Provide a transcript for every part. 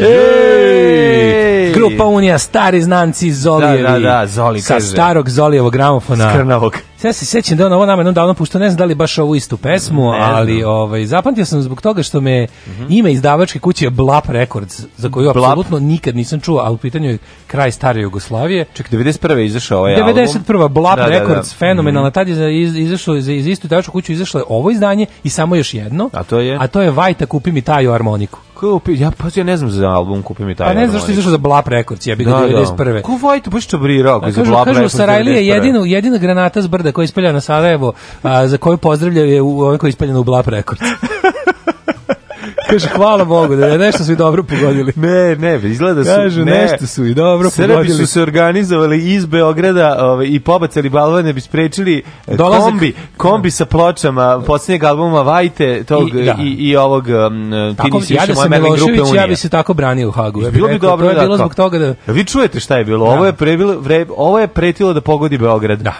Ej! Grupa Unija, stari znanci Zolijevi. Da, da, da, Zoli, Sa kaže. starog Zolijevog gramofona. Skrnavog. Ja se sećam da on ovo nama jednom davno puštao, ne znam da li baš ovu istu pesmu, Ne znam. Mhm. ali ovaj, zapamtio sam zbog toga što me ime izdavačke kuće je Blap Records, za koju Blap. apsolutno nikad nisam čuo, a u pitanju je kraj stare Jugoslavije. Ček, 91. je izašao ovaj album. 91. Blap Da, da, da. Records, fenomenalna. Mhm. Tad je iz, izašlo, za, iz istu izdavačku kuću izašlo je ovo izdanje i samo još jedno. A to je? A to je Vajta, kupi mi taju harmoniku. Kupi, ja pa ja ne znam za album, kupi mi taj. Pa ne znam je izašao za Blap Records, ga Da, da. 91. Ko Vajtu baš čabrirao, A za kažu, Blab kažu Records Sarajlija 91.. jedino, jedina granata s brda koja je ispaljena na Sarajevo, a, za koju pozdravljaju je u ovoj koja je ispaljena u Blap Records. Kaže, hvala Bogu, da je nešto su i dobro pogodili. Ne, ne, izgleda da su... Kažu, ne. nešto su i dobro Srbi pogodili. su se organizovali iz Beograda ovaj, i pobacali balvane bi sprečili e, Dolazak- kombi, kombi sa pločama posljednjeg albuma Vajte tog, I- i, da. i, ovog um, ti Tako, nisi ja više da moje sam merlin grupe Unije. ja bi se tako branio u Hagu. Ja bih bilo bi dobro To je da bilo zbog toga da... Vi čujete šta je bilo? Ovo je pre, bilo, vre, ovo je pretilo da pogodi Beograd. Da,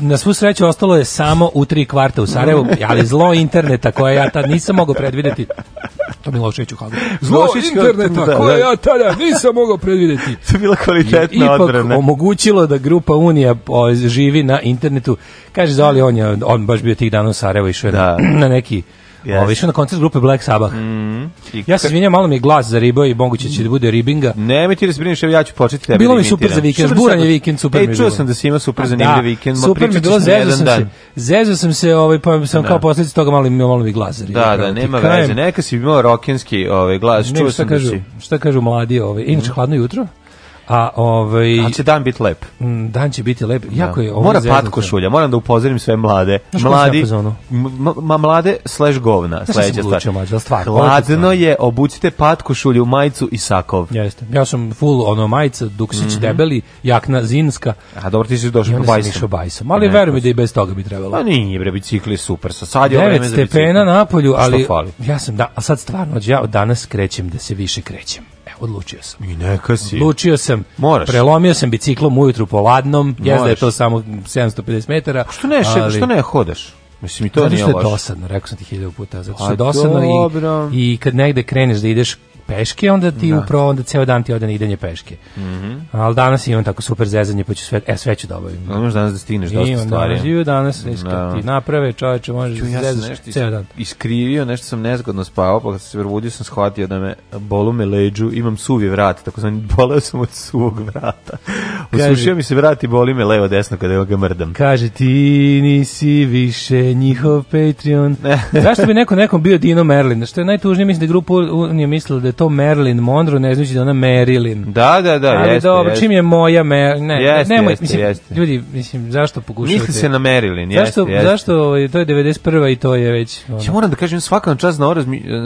na svu sreću ostalo je samo u tri kvarta u Sarajevu, ali zlo interneta koje ja tad nisam mogao predvideti. To Milošević u Hagu. Zlo interneta da, koje da. ja tada nisam mogao predvideti. To je bila kvalitetna ipak odbrana. omogućilo da grupa Unija o, živi na internetu. Kaže Zoli, on je on baš bio tih dana u Sarajevu išao Da. na neki Jeste. Ovaj išao na koncert grupe Black Sabbath. I Ja se izvinjam, malo mi je glas za ribo i moguće će da bude ribinga. Nemoj ti da se brineš, ja ću početi tebe Bilo da mi super imitiram. za vikend, sad- je vikend, super Ej, mi je čuo sam da si ima super Da, zanimljiv vikend, ma super mi je bilo, zezao sam dan. se, zezao sam se, ovaj, pa sam kao posljedica toga malo, mi- malo mi glas za ribo. Da, da, nema veze. Neka si imao rokenski ovaj glas, Ne, čuo sam da si. šta kažu mladi, ovaj, inače hladno jutro, a ovaj, Ali će dan biti lep. m, dan će biti lep, jako je ovo Mora zeznuto. pat košulja, moram da upozorim sve mlade. Mladi, ma mlade slash govna, sledeća stvar. Hladno je, obucite pat košulju, majicu i sakov. Jeste. Ja sam full ono majica, duksić Mhm. debeli, jakna zinska. A dobro, ti si došao po bajsom. bajsom. Ali Ne, veruj mi da i bez toga bi trebalo. Pa nije, bre, bicikli super. Sa sad je ovo 9 vreme za bicikli. stepena na polju, ali ja sam da, a sad stvarno, ja od danas krećem da se više krećem. Odlučio sam. I neka si. Odlučio sam, Moraš. prelomio sam biciklom ujutru po ladnom, jezda je to samo 750 metara. Što ne, še- ali- što ne hodaš? Mislim, i to Zato nije što je loše. dosadno, rekao sam ti hiljadu puta, zato što je dosadno dobro. i, i kad negde kreneš da ideš peške, onda ti upravo, onda ceo dan ti ode na idenje peške. Mhm. Ali danas imam tako super zezanje, pa ću sve, e, sve ću da obavim. Ne možeš danas da stigneš dosta Imam stvari. danas, i danas, viš, Da. ti naprave, čoveče, možeš Ču, da ja zezaš nešto ceo dan. iskrivio, nešto sam nezgodno spavao, pa kad sam se probudio sam shvatio da me bolu me leđu, imam suvi vrat, tako sam boleo sam od suvog vrata. Osušio mi se vrat i boli me levo desno kada ga mrdam. Kaže ti nisi više njihov Patreon. Zašto bi neko nekom bio Dino Merlin? Što je najtužnije, mislim da je grupa Unija mislila da je to Merlin Monroe, ne znači da je ona Marilyn. Da, da, da, Ali jeste, dobro, jeste. čim je moja mer... Ne, Jeste, nemoj, jeste, mislim, jeste. ljudi, mislim, zašto pokušavate? Misli se na Marilyn, jeste, zašto, jeste. zašto, to je 91. i to je već... ono, Ja moram da kažem svaka čast na, ovo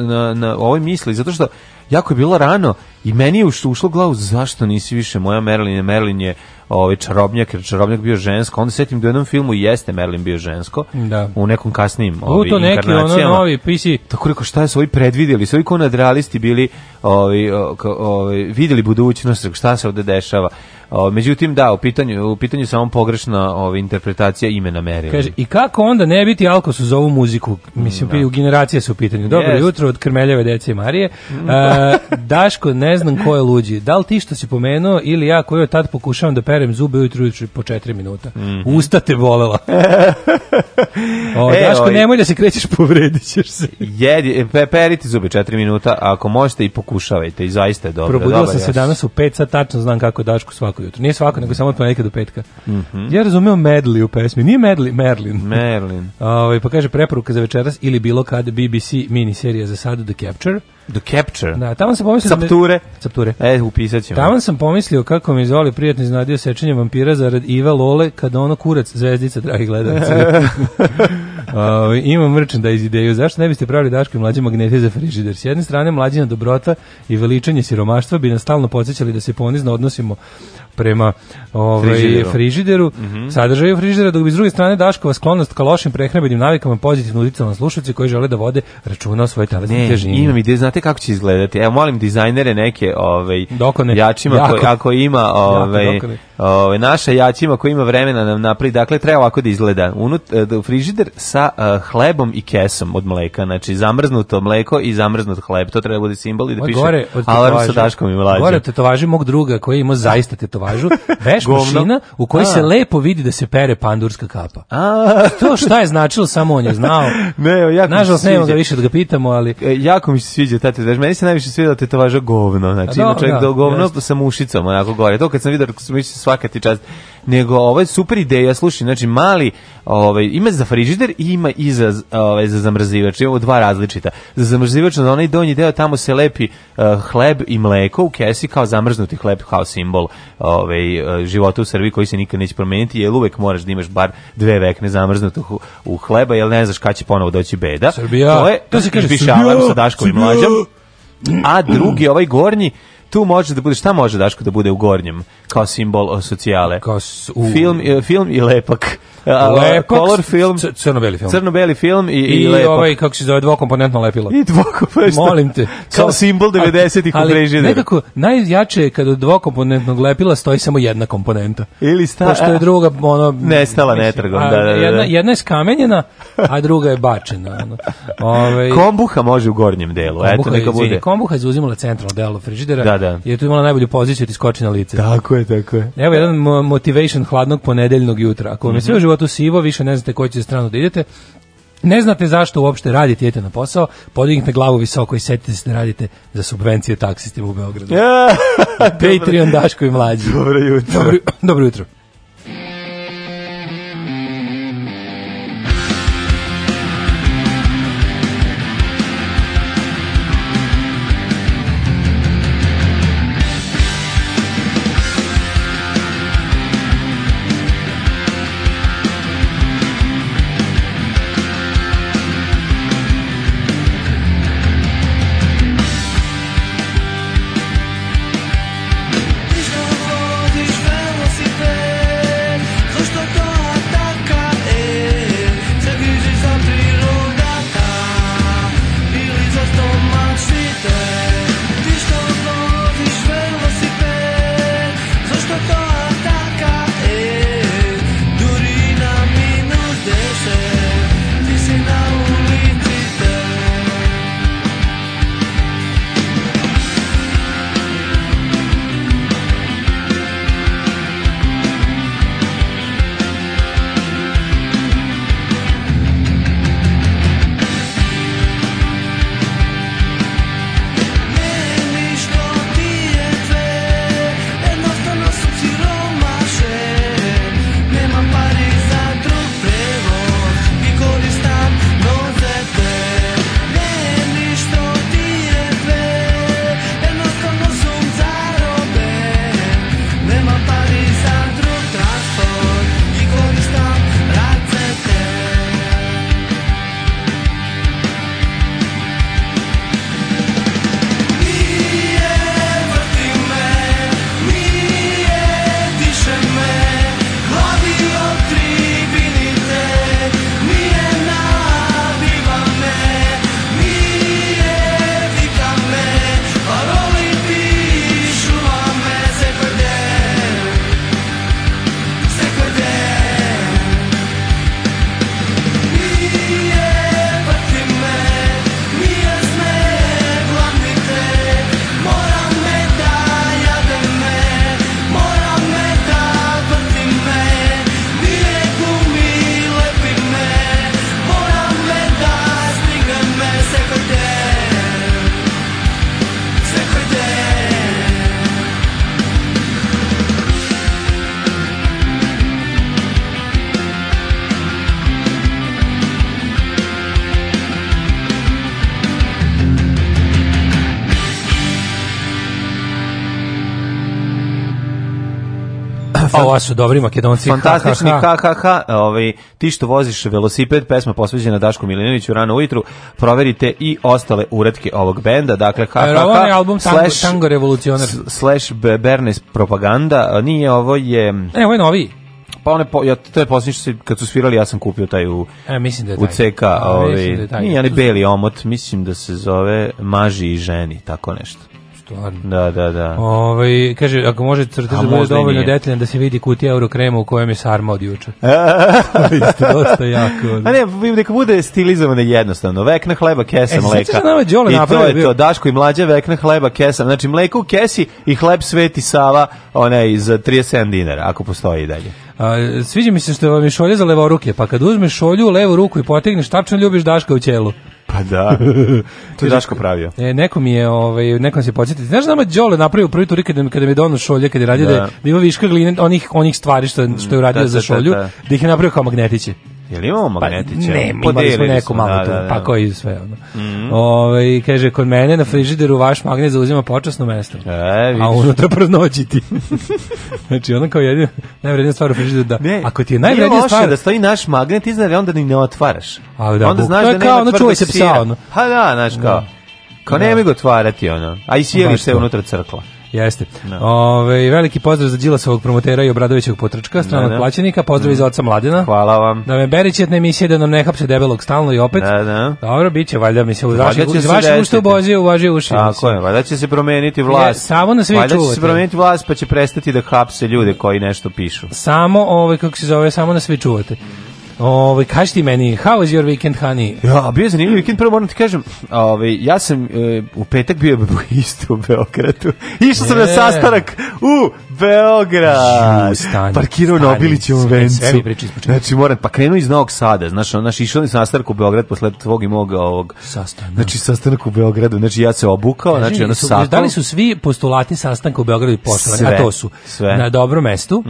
na, na ovoj misli, zato što jako je bilo rano i meni je ušlo, ušlo glavu zašto nisi više moja Merlin, Merlin je ovaj čarobnjak, jer čarobnjak bio žensko, onda setim da u jednom filmu jeste Merlin bio žensko, Da. u nekom kasnijim U ovaj, to neki ono novi PC Tako rekao, šta su ovi predvidjeli? Su ovi kao nadrealisti bili, ovi, o, kao, ovi, vidjeli budućnost, šta se ovde dešava? O, međutim, da, u pitanju, u pitanju samo pogrešna ovi, interpretacija imena Marilyn. Kaže, i kako onda ne biti alkosu za ovu muziku? Mislim, u generacije su u pitanju. Dobro Jest. jutro od Krmeljeve dece Marije. E, Daško, ne znam ko je luđi. Da li ti što si pomenuo ili ja koji od tad pokušavam da perem zube ujutru po četiri minuta? Usta te bolela. o, E, Daško, ovaj- nemoj da se krećeš, povredit ćeš se. Jedi, pe, perite zube 4 minuta, a ako možete i pokušavajte i zaista je dobro. Probudila sam se danas u 5 sat, tačno znam kako je Daško svako jutro. Nije svako, nego samo od ponedjeljka do petka. Mhm. Ja razumeo medley u pesmi. Nije medley, Merlin. Merlin. Ovaj pa kaže preporuka za večeras ili bilo kad BBC mini serija za sad The Capture. The Capture. Da, tamo sam pomislio... da Capture. Capture. E, upisat ćemo. Tamo sam pomislio kako mi zvoli prijatno iznadio sečenje vampira zarad Iva Lole kada ono kurac zvezdica, dragi gledalci. uh, imam merchandise ideju. Zašto ne biste pravili Daško i mlađe magnete za frižider? S jedne strane mlađina dobrota i veličanje siromaštva bi nas stalno podsjećali da se ponizno odnosimo prema ovaj, Frižideru. frižideru, sadržaju frižidera, dok bi s druge strane Daškova sklonost ka lošim prehrambenim navikama pozitivno uticala na slušalce koji žele da vode računa o svojoj telesnoj Ne, težini. imam ideju, znate kako će izgledati. Evo, molim dizajnere neke, ovaj, Dokone. jačima, Jako. koji, ako ima, ovaj, ovaj, naša jačima koji ima vremena nam napravi, dakle, treba ovako da izgleda. Unut, eh, da, frižider sa eh, hlebom i kesom od mleka, znači zamrznuto mleko i zamrznut hleb, to treba da bude simbol i da je piše gore od alarm sa. Daškom i mlađom. Gore tetovaže mog druga koji ima zaista tetovažu, veš mašina u kojoj se lepo vidi da se pere pandurska kapa. A, To šta je značilo, samo on je znao. ne, se Nažalost, nema ga više da ga pitamo, ali... E, jako mi se sviđa ta tetovaža. Meni se najviše sviđa tetovaža govno. Znači, A, ima da, čovjek da, da, govno sa mušicom, onako gore. To kad sam vidio, mislio svaka ti čast. Nego, ovo je super ideja, slušaj, znači, mali, ovaj, ima za frižider i ima i za, ovaj, za zamrzivač. Imamo dva različita. Za zamrzivač, na onaj donji deo, tamo se lepi eh, hleb i mleko u kesi kao zamrznuti hleb, kao simbol ovaj, eh, života u Srbiji koji se nikad neće promeniti, jer uvek moraš da imaš bar dve vekne zamrznutog u, u hleba, jer ne znaš kad će ponovo doći beda. Srbija. To, je, To se kaže sa Daškom i mlađom. A drugi, ovaj gornji, tu može da bude, šta može Daško da bude u gornjem, kao simbol socijale? Kao s- u- Film, e, film i lepak. Lepak, color film, crno-beli film. crno-beli film i, i, I, lepak. ovaj, kako se zove, dvokomponentno lepilo. I dvoko, šta? Molim te. Kao simbol 90-ih u Ali frižideru. nekako najjače je kada od dvokomponentnog lepila stoji samo jedna komponenta. Ili sta... Pošto je druga ono Nestala netragom, da, da, da. Jedna, jedna je skamenjena, a druga je bačena. Ono. Ovaj Kombuha može u gornjem delu, eto, Kombuha, neka je, izvini, bude. kombuha je zauzimala centralno delo frižidera. Da, da. I je tu imala najbolju poziciju da ti skoči na lice. Tako je, tako je. Evo jedan mo- motivation hladnog ponedeljnog jutra. Ako vam Mhm. je sve u životu sivo, više ne znate koju ćete stranu da idete, ne znate zašto uopšte radite, idete na posao, podignite glavu visoko i setite se da radite za subvencije taksistima u Beogradu. Ja, Patreon Daško i mlađi. Dobro jutro. Dobro, dobro jutro. Dobri makedonci. Fantastični ha, ha, ha. KHH, ovaj, ti što voziš velosiped, pesma posveđena Dašku Milinoviću rano ujutru, proverite i ostale uretke ovog benda, dakle Jer ovo je album Tango, slash, Tango Revolucionar. slash Be- Bernes propaganda, nije ovo je, E, ovo je novi. pa one, po, ja, to je posljednje što se, kad su svirali, ja sam kupio taj u, E, mislim da je u taj. CK, A, ovaj, da nije beli omot, mislim da se zove Maži i ženi, tako nešto. Stvarno. Da, da, da. Ovaj kaže ako može crtež da bude dovoljno detaljan da se vidi kutija eurokrema u kojem je sarma od juče. Dosta jako. A ne, neka bude stilizovano jednostavno. Vekna hleba, kesa E, mleka. nama I to je bio- to, Daško i mlađa vekna hleba, kesa. Znači, mleko u kesi i hleb Sveti Sava, onaj, iz 37 dinara, ako postoji i dalje. A, sviđa mi se što vam je šolje za levoruke, pa kad uzmeš šolju u levu ruku i potegneš, tačno ljubiš Daška u ćelu. Pa da. to je Daško pravio. E, neko mi je, ovaj, nekom se podsjetiti. Znaš da nama Đole napravio prvi turi kada, kada mi je dono šolje, kada je radio da, Da. da ima viška gline, onih, onih stvari što, što je uradio da, za da, šolju, da, da, da. ih je napravio kao magnetiće. Jel imamo magnetiće? Pa, ne, imali smo neku smo, malo da, tu, da, da. pa koji sve ono. Ovaj, kaže, kod mene na frižideru vaš magnet zauzima počasno mesto. E, vidiš. a unutra praznoćiti. znači, ono kao jedina najvrednija stvar u frižideru da, Ne, ako ti je nije najvrednija stvar, da stoji naš magnet iznad, onda ni ne otvaraš. A, da, onda buk- znaš to je da kao nema ono, čuvaj se psa, sira. ono. Ha da, znaš kao. Kao nemoj ga otvarati, ono. A i sjelište je to. unutra crkla. Jeste. Ove, veliki pozdrav za Đilasovog promotera i Obradovićevog potrčka, stranog Da, da. plaćenika, pozdrav iz oca Mladena. Hvala vam. Da me berić jedna emisija da nam ne hapse debelog stalno i opet. Da, da. Dobro, bit će, valjda mi se uz vaših desiti. ubozi, uvaži uši. Tako je, valjda će se promeniti vlast. Je, samo na sve Valjda će čuvate. se promeniti vlast pa će prestati da hapse ljude koji nešto pišu. Samo, ovaj, kako se zove, samo na sve čuvate. Ovaj, kaži ti meni, how was your weekend, honey? Ja, bio je zanimljiv vikend, prvo moram ti kažem, ovaj, ja sam e, u petak bio isto u Beogradu. Išao sam na sastanak u Beograd. Ju, stani, Parkirao na Obilićevom vencu. sve mi priči. Znači, moram, pa krenuo iz Novog Sada, znaš, on, znaš, išao na sastanak u Beograd posle tvog i mog ovog... Sastanak. Znači, sastanak u Beogradu, znači, ja se obukao, znači, ono su, da li su svi postulati sastanka u Beogradu poštovani? A to su sve. na dobrom mestu,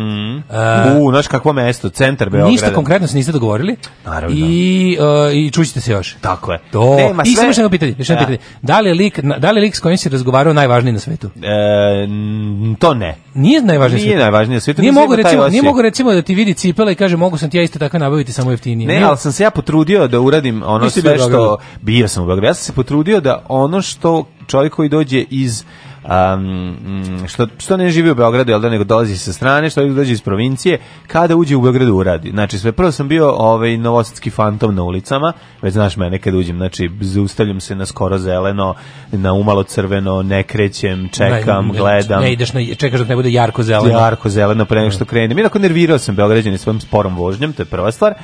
e, U, znaš kakvo mesto, centar Beograda. ništa konkretno se niste dogovorili Naravno. i, uh, i čućete se još. Tako je. To. Nema I sve- samo pitanje, još jedno Da. pitanje. Da li je lik, da li je lik s kojim si razgovarao najvažniji na svetu? E, to ne. Nije Nije najvažnije na svetu. Nije mislim mogu da recimo, nije osjećaj. mogu recimo da ti vidi cipela i kaže mogu sam ti ja isto tako nabaviti samo jeftinije. Ne, Nije- ali sam se ja potrudio da uradim ono sve što... Bio sam u Beogradu. Ja sam se potrudio da ono što čovjek koji dođe iz um, što, što ne živi u Beogradu, jel da nego dolazi sa strane, što dođe iz provincije, kada uđe u Beogradu uradi. Znači, sve prvo sam bio ovaj novosadski fantom na ulicama, već znaš mene kad uđem, znači, zaustavljam se na skoro zeleno, na umalo crveno, ne krećem, čekam, Ne, ne, gledam. Ne ideš na, čekaš dok ne bude jarko zeleno. Jarko zeleno pre nego što krenem. Inako nervirao sam Beograđane svojim sporom vožnjom, to je prva stvar.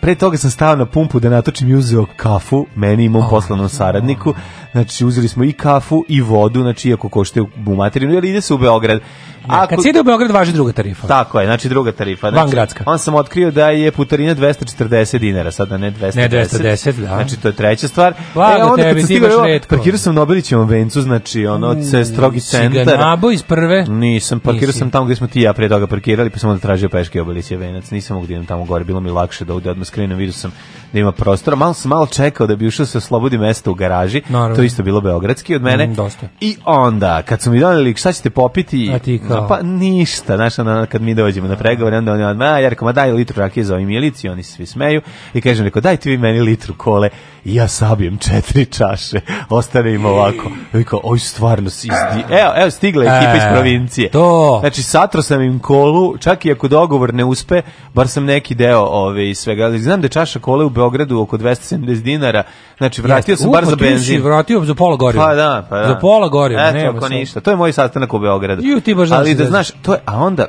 Pre toga sam stao na pumpu da natočim i uzeo kafu, meni i mom poslanom saradniku. Znači, uzeli smo i kafu i vodu, znači, iako košte u materinu, jer ide se u Beograd. A kad se ide u Beograd važi druga tarifa. Tako je, znači druga tarifa. Znači, Vangradska. On sam otkrio da je putarina 240 dinara, sada ne 210. Ne 210, da. Znači to je treća stvar. Blago onda tebi, kad ti baš evo, retko. Parkirao sam na Obilićevom vencu, znači ono, ce, strogi Si ga centar. nabo iz prve? Nisam, parkirao Nisi. sam tamo gdje smo ti i ja pre toga parkirali, pa sam onda tražio peške Obilićev venac. Nisam mogu da idem tamo gore, bilo mi lakše da ovdje odmah skrenem, vidio sam da ima prostora. Malo sam malo čekao da bi ušao se slobodi mesto u garaži. Naravno. To isto bilo beogradski od mene. Mm, dosta. I onda, kad su mi doneli šta ćete popiti, A ti kao? pa ništa, znaš, ono, kad mi dođemo na pregovore, onda oni odmah, ja rekao, ma daj litru rakije za ovim milici, oni se svi smeju, i kažem, rekao, dajte vi meni litru kole, i ja sabijem četiri čaše, ostane im ovako, i rekao, oj, stvarno, izdi... evo, evo, stigla ekipa iz E, provincije. to. Znači, satro sam im kolu, čak i ako dogovor ne uspe, bar sam neki deo ove i svega. Ali Znam da je čaša kole u Beogradu oko 270 dinara, znači vratio Jeste. sam bar za benzin. vratio za pola goriva. Pa da, pa da. Za pola goriva, Eto, nema ništa. To je moj sastanak u Beogradu. Ju, ti baš Ali da da- znaš, to je, a onda,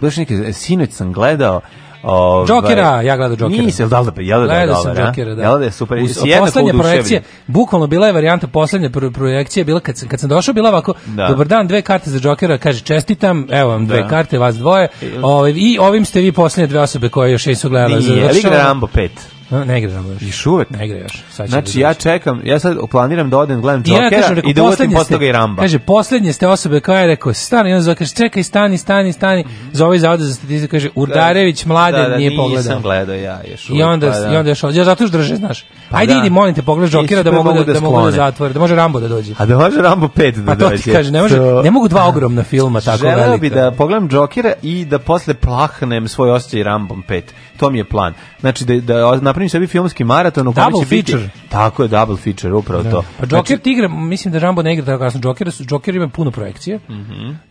baš neki, sinoć sam gledao, Ovaj, Jokera, ja gledao Jokera. Nisi, da li da, jel da je Gledao sam? Jokera, da. Jel da je super, poslednja oduševljen? projekcija, bukvalno bila je varijanta poslednje pro projekcije, bila kad sam, kad sam došao, bila ovako, Da. dobar dan, dve karte za Jokera, kaže, čestitam, evo vam dve Da. karte, vas dvoje, ovaj, i ovim ste vi poslednje dve osobe koje još nisu gledale. Završavamo- Rambo 5. No, ne igra Rambo još. Još uvek? Ne igra još. Sad Znači da ja dođe. čekam, ja sad planiram da odem gledam I ja Jokera kažem, rekao, i da uvatim posle toga i Ramba. Kaže, poslednje ste osobe koja je rekao, stani, i on zove, kaže, čekaj, stani, stani, stani. Za ovaj za statistiku kaže, Urdarević mladen da, da, nije nisam pogledao. gledao ja još I uvek, onda, pa da. i onda još, ja zato još drže, znaš. Ajde, da. idi, molim te, pogledaj Jokera da mogu da, da da mogu da zatvore, da može Rambo da dođe. A da može Rambo 5 da Pa to dođe. ti kaže, ne, može, To- ne mogu dva ogromna filma tako Želeo velika. bi da pogledam Jokera i da posle plahnem svoj osjećaj Rambom 5. To mi je plan. Znači da, da napravim sebi filmski maraton u Double će biti... feature. Tako je, double feature, upravo to. Pa Joker ti igra, mislim da Rambo ne igra tako kasno. Joker, su- Joker ima puno projekcije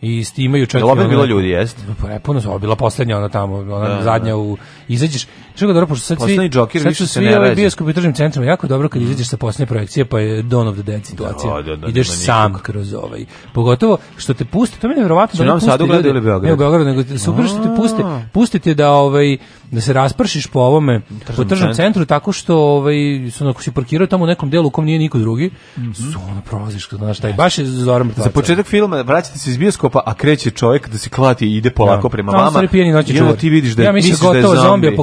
i s tim imaju čak ono- bilo ljudi, jest? Pa je puno, ovo bila poslednja ona tamo, ona Da, zadnja u izađeš. Što je dobro pošto sad svi Poslednji Joker sad više su se svi ne ovi rađa. bioskopi u tržnim centrima jako dobro kad izađeš sa poslednje projekcije pa je Dawn of the Dead situacija. Da, da, da, Ideš sam nikog. kroz ovaj. Pogotovo što te puste, to mi je neverovatno Su da u oni Novom Sadu puste gledali ljude- ili Beogradu? Ne u Beogradu, nego super što te puste, pustite da ovaj da se raspršiš po ovome po tržnom centru. tako što ovaj su ako si parkirao tamo u nekom delu u kom nije niko drugi, su ono prolaziš kroz znaš taj baš je Zoran. Za početak filma vraćate se iz bioskopa, a kreće čovjek da se klati i ide polako prema A on vama. I ti vidiš da je, ja mislim da gotovo zombi. zombi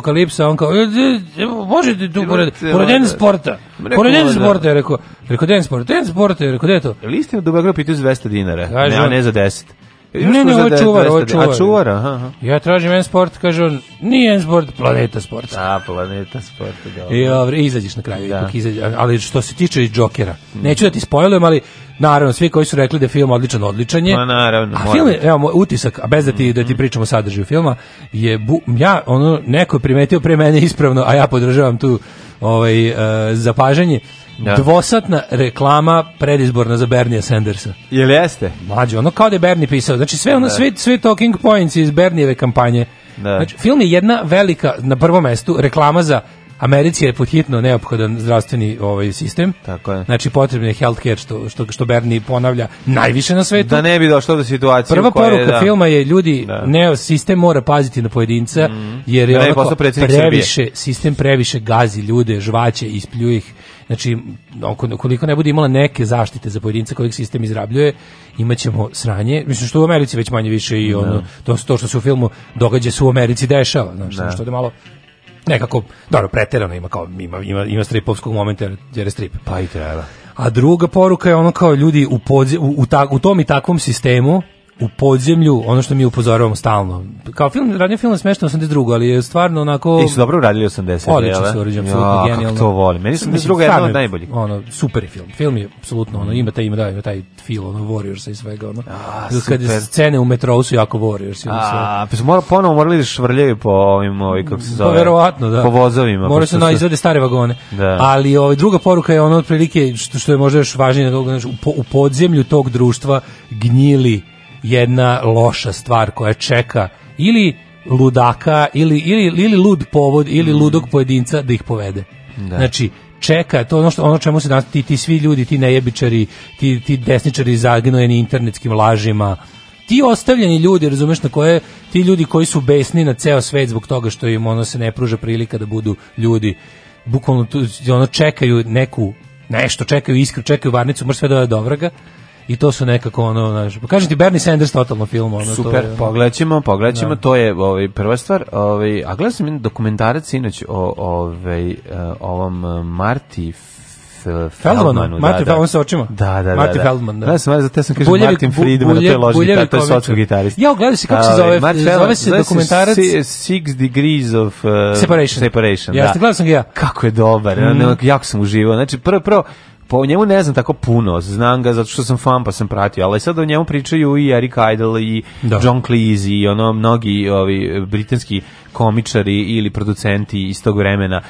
apokalipsa, on kao, "E, možete tu pored, pored den sporta. Rekao, Pored den sporta, je rekao, rekao den sporta, den sporta, je rekao, gde je to? Je li istina da u Beogradu pitaju za 200 dinara? Ne, a ne za 10. Ne, ne, ovo je Za čuvar, ovo je 200 čuvar. A čuvar, aha, aha. Ja tražim en sport, kaže on, nije en sport, planeta sport. A, planeta sporta, dobro. I, izađeš na kraju, Da. ipak izađe. Ali što se tiče i Jokera, neću da ti spojlujem, ali naravno, svi koji su rekli da je film odličan, odličan je. Ma, naravno, A film je, biti. evo, moj utisak, a bez da ti, da ti pričamo o sadržaju filma, je, bu, ja, ono, neko je primetio pre mene ispravno, a ja podržavam tu ovaj, e, zapažanje, Da. dvosatna reklama predizborna za Bernija Sandersa. Jel jeste? Mlađe, ono kao da je Bernie pisao. Znači sve ono, sve, sve talking points iz Bernijeve kampanje. Da. Znači, film je jedna velika, na prvom mestu, reklama za Americi je podhitno neophodan zdravstveni ovaj sistem. Tako je. Znači potrebno je healthcare što što što Bernie ponavlja najviše na svetu. Da ne bi došlo do situacije Prva u kojoj, poruka da, filma je ljudi Da. ne sistem mora paziti na pojedinca jer je Da onako previše sistem previše gazi ljude, žvaće, ispljuje ih. Znači ukoliko ne bude imala neke zaštite za pojedinca kojeg sistem izrabljuje, imaćemo sranje. Mislim što u Americi već manje više i ono to to što se u filmu događa se u Americi dešava, znači što je malo nekako dobro preterano ima kao ima ima ima stripovskog momenta jer- jer je strip. Pa i treba. A druga poruka je ono kao ljudi u, podze, u, u, ta- u tom i takvom sistemu u podzemlju, ono što mi upozoravamo stalno. Kao film, radio film je smešno 82. ali je stvarno onako... I su dobro uradili 80. Odlično urađeni, Ja, apsolutno kako genijalno. to volim. Meni su druga jedna od najboljih. Ono, super je film. Film je apsolutno ono, ima taj ima da, ima taj feel ono Warriorsa i svega ono. Kad super. scene u metrou su jako Warriors. ono. A, pa su mora, ponovo morali da švrljaju po ovim, ovi, kako se Pa zove? verovatno, da. Po vozovima. Mora se na izvade stare vagone. Da. Ali ovaj druga poruka je ono otprilike što što je možda još važnije u, po- u podzemlju tog društva gnjili jedna loša stvar koja čeka ili ludaka ili ili ili lud povod ili Mm. ludog pojedinca da ih povede. Znači čeka to ono što ono čemu se danas ti, ti svi ljudi ti nejebičari ti ti desničari zagnojeni internetskim lažima ti ostavljeni ljudi, razumeš, na koje ti ljudi koji su besni na ceo svet zbog toga što im ono se ne pruža prilika da budu ljudi, bukvalno tu, ono čekaju neku nešto, čekaju iskru, čekaju varnicu, može sve da je dobraga i to su nekako ono, znaš, pa kažem ti Bernie Sanders totalno film, ono, to Super, je, ono, pogledat ćemo, pogledat ćemo, to je ovaj, prva stvar. Ovaj, a gledao sam dokumentarac sinoć o ovaj, eh, ovom eh, Marti Feldmanu. Martin Feldman sa očima. Da, da, da. Martin da. Feldman, da. Da, sam, zato sam kažem Buljevi- Martin Friedman, na toj bulje- loži, buljevi to je sotsko gitarist. Ja, gledaj se kako se Ovaj, zove, Martin zove Feldman, se zove dokumentarac- Si- Six Degrees of uh, Separation. Separation, Jeste, da. gledao sam ga ja. Kako je dobar, mm. jako sam uživao. Znači, prvo, prvo, po njemu ne znam tako puno, znam ga zato što sam fan pa sam pratio, ali sad o njemu pričaju i Eric Idle i Da. John Cleese i ono mnogi ovi britanski komičari ili producenti iz tog vremena.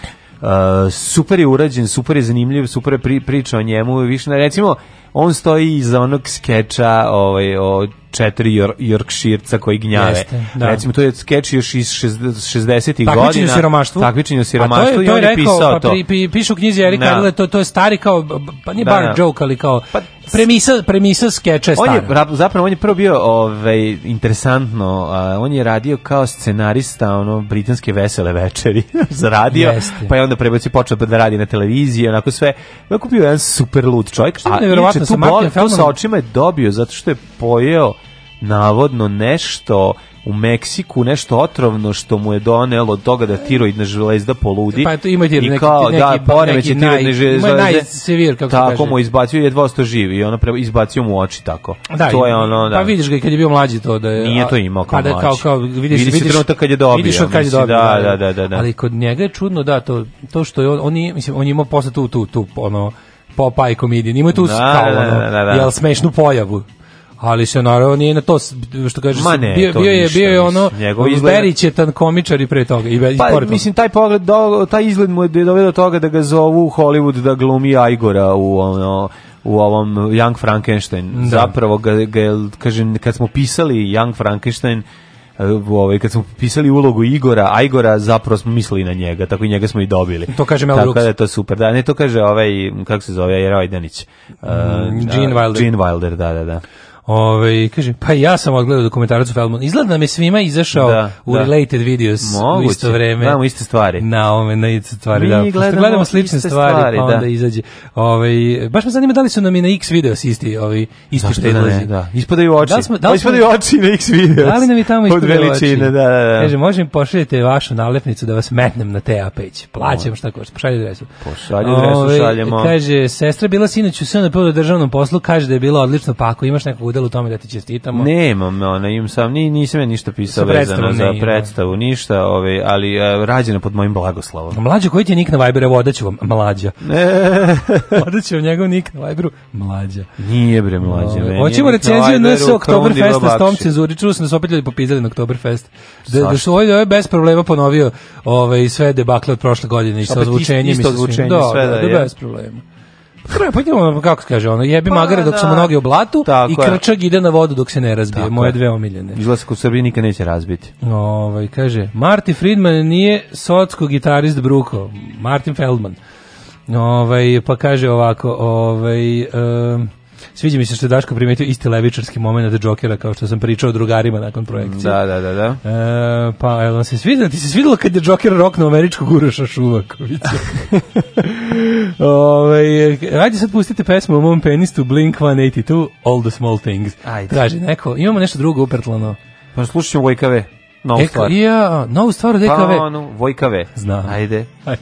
Uh, super je urađen, super je zanimljiv, super je pri, priča o njemu, više recimo on stoji iza onog skeča ovaj, o četiri Yor Yorkshirca koji gnjave. Jeste, da. Recimo, to je skeč još iz 60-ih godina. Takmičenje u siromaštvu. Takmičenje u A to siromaštvu je, i to on je je rekao, pisao pa to. pri, pri, piše u knjizi Erika Da. Adela, to, to je stari kao, pa nije Da, bar da. joke, ali kao Pa, premisa, premisa skeča je On stara. je rap- zapravo on je prvo bio ovaj interesantno, a, on je radio kao scenarista ono britanske vesele večeri za radio, Jeste. pa je onda prebacio počeo da radi na televiziji, onako sve. Onako bio jedan super lud čovjek. Što je nevjerovatno sa Martin tu sa očima je dobio zato što je pojeo navodno nešto u Meksiku nešto otrovno što mu je donelo od toga da tiroidna železda poludi. Pa to ima ti I neki- kao, neki- da, poremeće tiroidne železde. ima najsevir, kako Tako mu izbacio, jedva ostao živ i ono pre, izbacio mu oči tako. Da, to je ono, da. Pa vidiš ga i kad je bio mlađi to da je... Nije to imao kao pa da, kao, kao, vidiš, Vidi se vidiš, trenutak kad je dobio, Vidiš od kad je dobio. da, da, da, da, da. Ali kod njega je čudno, da, to, to što je on, on nije, mislim, on je imao posle tu, tu, tu, ono, Popeye komediju, ima tu Da, kao, da, ono, da, da, da. jel, smešnu pojavu. Ali se naravno nije na to, što kažeš, Ma ne, bio, bio je, bio je ono, njegov izgled- Berićetan komičar i pre toga. I, Pa, pored toga. mislim, taj pogled, do, taj izgled mu je doveo do toga da ga zovu u Hollywood da glumi Igora u ono u ovom Young Frankenstein. Da. Zapravo ga, ga je, kažem, kad smo pisali Young Frankenstein, ovaj, kad smo pisali ulogu Igora, Igora zapravo smo mislili na njega, tako i njega smo i dobili. To kaže Mel Tako Brooks. da je to super. Da, ne, to kaže ovaj, kako se zove, Jeroj Danić. Uh, Gene Wilder. Gene Wilder, da, da, da. Ove, kaže, pa ja sam odgledao dokumentarac o Feldmanu. Izgleda nam je svima izašao Da, u da. related videos u Moguće. isto vreme. Gledamo iste stvari. Na ove, na iste stvari, Mi da. Gledamo gledamo slične stvari, stvari, pa onda da. izađe. Ove, baš me zanima da li su nam i na X videos isti, ovi, isti Zašto da ne, da. Ispadaju oči. Da smo- da smo- ispadaju oči na X video. Da li nam i tamo Od ispadaju veličine, oči? da, da, da. Kaže, može mi pošaljete vašu nalepnicu da vas metnem na TA page. Plaćam šta košta, pošalji adresu. Pošalji adresu, šaljemo. Kaže, sestra bila sinoć u SNP u državnom poslu, kaže da je bila odlično, pa ako imaš nekog udela u tome da ti čestitamo. Nemam, ona imam sam, ni nisam ja ništa pisao vezano za predstavu, ništa, ovaj, ali e, rađeno pod mojim blagoslovom. Mlađa, koji ti je nik na Viberu? Evo, odaću vam, mlađa. odaću vam njegov nik na Viberu, mlađa. Nije bre mlađe, meni. je Hoćemo na recenziju Krundi Oktoberfesta s tom cenzuri. Čuo sam da su opet ljudi popizali na Oktoberfest. Da, da su ovaj, ovaj bez problema ponovio ovaj, sve debakle od prošle godine i sa isto i sa da, sve da, da da, je. bez problema. Treba, pa idemo, kako se kaže, ono, jebi Pa, magare dok su da. noge u blatu Tako i krčak ide na vodu dok se ne razbije. Tako Moje je. dve omiljene. Izlazak u Srbiji nikad neće razbiti. Ovaj kaže Marty Friedman nije socko gitarist Bruko, Martin Feldman. Ovaj pa kaže ovako, ovaj em, Sviđa mi se što je Daško primetio isti levičarski moment Jokera kao što sam pričao drugarima nakon projekcije. Da, da, da, da. E, pa, jel vam se svidjelo? Ti se svidjelo kad je Joker roknuo američkog Uroša Šuvakovića? Ove, ajde sad pustite pesmu o mom penistu Blink-182, All the Small Things. Ajde. Traži neko, imamo nešto drugo upertlano. Pa slušat ćemo Vojkave. Novu Eka, stvar. ja, novu stvar od EKV. Pa ono, Vojkave. Znam. Ajde. Ajde.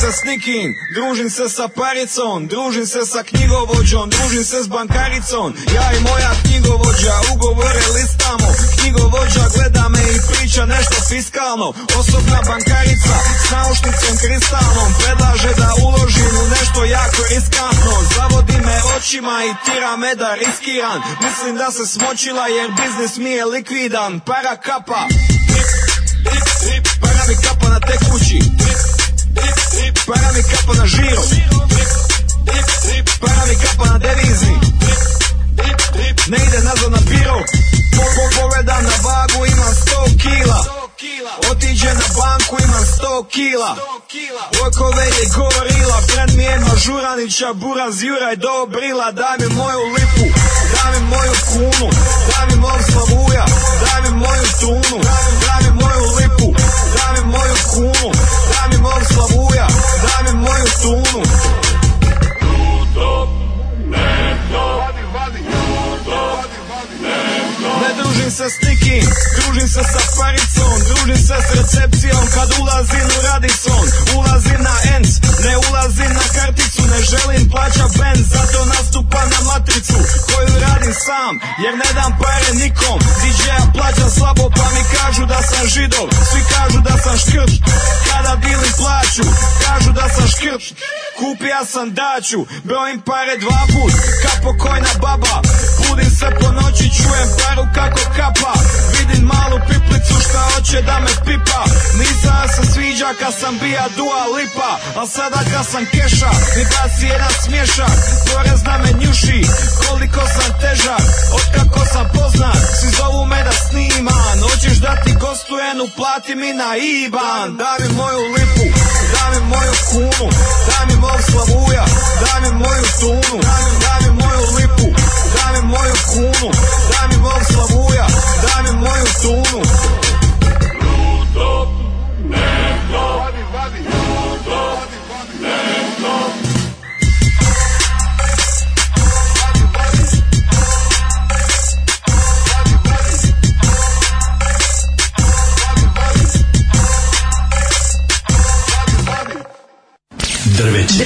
Se s nikim, družim se sa paricom, družim se sa knjigovođom, družim se s bankaricom. Ja i moja knjigovođa ugovore listamo, knjigovođa gleda me i priča nešto fiskalno. Osobna bankarica s naušnicom kristalnom predlaže da uložim u nešto jako riskantno. Zavodi me očima i tira me da riskiram. Mislim da se smočila jer biznis mi je likvidan. Para kapa, drip, drip, drip, para mi kapa na. Drip, drip, drip, para mi kapa na žiro. Para mi kapa na devizni. Ne ide nazad na biro. Po, po, na vagu, imam 100 kila. Otiđe na banku, imam 100 kila. Okove je gorila, friend mi je Mažuranića, Buraz Juraj do Brila. Daj mi moju lipu, daj mi moju kunu, daj mi mog slavuja, daj mi moju tunu, daj mi moju lipu, daj mi moju kunu, daj mi mog slavuja, daj Ne družim se s nikim, družim se sa paricom, družim se s recepcijom. Kad ulazim u Radisson, ulazim na ENC, ne ulazim na karticu, ne želim plaća band, zato nastupam na matricu, koju radim sam, jer ne dam pare nikom, DJ-a plaćam slabo pa mi kažu da sam židov, svi kažu da sam škrč, kada bili plaću, kažu da sam škrč, kupija sam daću, brojim pare dva put, kao pokojna baba, Budim se po noći, čujem paru kako kapa. Vidim malu piplicu šta hoće da me pipa. Nisam se sviđa kad sam bija dua lipa Al sada kad sam keša, mi baci jedan smješak Porez na me njuši, koliko sam težak. Otkako sam poznat, svi zovu me da snimam Hoćeš da ti gostujem, uplati mi na IBAN. Daj mi moju lipu, daj mi moju kunu. Daj mi mog slavuja, daj mi moju tunu. Daj mi lipu, daj mi moju kunu Daj mi mog slavuja, daj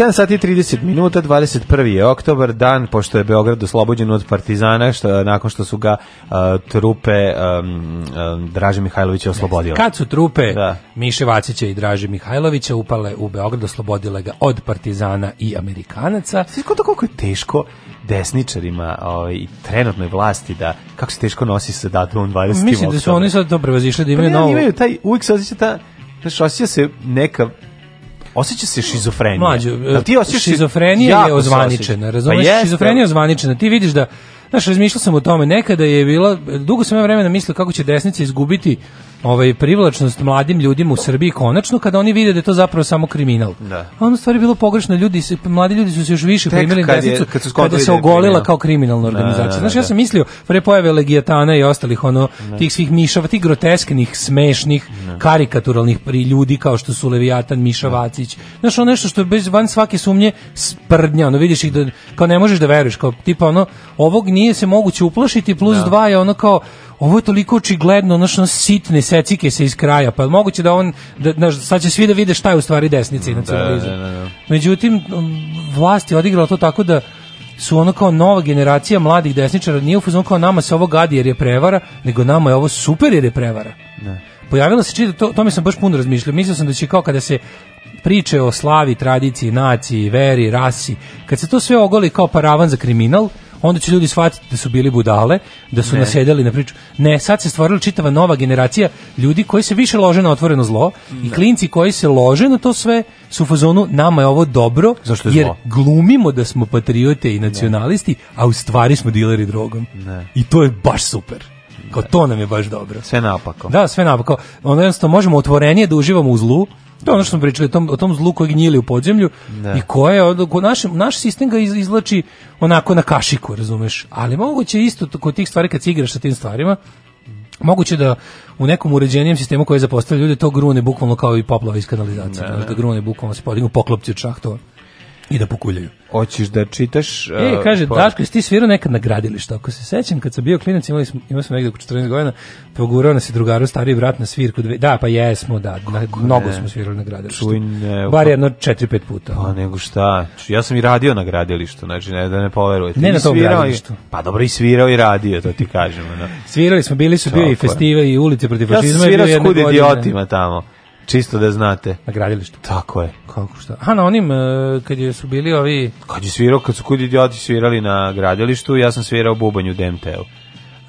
7 sati i 30 minuta, 21. je oktobar, dan pošto je Beograd oslobođen od partizana, što, nakon što su ga uh, trupe um, um, Draže Mihajlovića oslobodile. Kad su trupe Da. Miše Vacića i Draže Mihajlovića upale u Beograd, oslobodile ga od partizana i Amerikanaca. Svi to koliko je teško desničarima ovaj, i trenutnoj vlasti da, kako se teško nosi sa datumom 20. Mislim da su oni sad to prevazišli, da Pa imaju ne, novu... imaju taj, uvijek se osjeća ta, znaš, osjeća se neka Osjeća se šizofrenija. Mlađo, Jel ti osjećaš šizofrenija jako je ozvaničena, razumeš? Pa šizofrenija je ozvaničena. Ti vidiš da Znaš, razmišljao sam o tome, nekada je bila, dugo sam ja vremena mislio kako će desnica izgubiti ovaj privlačnost mladim ljudima u Srbiji konačno kada oni vide da je to zapravo samo kriminal. Da. Ono stvari bilo pogrešno, ljudi se mladi ljudi su se još više primili kad je- desnicu kad su kada se da je ogolila kao kriminalna organizacija. da, Znaš, da, ja da. sam mislio pre pojave Legijatana i ostalih ono tih svih mišava, tih grotesknih, smešnih, karikaturalnih pri ljudi kao što su Levijatan, Miša Vacić. Znaš, ono nešto što je bez van svake sumnje sprdnja, ono vidiš ih da kao ne možeš da veruješ, kao tipa ono ovog nije se moguće uplašiti plus dva je ono kao ovo je toliko očigledno, ono što sitne secike se iz kraja, pa moguće da on, da, znaš, sad će svi da vide šta je u stvari desnica i nacionalizam. da, da, da. Međutim, um, vlast je odigrala to tako da su ono kao nova generacija mladih desničara, nije u fazonu kao nama se ovo gadi jer je prevara, nego nama je ovo super jer je prevara. Pojavila se čita, to, tome sam baš puno razmišljao, mislio sam da će kao kada se priče o slavi, tradiciji, naciji, veri, rasi, kad se to sve ogoli kao paravan za kriminal, onda će ljudi shvatiti da su bili budale, da su nasedali na priču. Ne, sad se stvorila čitava nova generacija ljudi koji se više lože na otvoreno zlo i klinci koji se lože na to sve su u fazonu nama je ovo dobro Zašto je jer zlo? glumimo da smo patriote i nacionalisti, a u stvari smo dileri drogom. I to je baš super. Kao to nam je baš dobro. Sve napako. Da, sve napako. Ono jednostavno možemo otvorenije da uživamo u zlu. To je ono što smo pričali o tom, o tom zlu koji gnjili u podzemlju i koje naš, naš sistem ga iz- izvlači onako na kašiku, razumeš? Ali moguće isto to- kod tih stvari kad se igraš sa tim stvarima, moguće da u nekom uređenijem sistemu koji zapostavlja ljude to grune bukvalno kao i poplava iz kanalizacije. znaš, Da grune bukvalno se podignu poklopci od šahtova i da pokuljaju. Hoćeš da čitaš... E, uh, kaže, po- Daško, jesi ti svirao nekad na gradilištu? Ako se sećam, kad sam bio klinac, imali smo, imao sam negde oko 14 godina, pogurao nas je drugaru stariji brat na svirku. Dve, da, pa jesmo, da, na, mnogo smo svirali na gradilištu. Čuj, ne, Bar jedno 4-5 puta. Pa nego šta, ja sam i radio na gradilištu, znači ne da ne poverujete. Ne I na tom svirao i- gradilištu. Pa dobro i svirao i radio, to ti kažem. ono. Svirali smo, bili su bio i festival i ulice protiv Ja sam fašizma. svirao bio s jedne kud godine idiotima tamo, čisto da znate. Na gradilištu. Tako je. Kako šta? Aha, na onim, e, kad je, su bili ovi... Kad je svirao, kad su kud idioti svirali na gradilištu, ja sam svirao bubanj u DMT-u.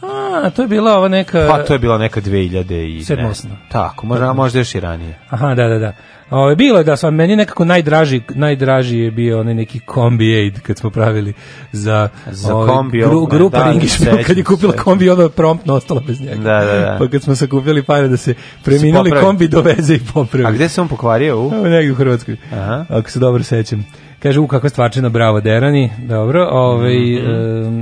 A, to je bila ova neka... Pa to je bila neka 2000 i... Sedma, ne osma. znam. Tako, možda, možda još i ranije. Aha, da, da, da. Ove, bilo je da sam meni nekako najdraži, najdraži je bio onaj neki kombi aid kad smo pravili za, Za ovaj, kombi, gru, grupa da, Ringić, kad je kupila kombi, onda je promptno ostala bez njega. Da, da, da. Pa kad smo sakupili pare da se preminuli kombi doveze i popravi. A gde se on pokvario? U? Evo negdje u Hrvatskoj. Aha. Ako se dobro sećam. Kaže, u kakva stvarčina, bravo, Derani. Dobro, ovaj, Mhm.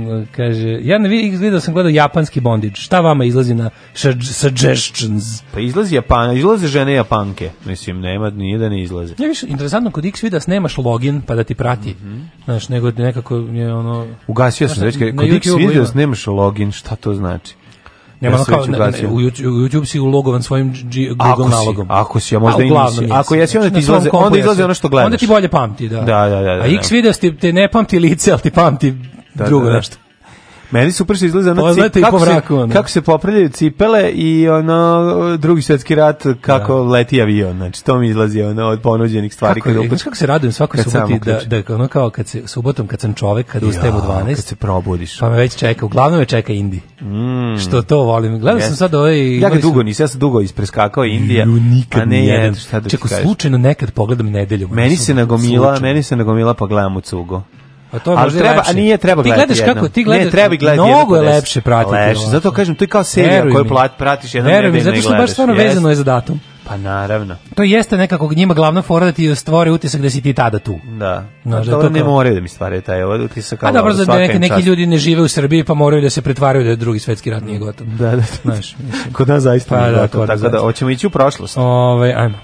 em, kaže, ja ne vidim, gledao sam gledao japanski bondage. Šta vama izlazi na sug- suggestions? Pa izlazi Japan, izlaze žene Japanke. Mislim, nema, nije da ne izlaze. Ja više interesantno kod X vidas nemaš login pa da ti prati. Znaš, nego nekako je ono Ugasio sam već, na kod X YouTubeu videos ima. nemaš login, šta to znači? Nema Ja kao već ne, u YouTube, si ulogovan svojim G, Google Ako si, nalogom. ako si, a možda A i nisi. Ako jesi, onda Znači, ti na izlaze- onda izlazi jesi. ono što gledaš. Onda ti bolje pamti, da. Da, da, da, da, A X da. videos ti te ne pamti lice, ali ti pamti drugo da, da. nešto. Meni super što ono Poznate cip- kako, se, mraku, ono. kako se popravljaju cipele i ono drugi svjetski rat kako leti avion. Znači to mi izlazi ono od ponuđenih stvari Kako, kad kako se radujem svakoj sam suboti da, da ono kao kad se subotom kad sam čovek kad ustajem u Jao, 12 kad se probudiš. pa me već čeka uglavnom me čeka Indi što to volim gledao sam Jeste. sad ovaj Ja ga dugo nisam, ja sam dugo ispreskakao Indija. Ju, nikad a ne jedan, šta da slučajno nekad pogledam nedeljom. Meni se nagomila, meni se nagomila pa gledam u cugu. Pa to je Ali treba, lepše. a nije treba Ti gledati gledaš jednom. kako ti gledaš. Ne, treba gledati Mnogo je deset. lepše pratiti. Lepše, zato kažem, to je kao serija koju plat- pratiš jednom nedeljno i zato što baš gledaš. stvarno vezano je za datum. Pa naravno, To jeste nekako njima glavna fora da ti stvore utisak da si ti tada tu. da. Znaš, da to ne kao- moraju da mi stvaraju taj ovaj utisak. A dobro, svaka neki, neki ljudi ne žive u Srbiji pa moraju da se pretvaraju da je drugi svetski rat nije gotov. Da, da. Znaš, mislim. Kod nas zaista Pa nije da, nas tako da hoćemo ići u prošlost. Ovaj, ajmo.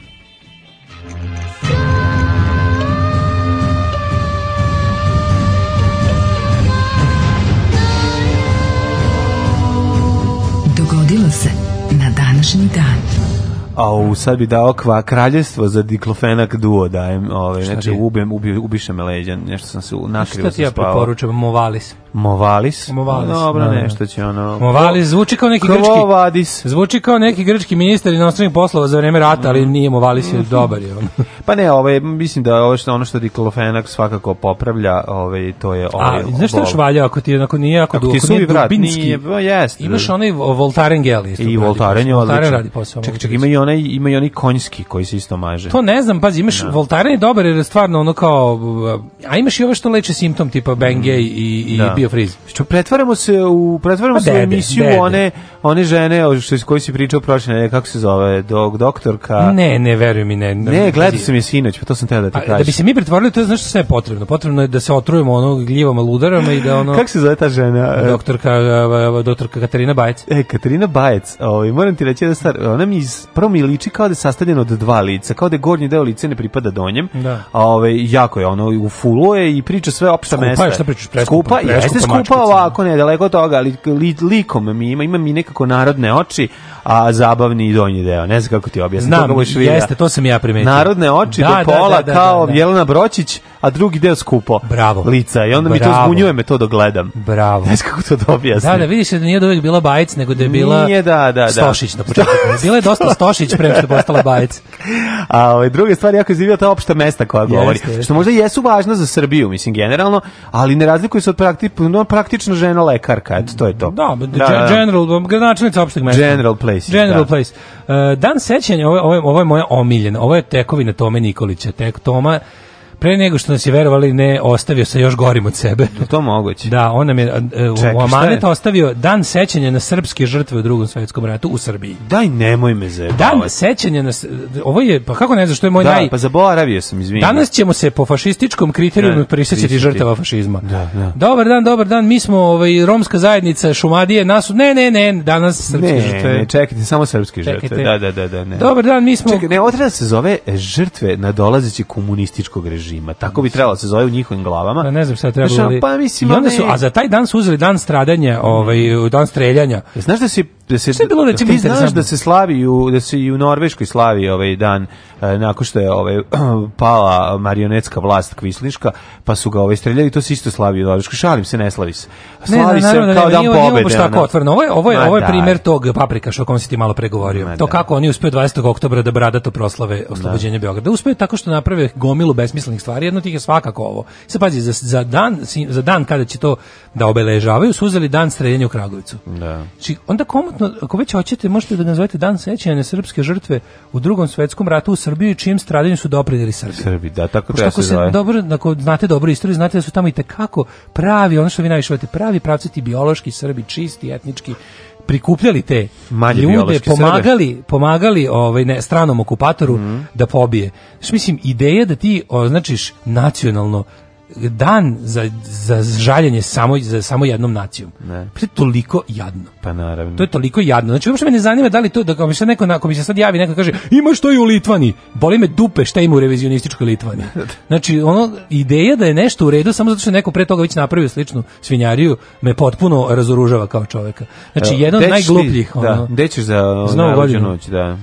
Današnji dan. A u sad bi dao kva kraljevstvo za diklofenak duo dajem, ovaj znači ubem ubi, ubiše me leđan, nešto sam se u- nakrivo Šta ti ja preporučam? Movalis. Movalis. Movalis, Dobro, da, da. nešto će ono. Movalis zvuči kao neki grčki... Vadis. Zvuči kao neki grčki ministar inostranih poslova za vreme rata, ali nije Movalis je dobar je on. Pa ne, ovaj mislim da ovo što ono što diklofenak svakako popravlja, ovaj to je A, ovaj. znaš što još valja ako ti onako nije ako, Ako ako nije vrat, dubinski, nije, pa jeste. Imaš onaj Voltaren gel isto. i Voltaren je odličan. radi posao. Čekaj, čekaj, ima i onaj, ima i onaj konjski koji se isto maže. To ne znam, pazi, imaš Voltaren je dobar jer je stvarno ono kao a imaš i ove što leče simptom tipa Bengay i i Da. Biofreeze. Što pretvaramo se u pretvaramo Pa se u emisiju dede. one one žene o što koji si pričao prošle nedelje, kako se zove, dok doktorka. Ne, ne, veruj mi, ne. Ne, gledao sam je sinoć, pa to sam teo da ti kažem. da bi se mi pretvorili, to je što sve je potrebno. Potrebno je da se otrujemo ono gljivama ludarama i da ono Kako se zove ta žena? Doktorka doktorka Katarina Bajec. E, Katarina Bajec, ovaj, moram ti reći da stvar, ona mi, iz- prvo mi liči kao da je sastavljena od dva lica, kao da je gornji deo lice ne pripada donjem, Da. a ovaj, jako je ono, u fulu je i priča sve opšta mesta. šta pričaš, preskupa, Skupa, jeste skupa ovako, ne, daleko od toga, ali li, likom mi ima, ima mi nekako narodne oči, a zabavni i donji deo, ne znam kako ti objasnim. Znam, jeste, to sam ja primetio. Narodne oči Da, do da, pola da, da, kao da, da. Jelena Bročić, a drugi deo skupo. Bravo. Lica i onda mi to Bravo. zbunjuje me to dok gledam. Bravo. Ne znam kako to da objasnim. Da, da vidiš da nije da uvijek bila Bajec, nego da je bila Nije, da, da, da. Stošić na početku. Bila je dosta Stošić pre što je postala Bajec. A ovaj druga stvar jako je ta opšta mesta koja govori. jeste. Što možda jesu važna za Srbiju, mislim generalno, ali ne razlikuju se od prakti, no, praktično žena lekarka, eto to je to. Da, da, General, gradonačelnica opšteg mesta. General Place, General da. Place. Uh, dan sećanja, ovo, ovo, ovo je moja omiljena, ovo je tekovina Tome Nikolića. Tek Toma, pre nego što nas je verovali ne ostavio sa još gorim od sebe. Je to moguće? Da, on nam je uh, Čekaj, u amanet ostavio dan sećanja na srpske žrtve u drugom svetskom ratu u Srbiji. Daj, nemoj me zajebavati. Dan sećanja na... Ovo je, pa kako ne znaš, što je moj Da, naj... pa zaboravio sam, izvini. Danas ćemo se po fašističkom kriterijumu Da, prisjećati žrtava fašizma. Da, da. Dobar dan, dobar dan. Mi smo ovaj romska zajednica Šumadije, nas ne, ne, ne, danas srpske ne, žrtve. ne, čekajte, samo srpske žrtve. Čekajte. Da, da, da, da, ne. Dobar dan, mi smo Čekaj, ne, da se zove e, žrtve nadolazeći komunističkog režima. Tako bi trebalo da se zove u njihovim glavama. Pa ne znam šta treba Znaš, ali- Pa mislim, I onda su, a za taj dan su uzeli dan stradanja, ovaj, dan streljanja. Znaš da se da se bilo, recimo, ti znaš da se slavi u da se i u Norveškoj slavi ovaj dan nakon što je ovaj pala marionetska vlast kvislinška pa su ga ovaj streljali to se isto slavi u Norveškoj šalim se ne slavi se slavi se naravno da kao ne, dan nije nije pobede baš tako otvoreno. Ovo je, ovo je, Ma ovo je daj. primjer tog paprika što o kom si ti malo pregovorio. Ma to da. kako oni uspeju 20. oktobra da bradato proslave oslobođenje Beograda. Uspeju tako što naprave gomilu besmislenih stvari, jedno tih je svakako ovo. Sad pazi, za, za, dan, za dan kada će to da obeležavaju, su uzeli dan streljanja u Kragovicu. Da. Znači, onda komotno, ako već hoćete, možete da nazovete dan sećanja na srpske žrtve u drugom svetskom ratu u Srbiji, čijim stradanju su doprineli Srbi. Srbi, da, tako treba se zove. dobro, ako znate dobro istoriju, znate da su tamo i tekako pravi, ono što vi najviše volite, pravi pravciti biološki Srbi, čisti, etnički, prikupljali te Manje ljude, biološki Srbe. pomagali, pomagali ovaj ne, stranom okupatoru Mhm. da pobije. Znači, mislim, ideja da ti označiš nacionalno dan za, za žaljenje samo, za samo jednom nacijom. Ne. To je toliko jadno. pa naravno To je toliko jadno. Znači, uopšte me ne zanima da li to, da ako mi se neko, ako mi se sad javi neko kaže, ima što i u Litvani, boli me dupe šta ima u revizionističkoj Litvani. Znači, ono, ideja da je nešto u redu, samo zato što je neko pre toga već napravio sličnu svinjariju, me potpuno razoružava kao čoveka. Znači, jedan od najglupljih, da, ono, gde ćeš za Za Novu noć da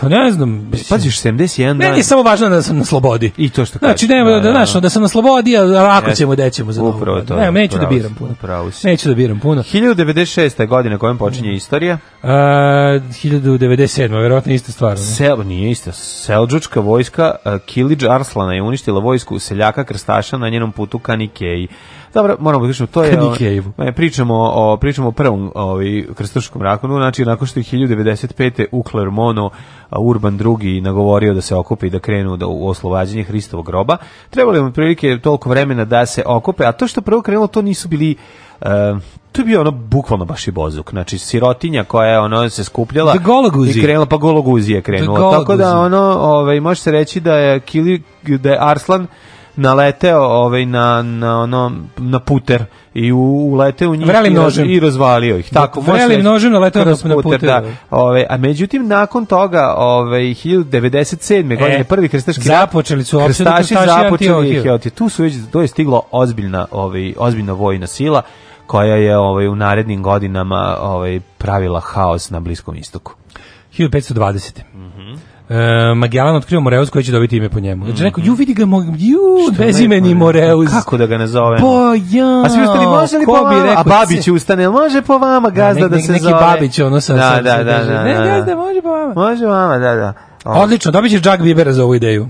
pa ne znam, paziš 71 dan Meni je samo važno da sam na slobodi. I to što Znači, kažeš, nema, da, da, da, da. da sam na slobodi, a Jeste. ćemo, gde ćemo za Upravo to, Ne, neću da biram puno. pravo si. Neću da biram puno. 1096. je godina kojom počinje istorija. Uh, 1097. verovatno ista stvar. Sel, nije isto. Selđučka vojska uh, Kilidž Arslana je uništila vojsku seljaka krstaša na njenom putu ka Nikeji. Dobro, moramo da kažemo, to je... Ka Nikejevu. ne, pričamo o, pričamo o prvom ovaj, krstaškom rakonu, znači nakon što je 1095. u Clermontu Urban II nagovorio da se okupe i da krenu da u oslobađanje Hristovog groba. Trebalo je mu prilike toliko vremena da se okupe, a to što prvo krenulo, to nisu bili Uh, to je bio ono bukvalno baš i bozuk. Znači sirotinja koja je ono se skupljala i krenula pa Gologuzi je krenulo. The Tako da ono, ovaj može se reći da je Kili da je Arslan naleteo ovaj na na ono na puter i u, uleteo u njih i, raz- i razvalio ih. Tako Vrelim reći. nožem naleteo na- na puter, Da. Ovaj a međutim nakon toga, ovaj 1097. godine prvi krstaški E, započeli su krstaši započeli ih Tu su već to je stiglo ozbiljna ovaj ozbiljna vojna sila koja je ovaj u narednim godinama ovaj pravila haos na Bliskom istoku. 1520. Mhm. E, Magellan otkrio Moreus koji će dobiti ime po njemu. Znači rekao, ju vidi ga, mo- ju, bezimeni Moreus. Kako da ga nazovemo? Pa ja. A svi ostali može li po vama? rekao, A Babić ustane, može po vama gazda nek- da nek- se neki zove? Babić, ono sa- Da, da, da, kaže, da, ne, da. gazda, može po vama. Može vama, da, da. Odlično, dobit ćeš Jack Bibera za ovu ideju.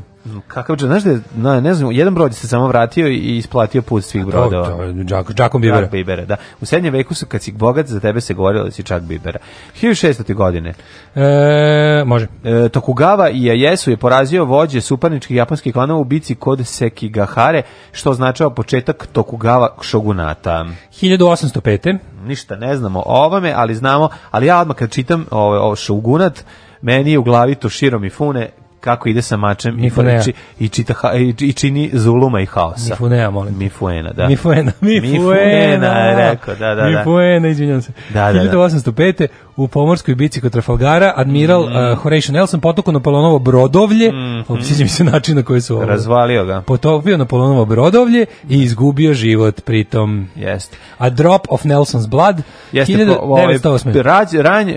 Kakav džak, znaš da je, no, ne znam, jedan brod se samo vratio i isplatio put svih To, brodova. to, Jack, Jackom Bibera. Chuck Bibera, da. U srednjem veku su, kad si bogat, za tebe se govorilo da si Chuck Bibera. 1600. godine. E, može. E, Tokugawa Ieyasu je porazio vođe suparničkih japanskih klanova u bici kod Sekigahare, što označava početak Tokugawa šogunata. 1805. Ništa ne znamo o ovome, ali znamo, ali ja odmah kad čitam ovo, ovo šogunat, meni je u glavi Toshiro Mifune kako ide sa mačem i, Mifunea. či, i, čita, i, čini zuluma i haosa. Mifunea, molim. Mifuena, da. Mifuena, Mifuena. Mifuena rekao, da, da, da. Mifuena, izvinjam se. Da, da, da. 1805. u pomorskoj bici kod Trafalgara admiral Mm. uh, Horatio Nelson potukao Napoleonovo brodovlje, mm. sviđa mi se način na koji su ovo. Razvalio ga. Potopio Napoleonovo brodovlje i izgubio život pritom. Jeste. A drop of Nelson's blood Jeste po, ovaj, 1908. rađ, ranj, e,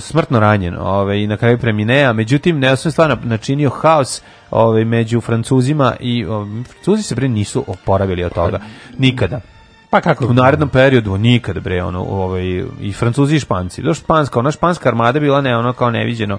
smrtno ranjen ovaj, i na kraju preminea, međutim Nelson je stvarno načinio haos ovaj, među Francuzima i ovaj, Francuzi se bre nisu oporavili od toga. Nikada. Pa kako? U narednom periodu nikada bre ono ovaj i Francuzi i Španci. Do španska, ona španska armada bila ne ono kao neviđeno.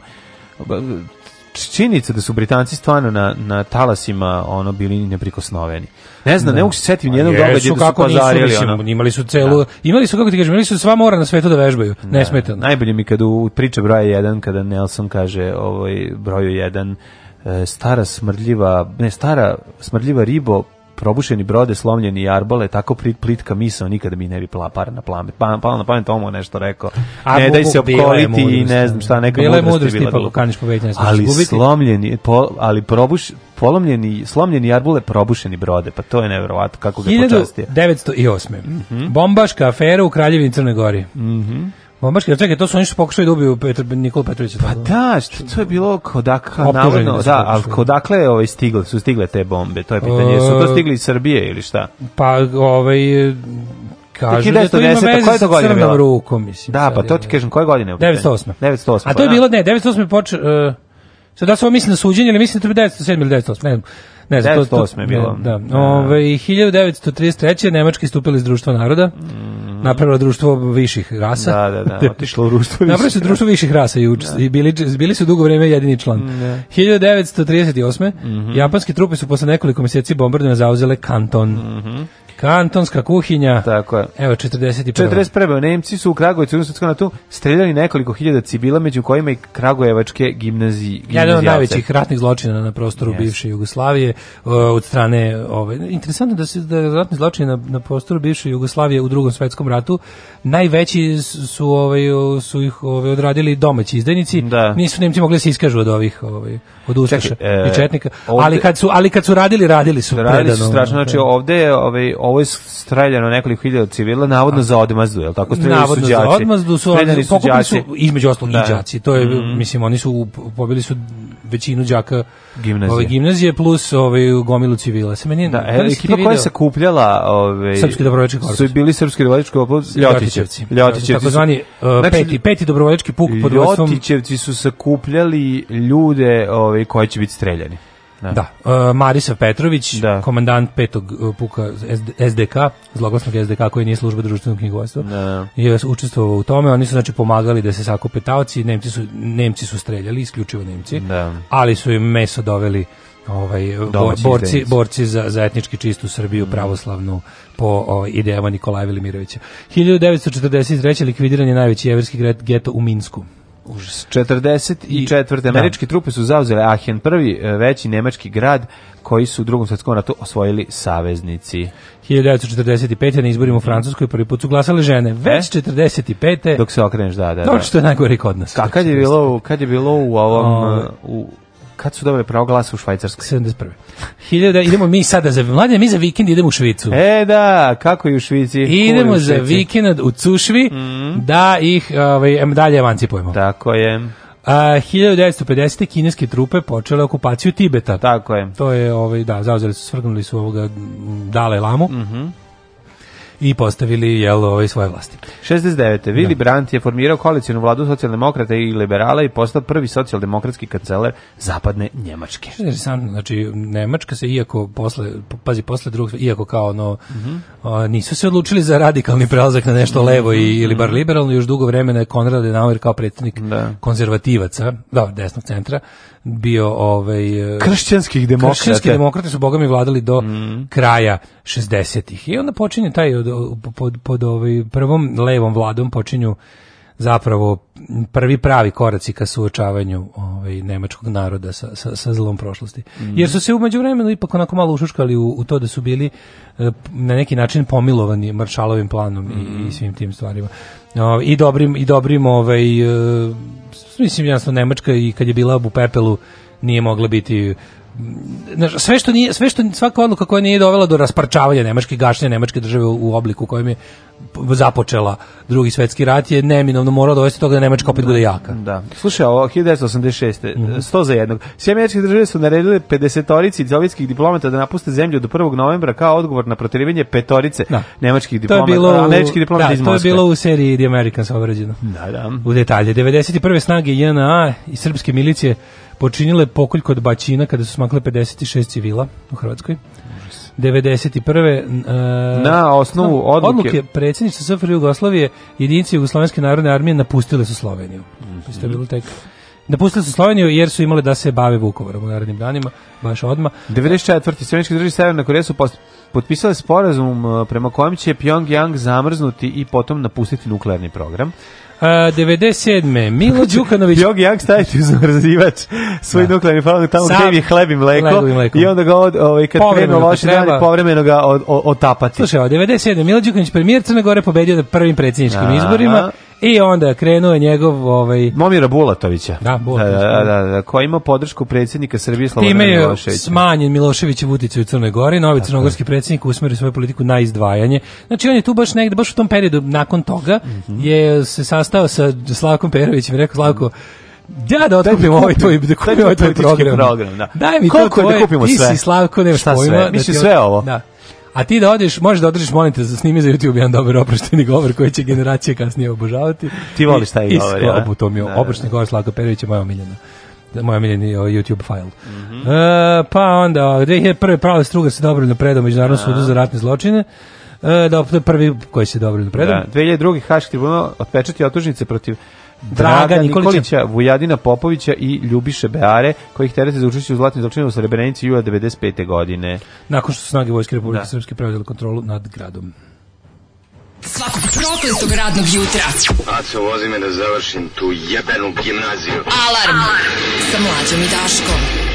Činjenica da su Britanci stvarno na, na talasima ono bili neprikosnoveni. Ne znam, ne mogu se setiti nijednog događaja da su kako nisu, pazarili mislim, ono. imali su celu, imali su, kako ti kažem, imali su sva mora na svetu da vežbaju, nesmetano. Najbolje mi kad u priče broja 1 kada Nelson kaže ovaj broju 1 e, stara smrdljiva, ne stara smrdljiva ribo probušeni brode, slomljeni jarbole, tako plit, plitka misao, nikada mi ne bi pala para na pamet. Pa, palo na pamet Tomo nešto rekao. A, ne daj se bila opkoliti i ne znam šta, neka bila je mudrost mudrost bila tipa, glupa. kaniš pobediti, Ali slomljeni, po, ali probuš, polomljeni, slomljeni jarbole, probušeni brode, pa to je neverovatno kako ga počastio. 1908. Bombaška afera u Kraljevini Crnoj Gori. Mhm. Bombaška, čekaj, to su oni što pokušali da ubiju Petar, Nikola Petrovića. Pa da, što to je bilo kodakle, Optuženi navodno, da da, ali kodakle je ovaj stigle, su stigle te bombe, to je pitanje. Su to E, stigli iz Srbije ili šta? Pa, ovaj, kažu da to ima 1910, veze je to sa crnom rukom, mislim. Da, pa je- to ti kažem, koje godine je u pitanju? 908. 908. A to je pa bilo, ne, 908. poče... Uh, sad da se ovo misli na suđenje, ili mislim da to je 907 ili 908, ne znam. Ne znam, to- to- 908 je bilo. ne, Da. Da. Ove, 1933. Nemački stupili iz društva naroda, napravilo društvo viših rasa. Da, da, da, otišlo u ruštvo. Napravili su društvo viših rasa i, uč, i bili, bili su dugo vreme jedini član. 1938. Mhm. Japanske trupe su posle nekoliko mjeseci bombardovanja zauzele Kanton. Mhm. Kantonska kuhinja. Tako je. Evo, 41. 41. Nemci su u Kragujevcu u Svjetskom ratu streljali nekoliko hiljada civila, među kojima i Kragujevačke gimnaziji. Jedan od najvećih ratnih zločina na prostoru Yes. bivše Jugoslavije uh, od strane ove interesantno da se da ratni zločini na, na prostoru bivše Jugoslavije u Drugom svetskom ratu najveći su ovaj su ih ovaj odradili domaći izdajnici Da. nisu Nemci mogli da se iskažu od ovih ovaj od ustaša Čekaj, e, i četnika ovde- ali kad su ali kad su radili radili su Radili su predano. strašno, znači ovde je, ovaj, ovo je streljano nekoliko hiljada civila, navodno za odmazdu, je li tako? Streljali Navodno su za đaci. odmazdu su, Streljani su su između ostalog Da. i đaci. To je, Mhm. mislim, oni su, pobili su većinu đaka Gimnazije. ove gimnazije plus ovaj gomilu civila. Se meni Da, e, ekipa koja video? je sakupljala ovaj Srpski dobrovoljački korpus. Su bili srpski dobrovoljački korpus Ljotićevci. Ljotićevci. Takozvani su- uh, Znači, peti, peti dobrovoljački puk pod vodstvom Ljotićevci su sakupljali ljude ovaj, koji će biti streljani. Da, uh, Marisav Petrović, Da. komandant petog uh, puka SD- SDK, zloglasnog SDK koji nije služba društvenog knjigovodstva, Da. je učestvovao u tome, oni su znači pomagali da se sakupe taoci, Nemci su, Nemci su streljali, isključivo Nemci, Da. ali su im meso doveli ovaj Domaći borci borci za za etnički čistu Srbiju pravoslavnu po idejama Nikolaja Velimirovića. 1943 likvidiran je najveći jevrejski gret- geto u Minsku. Užas. 44. Američke trupe su zauzele Aachen, prvi e, veći nemački grad koji su u drugom svjetskom ratu osvojili saveznici. 1945. na izborima u Francuskoj prvi put su glasale žene. Već 45. Dok se okreneš, da, da. Da. što je najgore kod nas. A kad je bilo, kad je bilo u ovom, uh, u, kad su dobili pravo glasa u Švajcarskoj? 71. Hiljada, idemo mi sada za mlađe, mi za vikend idemo u Švicu. E da, kako i u Švici? idemo je u za vikend u Cušvi da ih ovaj, dalje emancipujemo. Tako je, A, 1950. kineske trupe počele okupaciju Tibeta. tako je. To je, ovaj, da, zauzeli su, svrgnuli su ovoga Dalaj Lamu. I postavili jel, ovaj, svoje vlasti. 69. Willy Brandt je formirao koalicijnu vladu socijaldemokrata i liberala i postao prvi socijaldemokratski kancelar zapadne Njemačke. Interesantno, znači Nemačka se iako posle pazi posle drugog iako kao ono a, nisu se odlučili za radikalni prelazak na nešto levo i ili bar liberalno još dugo vremena je Konrad Adenauer kao predsjednik Da. konzervativaca, da, desnog centra bio ovaj e, Kršćanskih demokrata. Kršćanski demokrate su bogami vladali do kraja 60-ih. I onda počinje taj od, pod, pod ovaj prvom levom vladom počinju zapravo prvi pravi koraci ka suočavanju ovaj nemačkog naroda sa, sa, sa zlom prošlosti. Jer su se u međuvremenu ipak onako malo ušuškali u, u to da su bili e, na neki način pomilovani maršalovim planom i, i svim tim stvarima. I dobrim i dobrim ovaj e, mislim jasno Nemačka i kad je bila u pepelu nije mogla biti sve što nije sve što svaka odluka koja nije dovela do rasparčavanja nemačke gašenja nemačke države u, obliku kojem je započela drugi svetski rat je neminovno moralo dovesti do toga da Nemačka opet bude jaka. Da. Slušaj, ovo 1986. Mhm. 100 za jednog. Sve američke države su naredile 50-torici sovjetskih diplomata da napuste zemlju do 1. novembra kao odgovor na proterivanje petorice Da. nemačkih To je diplomata. bilo u, američkih diplomata da, iz to je bilo u seriji The Americans obrađeno. Da, da. U detalje. 91. snage JNA i srpske milicije počinile pokolj kod Baćina kada su smakle 56 civila u Hrvatskoj. 91. e, Na osnovu odluke- odluke predsjedništva SFRJ Jugoslavije jedinice Jugoslovenske narodne armije napustile su Sloveniju. Mhm. To je bilo tek Napustili su Sloveniju jer su imale da se bave Vukovarom u narednim danima, baš odmah. 94. Sjemeničke države Severna Koreja su potpisale sporazum uh, prema kojem će Pyongyang zamrznuti i potom napustiti nuklearni program. A, 97. Milo Đukanović Pyongyang staviti uz zamrzivač svoj Da. nuklearni program tamo Sam- gde je hleb i mleko, mleko. i onda ga od, ovaj, kad krenu loši dani, povremeno ga od, od, otapati. Slušaj, ovo, 97. Milo Đukanović, premijer Crne Gore, pobedio na prvim predsjedničkim izborima i onda krenuo je njegov ovaj, Momira Bulatovića. Da, Bulatović, Da, da, da, da, koji ima podršku predsjednika Srbije Slobodana Time je Miloševića. smanjen Miloševićev uticaj u Crnoj Gori, novi crnogorski predsjednik usmeri svoju politiku na izdvajanje. Znači on je tu baš negde, baš u tom periodu nakon toga Mhm. je se sastao sa Slavkom Perovićem i rekao Slavko, ja da otkupim ovaj tvoj, da kupim mi ovaj tvoj program. program, da. Daj mi Koliko to je da tvoje, kupimo ti sve? si Slavko, nemaš Šta pojma. sve? da Mislim, ti- sve ovo? Da. A ti da odeš, možeš da održiš, molim te, za snimi za YouTube jedan dobar oprošteni govor koji će generacije kasnije obožavati. Ti voliš taj I- govor, i jel? sklopu, to mi je Da, da, oprošteni govor Slavka Perovića, moja omiljena. Moj omiljeni ovaj, YouTube file. Mhm. E, pa onda, 2001. pravo struga se dobro predao Međunarodnom sudu za ratne zločine. E, da, je prvi koji se dobro predao. Da, 2002. Haški tribunal otpečati optužnice protiv Draga Nikolića. Nikolića, Vujadina Popovića i Ljubiše Beare, kojih terete za učešće u zlatnim zločinima u Srebrenici jula 95. godine. Nakon što su snage Vojske Republike Da. Srpske preuzeli kontrolu nad gradom. Svakog prokletog radnog jutra. Aco, vozi me da završim tu jebenu gimnaziju. Alarm, sa mlađom i Daškom.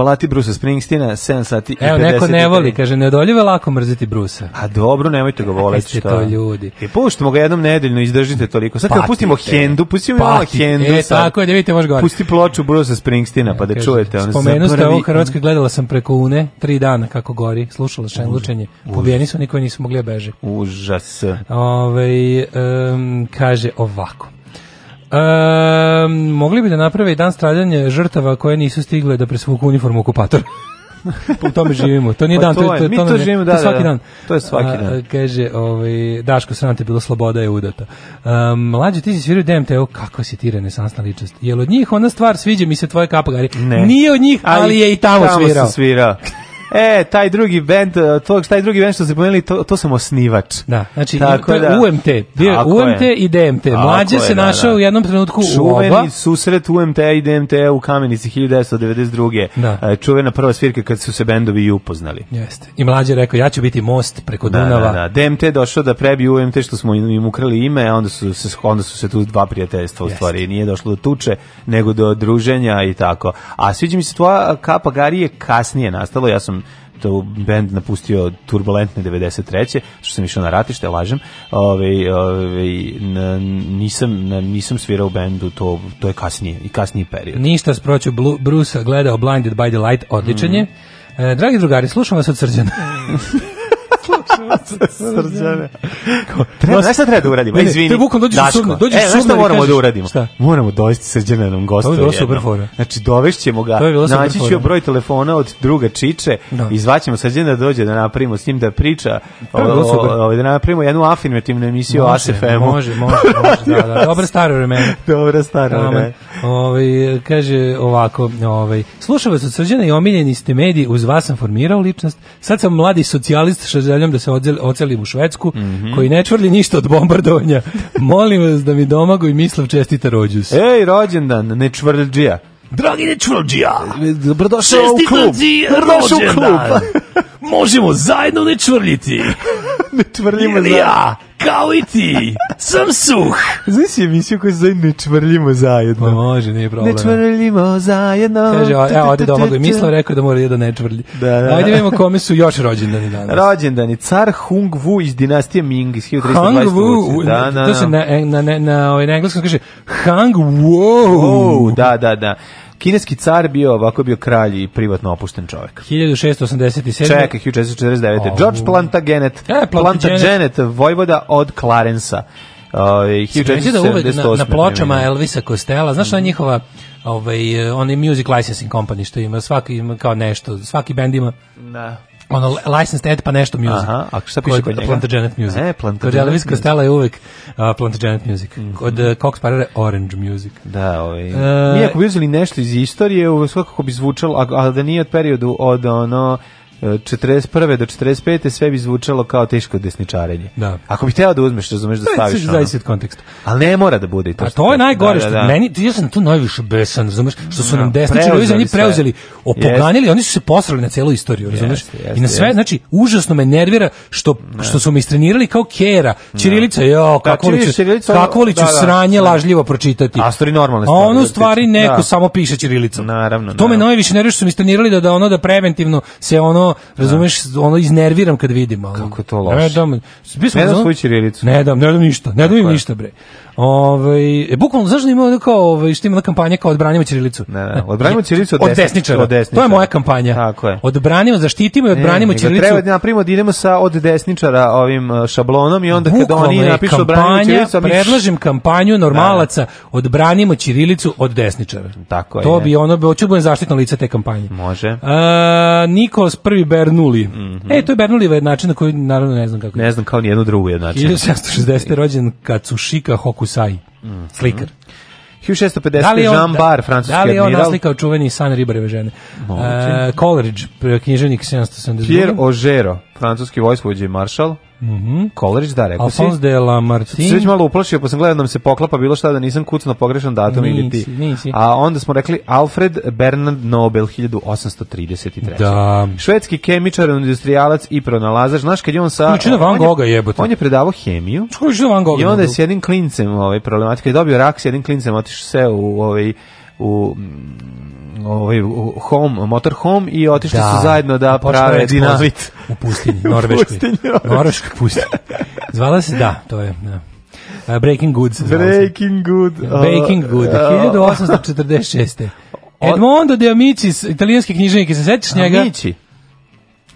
Palati Brusa Springsteena 7 sati i 53. Evo, neko ne voli, kaže, neodoljivo je lako mrziti Brusa. A dobro, nemojte ga voleti. Jeste šta? to ljudi. I puštimo ga jednom nedeljno, izdržite toliko. Sad kad Patite. pustimo Hendu, pustimo malo. Hendu. E, sad. tako je, da vidite, može gore. Pusti ploču Brusa Springsteena, pa da Kaže, čujete. Spomenu ste ovo Hrvatskoj, gledala sam preko une, tri dana kako gori, slušala šenlučenje. Pobijeni su, niko nisu mogli da beže. Užas. Ove, em, kaže ovako. Um, mogli bi da naprave i dan stradanja žrtava koje nisu stigle da presvuku uniformu okupatora. Pa u tome živimo. To nije Pa dan, to to, je, to, mi to, to je- živimo, to da, je svaki da, da. dan. To je svaki dan. A, kaže, ovaj, Daško, sram te bilo, sloboda je udata. Um, mlađe, ti si svirao DMT-u, kako si ti renesansna ličnost? Jel od njih ona stvar, sviđa mi se tvoje kapagari? Ne. Nije od njih, ali, je i tamo, svirao. sam svirao. E, taj drugi band, to, taj drugi band što ste pomenuli, to, to sam osnivač. Da, znači Tako da. UMT, bio Tako UMT je. i DMT. Mlađe se da, našao da. u jednom trenutku u Čuveni oba. susret UMT i DMT u Kamenici 1992. Da. E, Čuvena prva svirka kad su se bendovi i upoznali. Jeste. I mlađe rekao, ja ću biti most preko Da, Dunava. da, da. DMT došao da prebije UMT što smo im ukrali ime, a onda su se, onda su se tu dva prijateljstva u stvari. Nije došlo do tuče, nego do druženja i tako. A sviđa mi se tvoja kapa Gari je kasnije nastalo, ja sam to bend napustio turbulentne 93. što sam išao na ratište, lažem. Ove, ove, nisam, na- nisam svirao u bendu, to, to je kasnije, i kasniji period. Ništa sproću Brusa gledao Blinded by the Light, odličan je. Mhm. E, dragi drugari, slušam vas od srđana. Srđane. Treba, znaš šta treba da uradimo? Ne, ne, izvini. je bukvalno dođeš Daško, sumnar, dođeš e, znaš šta moramo da uradimo? Šta? Moramo dovesti Srđana da nam gostuje. To bi bilo super fora. Znači, dovešćemo ga, To bi bilo super naći ću broj telefona od druga Čiče, Da. izvaćemo Srđana da dođe da napravimo s njim da priča, o- o- o- da napravimo jednu afirmativnu emisiju o Može, ASFM-u. Može, može, može, da, da. Dobra stara vremena. Aman. ne? Ovaj, kaže ovako, ovaj, slušao vas od srđana i omiljeni ste mediji, uz vas sam formirao ličnost, sad sam mladi socijalist sa željom da se ocelim u Švedsku, Mhm. koji ne čvrli ništa od bombardovanja. Molim vas da mi domago i mislav čestita rođus. Ej, rođendan, ne čvrđija. Dragi nečvrđija, Dobrodošao u klub. Dobrodošao u klub. Možemo zajedno ne čvrljiti. ne čvrljimo Jer za... ja, kao i ti, sam suh. Znaš si emisiju koju se zove Ne čvrljimo zajedno? Pa može, nije problem. Ne čvrljimo zajedno. Kaže, a, evo, ode Domagoj Mislav rekao da mora da ne čvrlji. Da, da, da. Ajde vidimo kome su još rođendani danas. Rođendan je car Hung Wu iz dinastije Ming iz 1320. Hang Wu, Da, da, to se da. na, na, na, na, ovaj, na engleskom kaže Hang Wu. Da, da, da. Kineski car bio, ovako bio kralj i privatno opušten čovjek. 1687. Čekaj, 1449. Au. George Plantagenet. E, Plantagenet. Vojvoda od Clarensa. Ovaj, Reći da uvek na, 1478. na pločama. Elvisa Costello, znaš šta je njihova ovaj, eh, onaj music licensing company što ima, svaki ima kao nešto, svaki band ima Da. Ono licensed ad pa nešto music. Aha, a šta piše kod njega? Plantagenet music. E, Kod Plantagenet Elvis music. Costello je uvek uh, Plantagenet music. Kod uh, Cox Parera Orange music. Da, ovaj. E, mi ako bi uzeli nešto iz istorije, svakako bi zvučalo, a, a da nije od periodu od ono e, 41. do 45. sve bi zvučalo kao teško desničarenje. Da. Ako bi hteo da uzmeš, razumeš da To je staviš ono. zavisi od konteksta. Ali ne mora da bude i to. A to je kažem. najgore Da, što da, da. meni ja sam tu najviše besan, razumeš, što su Da, nam desničari preuzeli oni preuzeli, opoganili, oni su se posrali na celu istoriju, razumeš? Jeste, jeste, I na sve, znači užasno me nervira što što su me istrenirali kao kera. Ćirilica, jo, kako li ću, kako li ću da, da. sranje lažljivo pročitati. A stvari normalne A stvari, ono u da, stvari da. neko Da. samo piše ćirilicom. Naravno, To me najviše nervira što su mi istrenirali da da ono da preventivno se ono, razumeš, ono iznerviram kad vidim, ali Kako to loše. Ne dam, Ne dam ono- svoju ćirilicu. Ne dam, ne dam ništa, ne dam im ništa bre. Ovaj e, bukvalno zašto ima ono kao ovaj što ima ona kampanja kao odbranimo ćirilicu. Ne, ne, odbranimo ćirilicu od od desničara. Od desničara. To je moja kampanja. Tako je. Odbranimo, zaštitimo i odbranimo Ne, ćirilicu. Treba da napravimo da idemo sa od desničara ovim uh, šablonom i onda kad oni napišu odbranimo ćirilicu, mi- predlažem kampanju normalaca, odbranimo ćirilicu od desničara. Tako je, To ne. bi ono, bi hoću da budem zaštitno lice te kampanje. Može. A, Nikolas prvi Bernoulli. E, to je Bernoulli način na koji, naravno, ne znam kako. Ne znam kao ni jednu drugu jednačinu. 1760. rođen Katsushika Hokusai. Slikar. 1650. Da li je on, Jean Bar, francuski da li je on admiral. naslikao čuveni san ribareve žene? Moguće. Uh, Coleridge, književnik 772. Pierre Ogero, francuski vojskovođa i maršal. Mhm. Coleridge, da, rekao si. Alphonse de Sad se Lamartine. već malo uplašio, pa sam gledao da nam se poklapa bilo šta da nisam kucno pogrešan datum ili Nisi, ti. nisi. A onda smo rekli Alfred Bernard Nobel 1833. Da. Švedski kemičar, industrijalac i pronalazač. Znaš kad je on sa... Na Van Gogha, jebote. On je predavao hemiju. Je Van Gogh? I onda je s jednim klincem, ovaj problematika, je dobio rak s jednim klincem, otišao se u ovaj u mm, ovaj home, motor home i otišli Da. su zajedno da prave dinamit. U pustinji, Norveškoj. Norveška pustinja. Zvala se, da, to je, da. Uh, Breaking Goods. se zvala se. Breaking good. Baking Good, 1846. Edmondo de Amicis, italijanski književnik, se sećaš njega? Amici.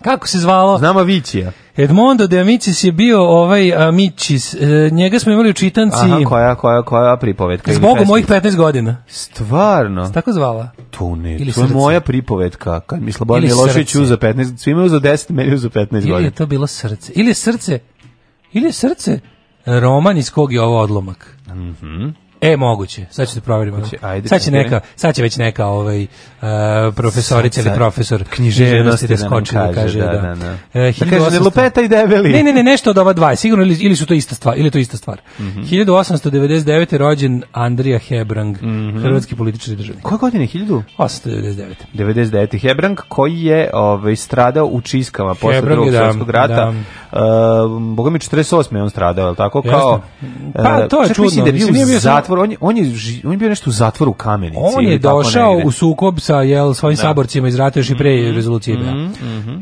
Kako se zvalo? Znam Avicija. Edmondo de Amicis je bio ovaj Amicis. E, njega smo imali u čitanci Aha, koja, koja, koja pripovetka? ili pesma? mojih 15 godina. Stvarno? Tako zvala? To ne, Ili to je srce. moja pripovetka. Kad mi Slobodan Ili Milošević uzeo 15, svima je uzeo 10, meni je uzeo 15 Ili je godina. to bilo srce? Ili je srce? Ili je srce roman iz kog je ovo odlomak? E, moguće. Sad ćete proveriti. Hoće, ajde, sad će neka, sad će već neka ovaj uh, profesorica ili profesor Književnosti da da skoči da kaže, da, da. da, da. E, Da kaže, ne 1800 lupeta i debeli. Ne, ne, ne, nešto od ova dva, sigurno ili, ili su to ista stvar, ili to ista stvar. Mhm. 1899. je rođen Andrija Hebrang, Mhm. hrvatski političar i državnik. Koje godine? 1000? 899. 99. Hebrang koji je ovaj, stradao u Čiskama posle Hebrang drugog da, svjetskog rata. Uh, Boga mi 48. je on stradao, je li tako? Kao, Pa, to je čudno, Mislim da je bio mislim, nije u bio samo- zatvor, on je, on, je, on je bio nešto u zatvoru u Kamenici. On je došao u sukob sa jel, svojim saborcima iz rata još i pre Mhm. rezolucije. da.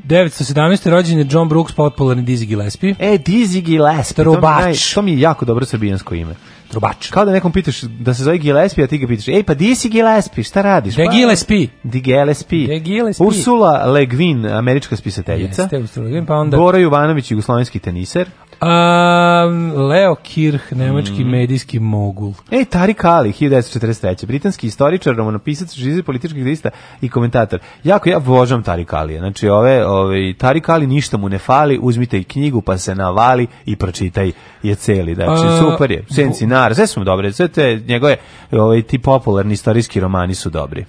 917. rođen je John Brooks, popularni Dizzy Gillespie. E, Dizzy Gillespie. To mi, Trubač. to mi je jako dobro srbijansko ime. Trubač. Kao da nekom pitaš da se zove Gillespie, a ti ga pitaš, ej, pa di si Gillespie, šta radiš? De Pa, Gillespie. Di Gillespie. De Gillespie. Ursula Le Guin, američka spisateljica. Jeste, Australijan, pa onda... Bora Jovanović, jugoslovenski teniser. A, Leo Kirch, nemački Mhm. medijski mogul. E, Tarik Ali, 1943. Britanski istoričar, romanopisac, živi politički aktivista i komentator. Jako, ja vožam Tarik Alija. Znači, ove, ove, Tarik Ali ništa mu ne fali, uzmite i knjigu, pa se navali i pročitaj je celi. Znači, A, super je. Senci Nar, sve su mu dobre. Sve te njegove, ove, ti popularni istorijski romani su dobri.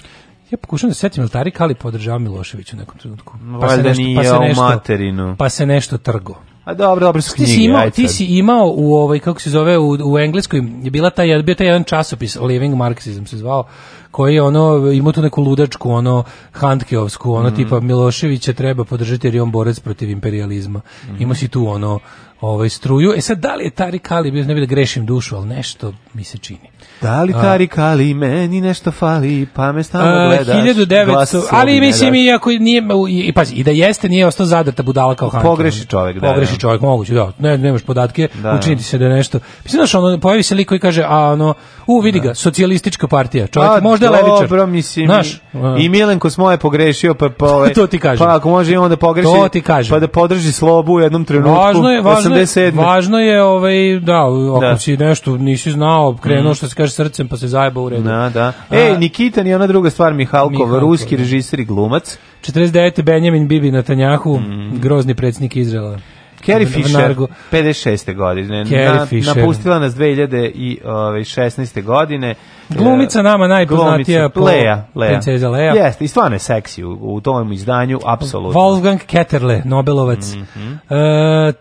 Ja pokušam da se setim, ali Tarik Ali podržava Milošević u nekom trenutku. Pa Valjda nije u materinu. Pa se nešto trgo. A dobro, dobro su Ti knjige. si imao, ti si imao u ovaj kako se zove u, u engleskoj je bila taj bio taj jedan časopis Living Marxism se zvao koji je ono imao tu neku ludačku ono Handkeovsku ono Mhm. tipa Miloševića treba podržati jer je on borac protiv imperializma. Mhm. Imao si tu ono ovaj struju. E sad da li je Tarik Ali bio ne bi da grešim dušu, ali nešto mi se čini. Da li Tarik Ali, meni nešto fali, pa me stalno gledaš. 1900, glas sebi ali ne mislim daš. iako nije i, i pazi, i da jeste nije ostao zadrta budala kao Hanke. Pogreši čovjek, da, Pogreši da. čovjek, moguće, da. Ne, nemaš podatke, Da. učiniti se da je nešto. Mislim znaš, ono pojavi se lik koji kaže, a ono, u vidi ga, socijalistička partija. Čovjek A, možda je levičar. Dobro, mislim, Znaš, i, i Milenko Smo je pogrešio, pa, pa, ovaj, To ti kažem. Pa ako može i on da pogreši, To ti kažem. pa da podrži slobu u jednom trenutku, Važno je, važno je, 87. važno je ovaj, da, ako Da. Si nešto nisi znao, krenuo što se kaže srcem pa se zajeba u redu. Da, da. A- E, Nikitan je ona druga stvar, Mihalkov, Mihalkov, ruski da. režiser i glumac. 49. Benjamin Bibi Netanjahu, grozni predsjednik Izraela. Carrie Na- Fisher, Nargo. 56. godine. Carrie Na, Fisher. Napustila nas 2016. godine. Glumica nama najpoznatija Glumica, po Lea, Lea. princeza Lea. Jeste, i stvarno je seksi u, u tom izdanju, apsolutno. Wolfgang Ketterle, Nobelovac. Mhm. E,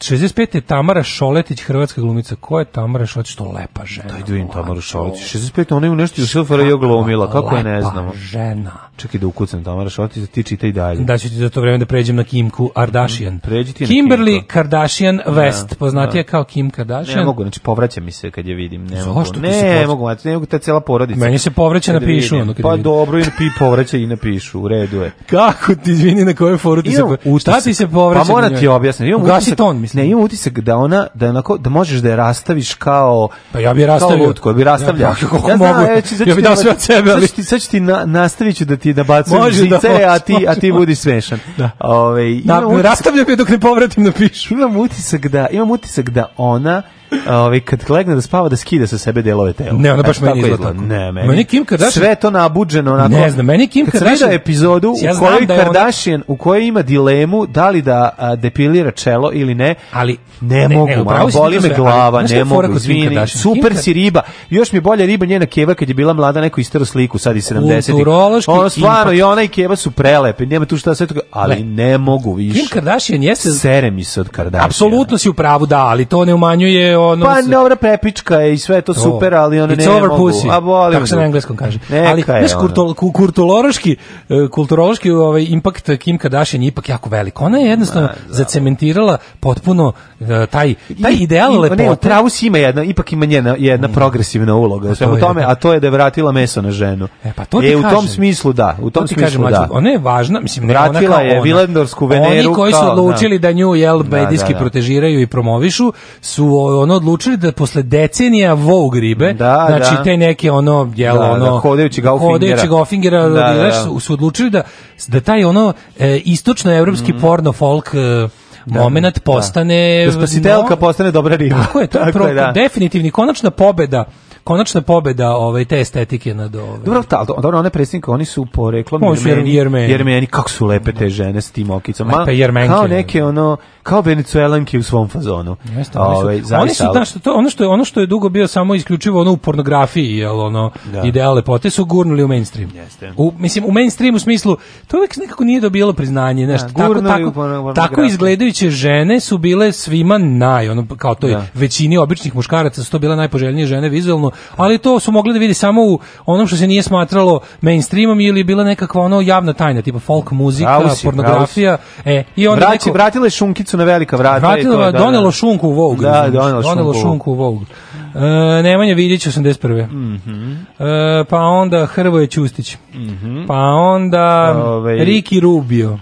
65. je Tamara Šoletić, hrvatska glumica. Ko je Tamara Šoletić? To lepa žena. Daj da vidim. Tamaru Šoletić. 65. ona je u nešto u SFRJ glumila, kako je ne Lepa znamo. žena. Čekaj da ukucam Tamara Šoletić, da ti čitaj dalje. Da ću ti za to vreme da pređem na Kimku Kardashian. Pređi ti na Kimberly Kimku. Kardashian West, poznatija kao Kim Kardashian. Ne mogu, znači povraća mi se kad je vidim. Ne Zašto mogu. Ne, povraća? mogu, znači, ne mogu ta cela porodica. Meni se povraća napišu, vidim. ono Pa vidim. dobro, i napi povraća i napišu, u redu je. Kako ti izvini na kojoj foru ti se... Imam po- Šta ti se povraća? Pa moram na ti objasniti. Ugasi ton, mislim. Ne, imam utisak da ona da onako da možeš da je rastaviš kao Pa ja bi je rastavio. Lutko, bi rastavljao. Ja, kako mogu? ću- sad Ja ću bi ti dao ovo- sve od sebe, ali- Sad ću ti, sad ti na, nastavit ću da ti nabacujem Može da žice, može, a ti, a ti budi smešan. Da. Ove, Da, utisak- rastavljam je dok ne povratim na pišu. imam utisak da imam utisak da ona ovaj kad legne da spava da skida sa sebe delove tela. Ne, ona baš Eto, meni izgleda tako. Ne, meni. Meni Kim Kardashian- Sve to nabuđeno onako. Ne znam, meni Kim kad sam Kardashian- epizodu Ja u kojoj da je ona- Kardashian u kojoj ima dilemu da li da a, depilira čelo ili ne. Ali Ne, ne, mogu, ne, ma, boli to me glava, ali ne mogu, izvini. Kardashian? Super Kim si riba. Još mi je bolja riba njena keva kad je bila mlada, neko istero sliku, sad i 70. Kulturološki Ono stvarno i ona i keva su prelepe, nema tu šta sve toga, ali ne mogu više. Kim Kardashian jeste Sere mi se od Kardashiana. Apsolutno si u pravu, da, ali to ne umanjuje ono... Pa dobra prepička je i sve je to super, ali ono It's ne over mogu. pussy, A boli kako se na engleskom kaže. Neka ali, znaš, kulturološki, e, kulturološki ovaj, impakt Kim Kardashian je ipak jako velik. Ona je jednostavno zacementirala potpuno e, taj, taj ideal I- Ne, lepote. pravu si ima jedna, ipak ima njena, jedna progresivna uloga u svemu tome, da. a to je da je vratila meso na ženu. E, pa to ti e, u tom kažem. smislu da, u tom kažem, smislu mlađo, da. Ona je važna, mislim, ne ona kao je ona. Vilendorsku Veneru Oni koji su kao, odlučili da, nju jel Da, medijski da, da. protežiraju i promovišu, su ono odlučili da posle decenija Vogue ribe, Da, znači da. te neke ono jel Da, da, ono hodajući Gaufingera. hodajući Gaufingera, Da, da, da. su, su odlučili da da taj ono e, istočnoevropski porno folk e, moment postane Da spasitelka no- postane dobra riba. Tako je, to je, pro, je, da. definitivni konačna pobeda konačna pobeda ovaj te estetike nad ovaj Dobro, ta, dobro, one predsjednike, oni su poreklom Jermeni, Jermeni. Jermeni, kako su lepe te žene s tim okicama. Lepe Jermenke. Kao neke, ono, kao venecuelanke u svom fazonu. Jeste, oni su, Ovaj, oni zaista, su, znaš, to, ono, što je, ono što je dugo bio samo isključivo ono u pornografiji, jel, ono, Da. ideal lepote su gurnuli u mainstream. Jeste. U, mislim, u mainstream u smislu, to uvek nekako nije dobilo priznanje, znaš, Da, tako, tako, tako izgledajuće žene su bile svima naj, ono, kao to je, Da. većini običnih muškaraca su to bile najpoželjnije žene vizualno, ali to su mogli da vidi samo u onom što se nije smatralo mainstreamom ili bila nekakva ono javna tajna, tipa folk muzika, Pravo si, pornografija, e, i onda Vraći, neko... vratila je šunkicu na velika vrata. i to, Vratilo, da, donelo da. šunku u Vogue. Da, razumeš? donelo donelo šunku u šunku u Vogue. E, Nemanja Vidić 81. Mhm. E, pa onda Hrvoje Ćustić. Pa onda Ovaj- Ricky Rubio.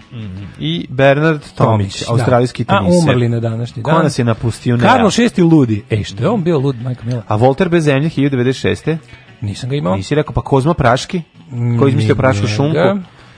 I Bernard Tomić, da. australijski A teniser. umrli na današnji Ko dan. nas je napustio? Ne. Karlo VI ludi. Ej, što je on bio lud, majka mila? A Volter bez zemlje 1096. Nisam ga imao. Nisi rekao, pa Kozma Praški, koji izmislio prašku šunku,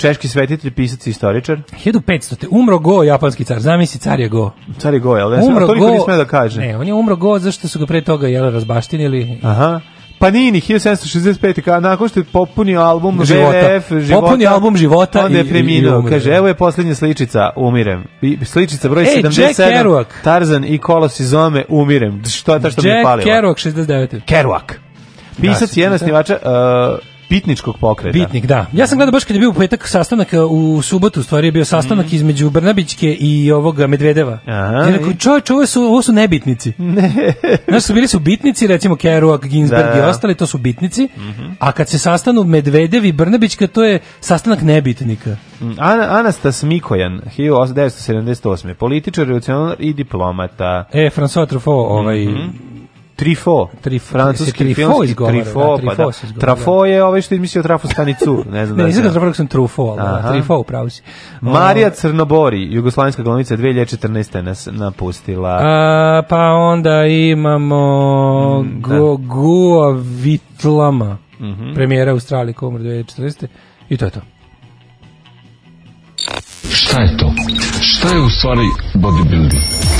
češki svetitelj, pisac i istoričar. 1500. Umro Go, japanski car. Zamisli, car je Go. Car je Goja, ali ja sam, Umro to niko Go. nije smeo da kaže. Ne, on je umro Go zašto su ga pre toga jel, razbaštinili. Aha. Panini 1765. Ka, nakon što je popunio album Života. VVF života. Popunio album života Onda je preminuo. Kaže, evo je posljednja sličica, umirem. I, sličica broj Jack 77. Kerouac. Tarzan i Kolos iz Ome, umirem. Što je to što mi je Jack palilo? Kerouac 69. Kerouac. Pisac Da, i jedan da. snivača uh, pitničkog pokreta. Bitnik, da. Ja sam gledao baš kad je bio u petak sastanak u subotu, u stvari je bio sastanak između Brnabićke i ovoga Medvedeva. Aha, ja rekao, i- čovječ, ovo su, ovo su nebitnici. Ne. Znaš, su bili su bitnici, recimo Kerouac, Ginsberg Da, i ostali, to su bitnici, a kad se sastanu Medvedev i Brnabićka, to je sastanak nebitnika. Ana, Anastas Mikojan, 1978. Političar, revolucionar i diplomata. E, François Truffaut, ovaj... Trifo, Trif- francuski se Trifo izgovara, Trifo, da, pa Trifo da. se izgovara, Trafo je ovaj što je izmislio trafostanicu, ne znam Ne, da nisam ga zapravo sam Truffaut, ali da, Truffaut, pravo si. Marija Crnobori, jugoslovenska glumica 2014. nas napustila. A, pa onda imamo Mm, Go, Gua Vitlama, Mhm. premijera Australije, ko umre 2014. I to je to. Šta je to? Šta je u stvari bodybuilding?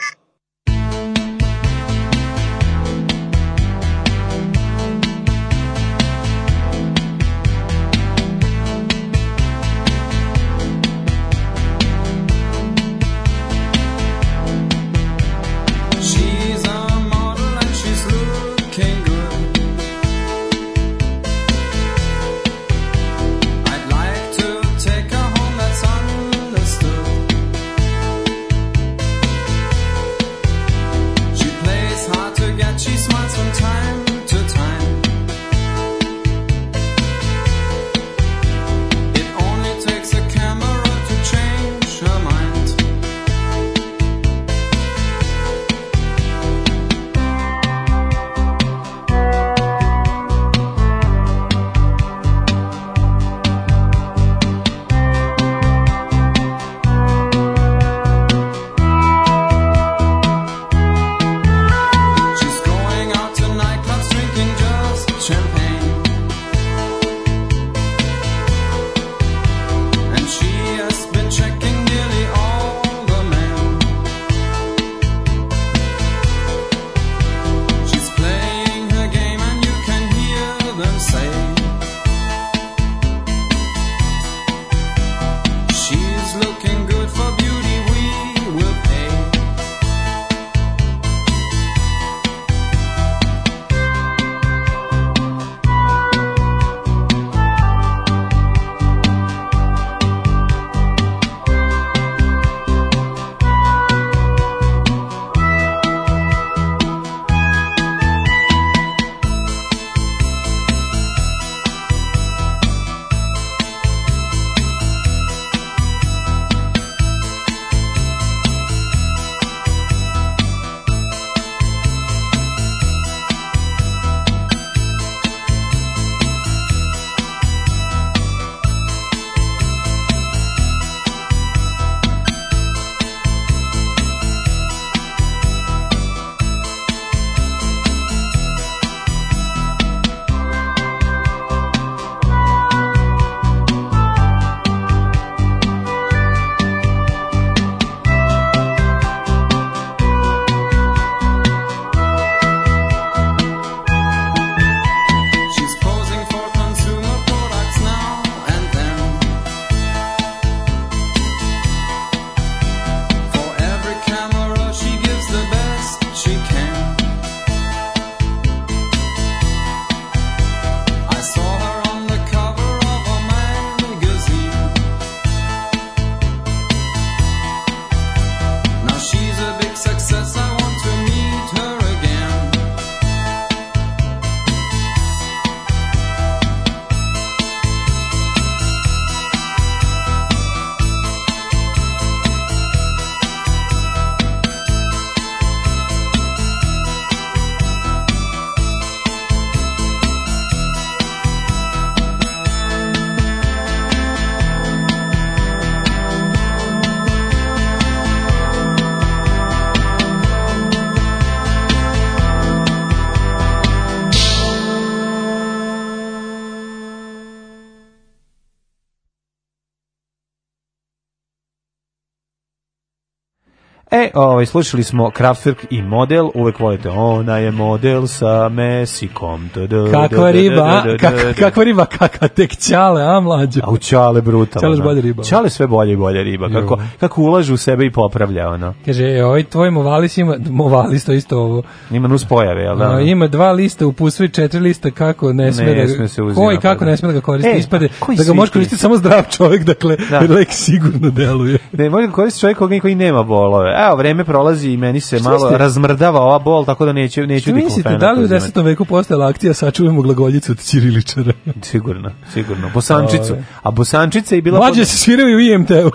E, ovaj, slušali smo Kraftwerk i model, uvek volite, ona je model sa mesikom. Da, da, da, Kakva da, riba, da, da, da, Kak- da. kakva riba, kakva tek ćale, a mlađo? A u Ćale brutalno. Ćale još bolja riba. Ćale sve bolje i bolje riba. Kako, kako ulaže u sebe i popravlja, ono. Kaže, e, ovaj tvoj movalis ima, movalis to isto ovo, Ima nus pojave, jel da? Ima dva lista u pusvi, četiri lista kako ne sme, Ne da, sme se uzima, ko i kako pa da. ne sme da ga koristi, E, ispade koji da ga može koristiti samo zdrav čovjek, dakle, Da. lek sigurno deluje. Ne, može ga koristiti čovjek koji, koji nema bolove. Evo, vreme prolazi i meni se malo mislite? razmrdava ova bol, tako da neću, neću Što mislite, diklofenak da li u uzimati. 10. veku postojala akcija sačuvamo glagoljicu od Ćiriličara? Sigurno, sigurno. Bosančicu. A Bosančica je bila... Mlađe pod- se sviraju u IMT-u.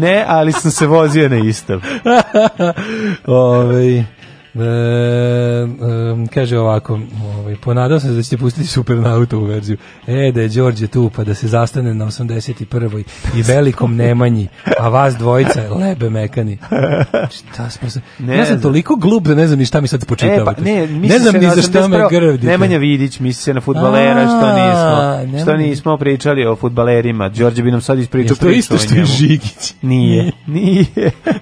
Ne, ali sam se vozio na istom. Ovaj E, em, kaže ovako, ovaj, ponadao sam se da ćete pustiti Supernauta u verziju. E, da je Đorđe tu, pa da se zastane na 81. i velikom Nemanji, a vas dvojica lebe mekani. Šta smo se... Ne ja sam znam. toliko glup da ne znam ni šta mi sad E, spočitavate. pa, ne, ne znam ni na za šta me 81. grdite. Nemanja Vidić, misli se na futbalera, što nismo, što nismo pričali o futbalerima. Đorđe bi nam sad ispričao Jel to priču isto o što njemu. Žigić? Nije, nije.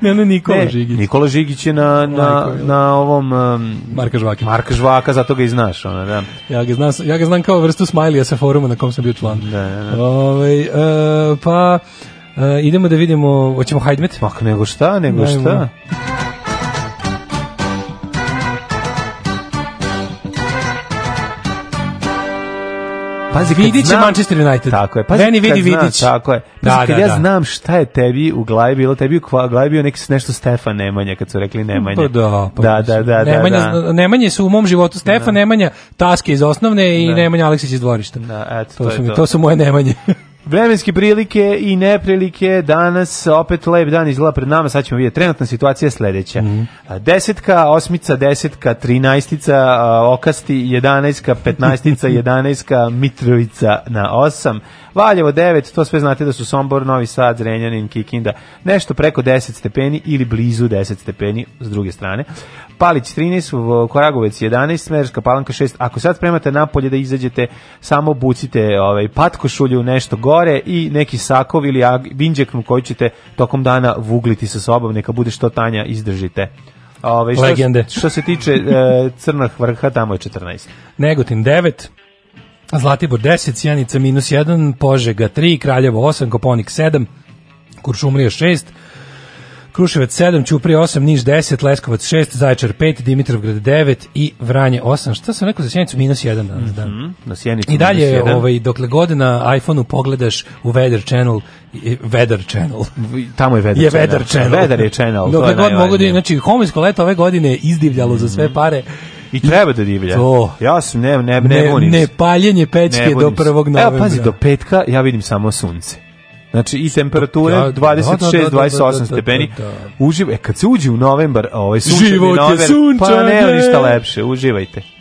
Ne, ne, Nikola Žigić. Nikola Žigić je na, na, na ovom... Um, Marka Žvake. Marka Žvaka, zato ga i znaš, ona, da. Ja ga znam, ja ga znam kao vrstu smajlija sa foruma na kom sam bio član. Da, da, da. Ovaj, e, pa e, idemo da vidimo, hoćemo Hajdmet? Pa nego šta, nego Dajmo. šta. Pazi, kad Vidit će znam- Manchester United. Tako je. Pazi, kad vidi Vidić. Tako je. Pazi, Da, kad da, ja da. znam šta je tebi u glavi bilo, tebi u glavi bio neki nešto Stefan Nemanja, kad su rekli Nemanja. Pa da, pa da, da, da, da, Nemanja, da. Nemanje su u mom životu Stefan Nemanja, Taske iz osnovne i Da. Nemanja Aleksić iz dvorišta. Da, eto, To, to, su, je to. to su moje Nemanje. Vremenske prilike i neprilike danas opet lep dan izgleda pred nama, sad ćemo vidjeti. Trenutna situacija je sledeća. Mhm. A, Desetka, osmica, desetka, trinaestica, a, okasti, jedanajska, petnaestica, jedanajska, Mitrovica na osam, Valjevo 9, to sve znate da su Sombor, Novi Sad, Zrenjanin, Kikinda, nešto preko 10 stepeni ili blizu 10 stepeni s druge strane. Palić 13, v- Koragovec 11, Smerska palanka 6. Ako sad spremate napolje da izađete, samo bucite ovaj, patkošulju nešto gore i neki sakov ili vinđeknu koju ćete tokom dana vugliti sa sobom, neka bude što tanja, izdržite. Ovaj, što, Legende. Što se tiče e, crnog vrha, tamo je 14. Negotin 9, Zlatibor 10, Sjanica minus 1, Požega 3, Kraljevo 8, Koponik 7, Kuršumlija 6, Kruševac 7, Ćuprija 8, Niš 10, Leskovac 6, Zaječar 5, Dimitrovgrad 9 i Vranje 8. Šta sam rekao za Sjenicu? Minus 1 danas, da. Na sjenicu. I dalje, minus jedan. ovaj, dokle god na iPhoneu pogledaš u Weather Channel, Weather Channel, Tamo je Vedar je channel. Weather Channel. Vedar je channel. Dokle god mogu da, znači, homoljsko leto ove godine izdivljalo za sve pare. I treba da divlja. To. Ja sam, ne, ne, ne, Ne, ne paljenje pečke Ne do prvog novembra. Evo, pazi, do petka ja vidim samo sunce. Znači i temperature Da, da, 26, da, da, da, 28 da, da, stepeni. da, da. Uživaj, kad se uđe u novembar, ovaj sunčani novembar, pa je. ništa lepše, uživajte.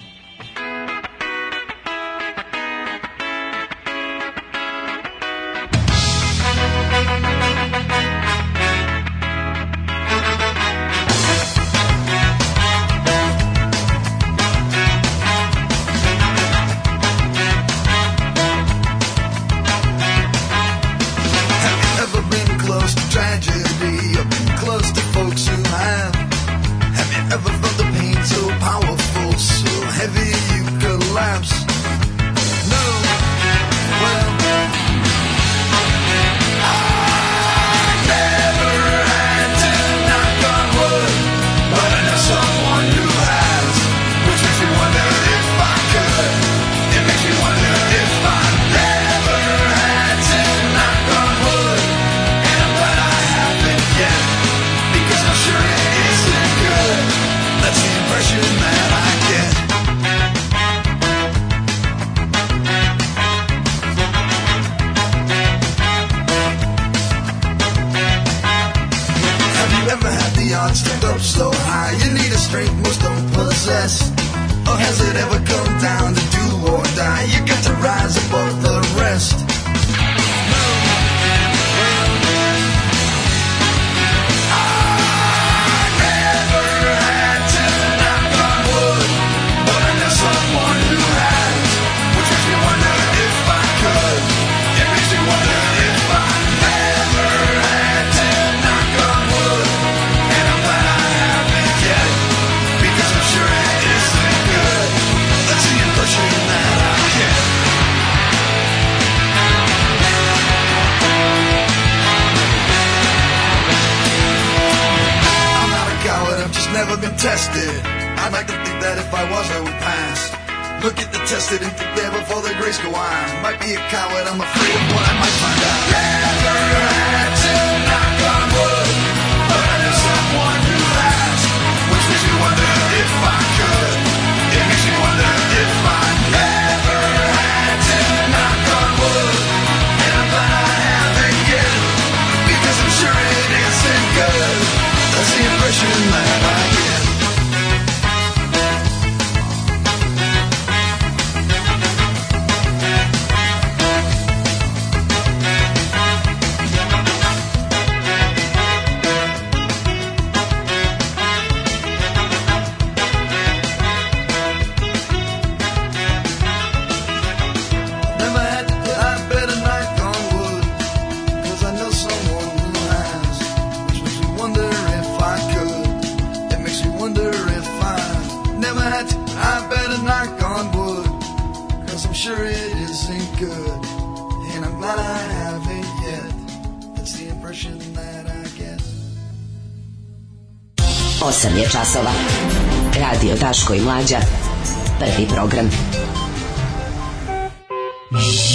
Daško i Mlađa. Prvi program.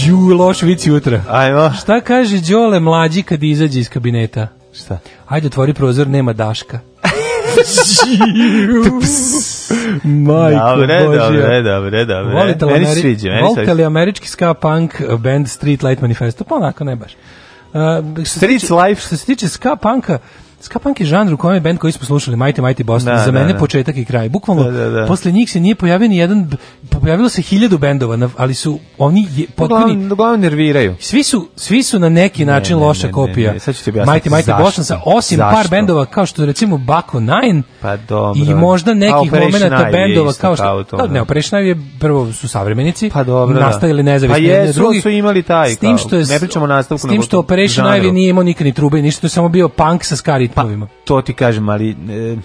Ju, loš vic jutra. Ajmo. Šta kaže Đole mlađi kad izađe iz kabineta? Šta? Ajde, otvori prozor, nema Daška. Majko Dobre, Božja. dobre, dobre, dobre. Volite li, Meni Ameri- sviđa, meni volite sviđa. li američki ska punk band Street Light Manifesto? Pa onako ne baš. Uh, Street tiče- Life. Što se tiče ska punka, Ska punk je žanr u kojem je band koji smo slušali, Mighty Mighty Boston, Da, za da, mene da. početak i kraj. Bukvalno, Da, da, da. posle njih se nije pojavio ni jedan, pojavilo se hiljadu bendova, ali su oni je, potpuni, Uglavnom, nerviraju. svi su, svi su na neki način ne, loša ne, ne, kopija. Mighty Mighty zašto. Boston sa osim par Zašto? bendova kao što recimo Bako Nine Pa dobro. i možda nekih momenata je bendova kao što kao da. ne Operation je prvo su savremenici Pa dobro, da. nastavili nezavisno Pa jedni jesu, drugih. su imali taj, s tim što je ne pričamo nastavku, s tim što Operation. Ivy nije imao nikad ni trube ništa to je samo bio punk sa ska ritmovima To ti kažem, ali e,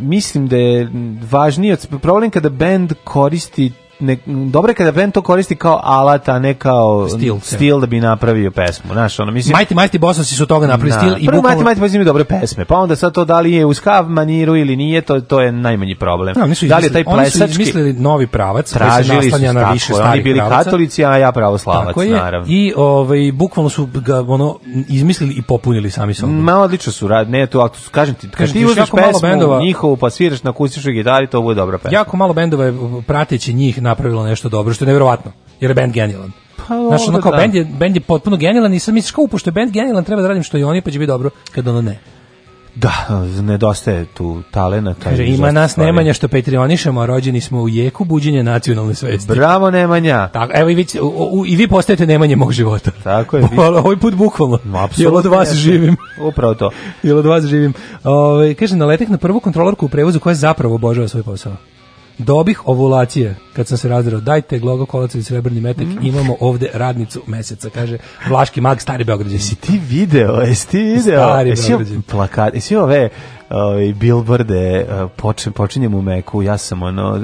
mislim da je važnije, problem kada bend koristi ne, dobro je kada bend to koristi kao alat, a ne kao Stil, stil da bi napravio pesmu. Znaš, ono, mislim, Mighty Mighty Bossovci su toga napravili Da. stil i Prvo Mati Mati Mati imaju dobre pesme, pa onda sad to da li je u skav maniru ili nije, to, to je najmanji problem. Da, su da li je taj izmislili- oni su plesački, izmislili novi pravac koji se tražili su, naslanja na više starih oni bili pravaca. katolici, a ja pravoslavac, Tako je, naravno. i ovaj, bukvalno su ga ono, izmislili i popunili sami sobom. Ma odlično su rad, ne to, ako kažem ti, kad Kažem ti uzmeš malo pesmu bendova- njihovu pa sviraš na akustičnoj gitari, to bude dobra pesma. Jako malo bendova je prateći njih napravilo nešto dobro, što je nevjerovatno, jer je bend genijalan. Pa, Znaš, ono kao, da. bend je, bend je potpuno genijalan i sad misliš kao, pošto je bend genijalan, treba da radim što i oni, pa će biti dobro, kad ono ne. Da, nedostaje tu talena. Kaže, ima nas Nemanja što petrionišemo, a rođeni smo u jeku buđenja nacionalne svesti. Bravo Nemanja. Tako, evo i vi, u- u- i vi postajete Nemanje mog života. Tako je. Ali ovaj put bukvalno. Jel od vas živim. Upravo to. Jel od vas živim. Ove, kaže, naletek na prvu kontrolorku u prevozu koja zapravo obožava svoj posao. Dobih ovulacije, kad sam se razdrao, dajte glogo kolac ili srebrni metak, Mm. imamo ovde radnicu meseca, kaže Vlaški mag, stari Beograđan. Jesi ti video, jesi ti video? Stari jesi plakat, jesi ove ovaj billboarde, uh, počin, počinjem u Meku, ja sam ono,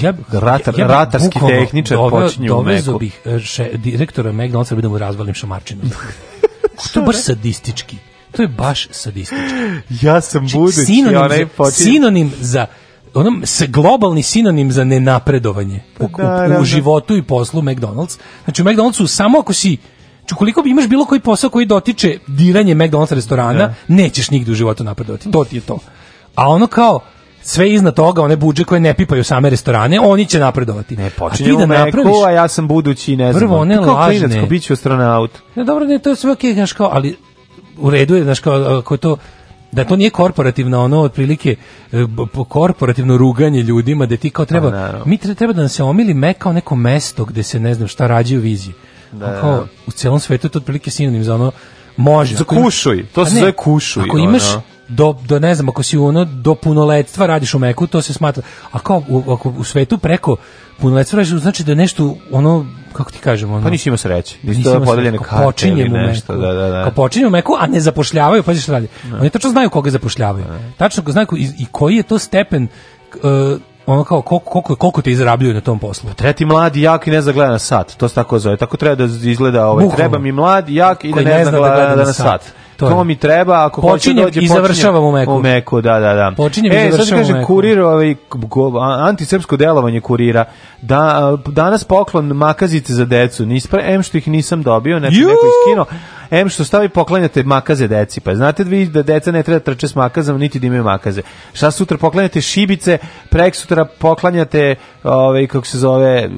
Ja, ratar, ja bih ratarski tehničar doveo- počinje u Meku. bih e, še, direktora McDonald'sa da mu razvalim šamarčinu. to je baš sadistički. To je baš sadistički. Ja sam budući, sinonim, onaj počinje... sinonim za onom s- globalni sinonim za nenapredovanje u, Pa da, da, u, da. životu i poslu McDonald's. Znači u McDonald'su samo ako si Znači, ukoliko bi imaš bilo koji posao koji dotiče diranje McDonald's restorana, nećeš nigde u životu napredovati. To ti je to. A ono kao, sve iznad toga, one budže koje ne pipaju same restorane, oni će napredovati. Ne, ti da u napraviš, a ja sam budući, ne znam. Prvo, one kao lažne- klinac, ko bit ću astronaut. Ne, dobro, ne, to je sve okej, znaš kao, ali u redu je, znaš kao, ako je to, da to nije korporativno, ono, otprilike, e, korporativno ruganje ljudima, da ti kao treba, naravno. mi tre- treba da nam se omili me kao neko mesto gde se, ne znam, šta rađaju vizije. Da, kao, da. u celom svetu je to otprilike sinonim za ono, može. Za kušuj, to Pa se zove kušuj, Ako imaš, do, do ne znam, ako si ono do punoletstva radiš u Meku, to se smatra. A kao u, ako u svetu preko punoletstva radiš, znači da nešto ono kako ti kažem, ono. Pa nisi imao sreće. Nisu Nisam to imao podeljene karte Počinjem ili u nešto. Da, da, da. Kao počinjem u Meku, a ne zapošljavaju, pa šta radi. Oni tačno znaju koga zapošljavaju. Tačno znaju i, i koji je to stepen uh, ono kao koliko, koliko, koliko te izrabljuju na tom poslu. Treba ti mlad i jak i ne zna gleda na sat. To se tako zove. Tako treba da izgleda ovaj. Treba mi mlad jak i da Koji ne, zna gleda, da na sat. To to mi treba, ako hoće Počinjem dođe, i završavam u Meku. U Meku, da, da, da. Počinjem i e, sad završavam u kaže Meku. kurir, ovaj, antisrpsko delovanje kurira, da, danas poklon makazice za decu, nispre, em što ih nisam dobio, Ju! neko iskino, em što stavi poklanjate makaze deci, pa znate vi da deca ne treba da trče s makazama, niti da imaju makaze. Šta sutra poklanjate šibice, prek sutra poklanjate, ovaj, kako se zove,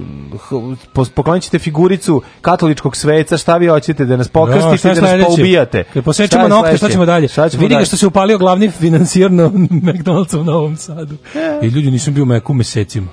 poklanjaćete figuricu katoličkog sveca, šta vi hoćete, da nas Da, i je da nas poubijate. Kad je nokte, šta ćemo dalje? Šta ćemo Vidi ga dalje? što se upalio glavni financijer na McDonald'sa u Novom Sadu. I ljudi nisam bio u Meku mesecima.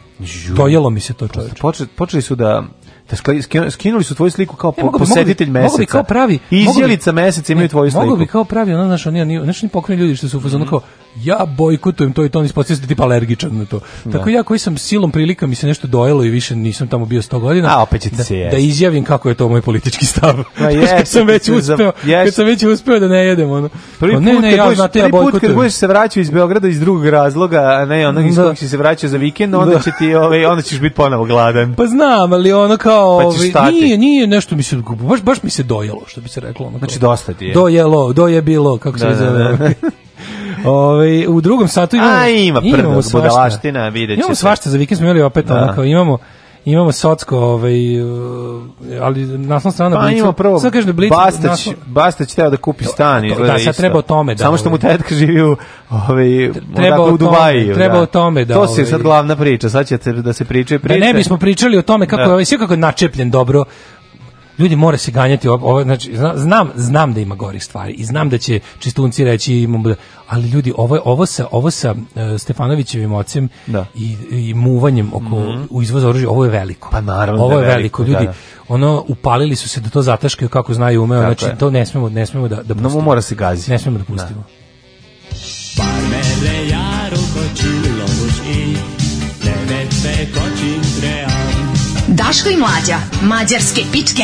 Dojelo mi se to čoveče. Počeli, počeli su da da skinu- skinuli su tvoju sliku kao po, mogu bi- posetitelj mogu bi- mogu bi meseca. kao pravi- Izjelica meseca imaju tvoju sliku. Mogu bi kao pravi, ono, znaš, oni, oni, znaš, oni pokojni ljudi što su u fazonu kao, ja bojkotujem to i to, oni ispostavljaju se tipa alergičan na to. Tako ja koji sam silom prilika mi se nešto dojelo i više nisam tamo bio 100 godina. A, opet će ti da, se da izjavim kako je to moj politički stav. Ma kad sam već uspeo, jeste. kad sam već uspeo da ne jedem, ono. Prvi Pa put, ne, ne, ja, znate, ja prvi put kad bojkotujem. budeš se vraćao iz Beograda iz drugog razloga, a ne onog iz Da. kojeg si se vraćao za vikend, onda Da. će ti, ovaj, onda ćeš biti ponovo gladan. Pa znam, ali ono kao Pa ovaj, nije, nije nešto mi se baš baš mi se dojelo, što bi se reklo, ono. Znači, dosta ti je. Dojelo, doje bilo, kako se Da, da, zove. da. Ovaj u drugom satu imamo A, ima imamo prdog, budalaština, vidjet Imamo ćete. svašta za vikend smo imali opet Da. onako, imamo imamo socko, ovaj, uh, ali naslovna strana Pa Blicu. prvo, Sad kaže da Blic, Bastać, naslov- Bastać teo da kupi stan, to- izgleda da, sad treba o tome da, Samo što mu ovaj. tetka živi u, ovaj, treba u Dubaju. tome, treba da. o tome da, To se ovaj- sad glavna priča, sad će te- da se pričaju Da priče. ne bismo pričali o tome kako Da. je ovaj sve kako je načepljen dobro. Ljudi mora se ganjati ovo, ovo znači zna- znam znam da ima gorih stvari i znam da će čistunci reći imamo da- ali ljudi ovo ovo sa ovo sa e, Stefanovićevim ocem Da. i, i muvanjem oko u izvoza oružja ovo je veliko. Pa naravno Ovo da je je veliko, veliko, ljudi. da, da. Ono upalili su se da to zataškaju kako znaju i umeju, Tako znači je. to ne smemo ne smemo da da No, pustimo. mora se gazi. Ne smemo da pustimo. Parmele járok a csillagos ég, nevetve kacsint reám. Daško i mlađa, mađarske pičke.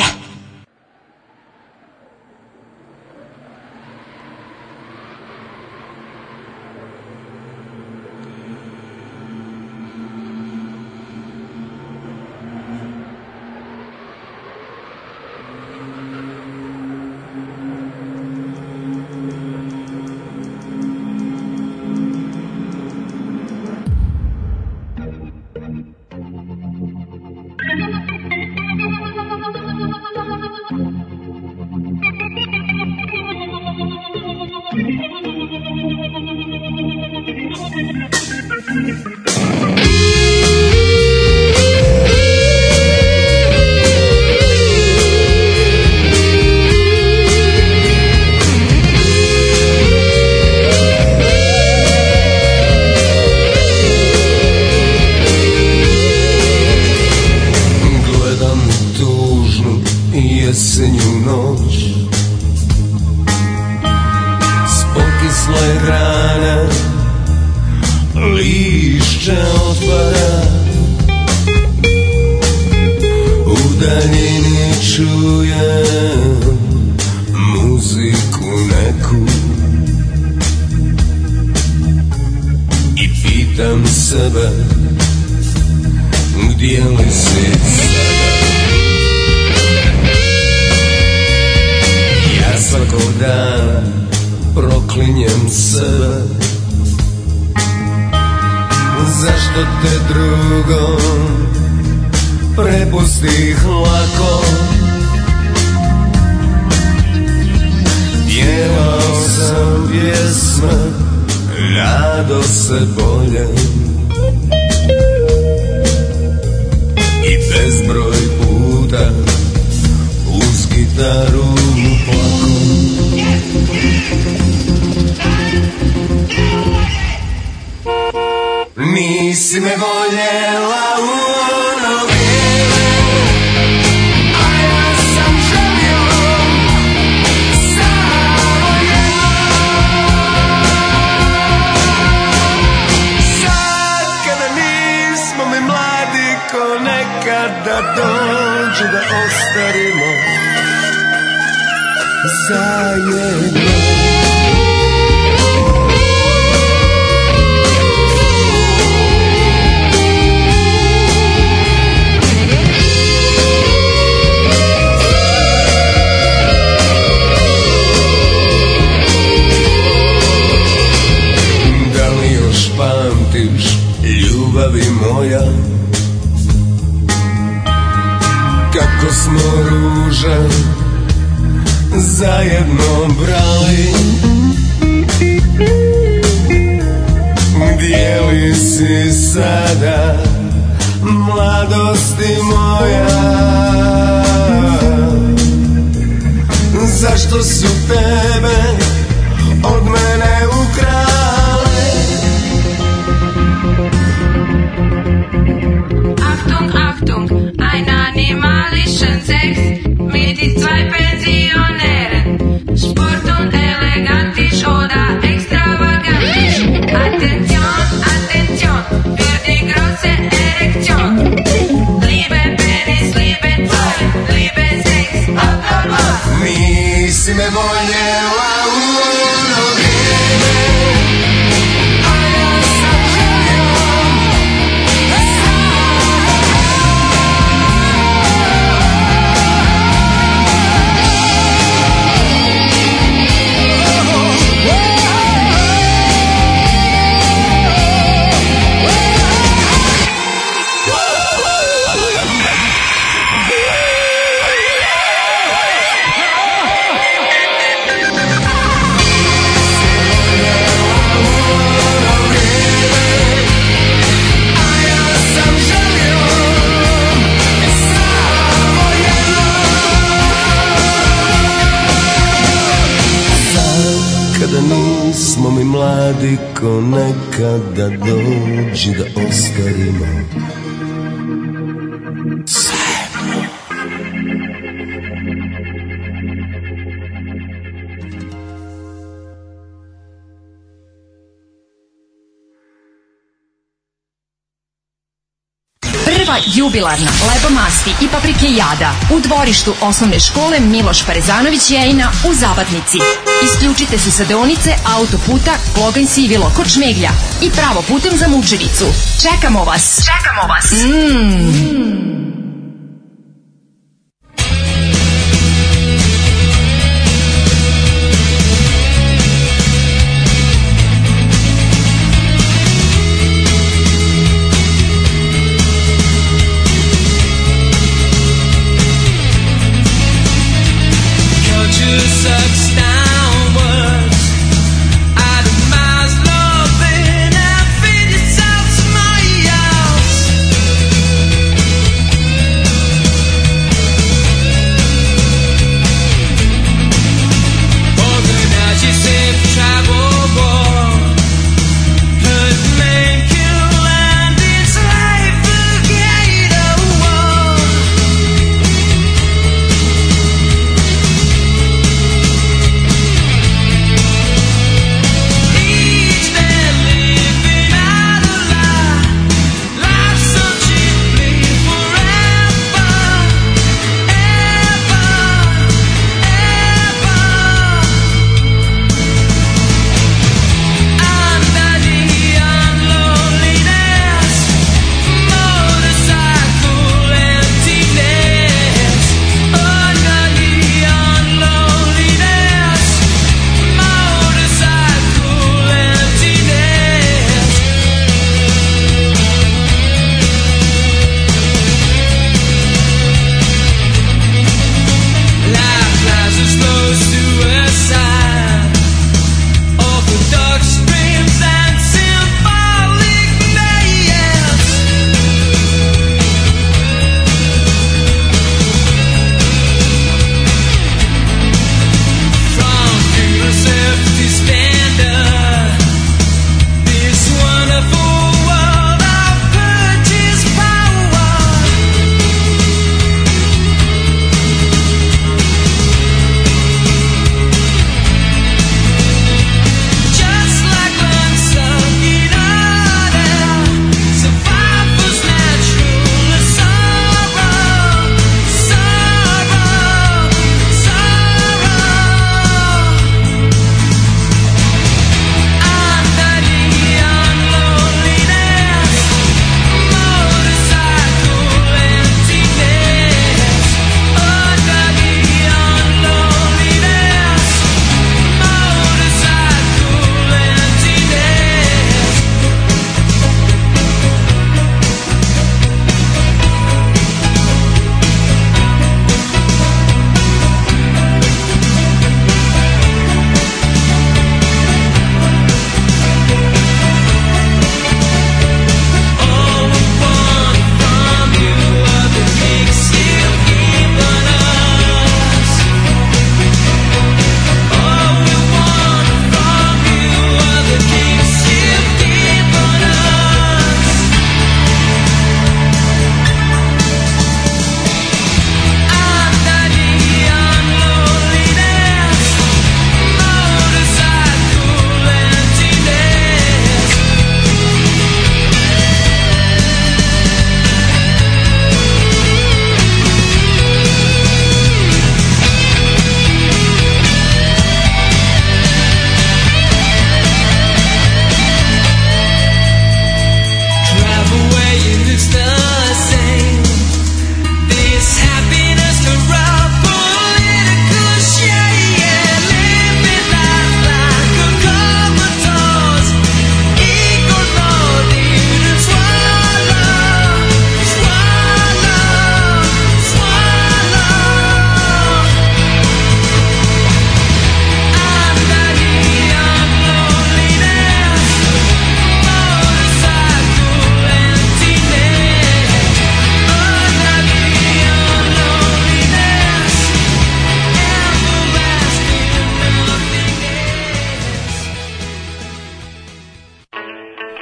Mladi ko nekada dođi da ostarimo Prva jubilarna leba masti i paprike jada u dvorištu osnovne škole Miloš Parezanović Jejina u Zabatnici. Isključite se sa deonice autoputa Kloganj Sivilo kod Šmeglja i pravo putem za Mučevicu. Čekamo vas! Čekamo vas! Mm.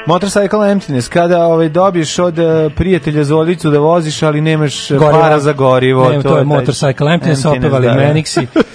Motorcycle emptiness, kada ovaj, dobiješ od eh, prijatelja Zolicu da voziš, ali nemaš eh, para za gorivo. Ne, to, je taj- Motorcycle Emptiness, opevali da, da. Menixi,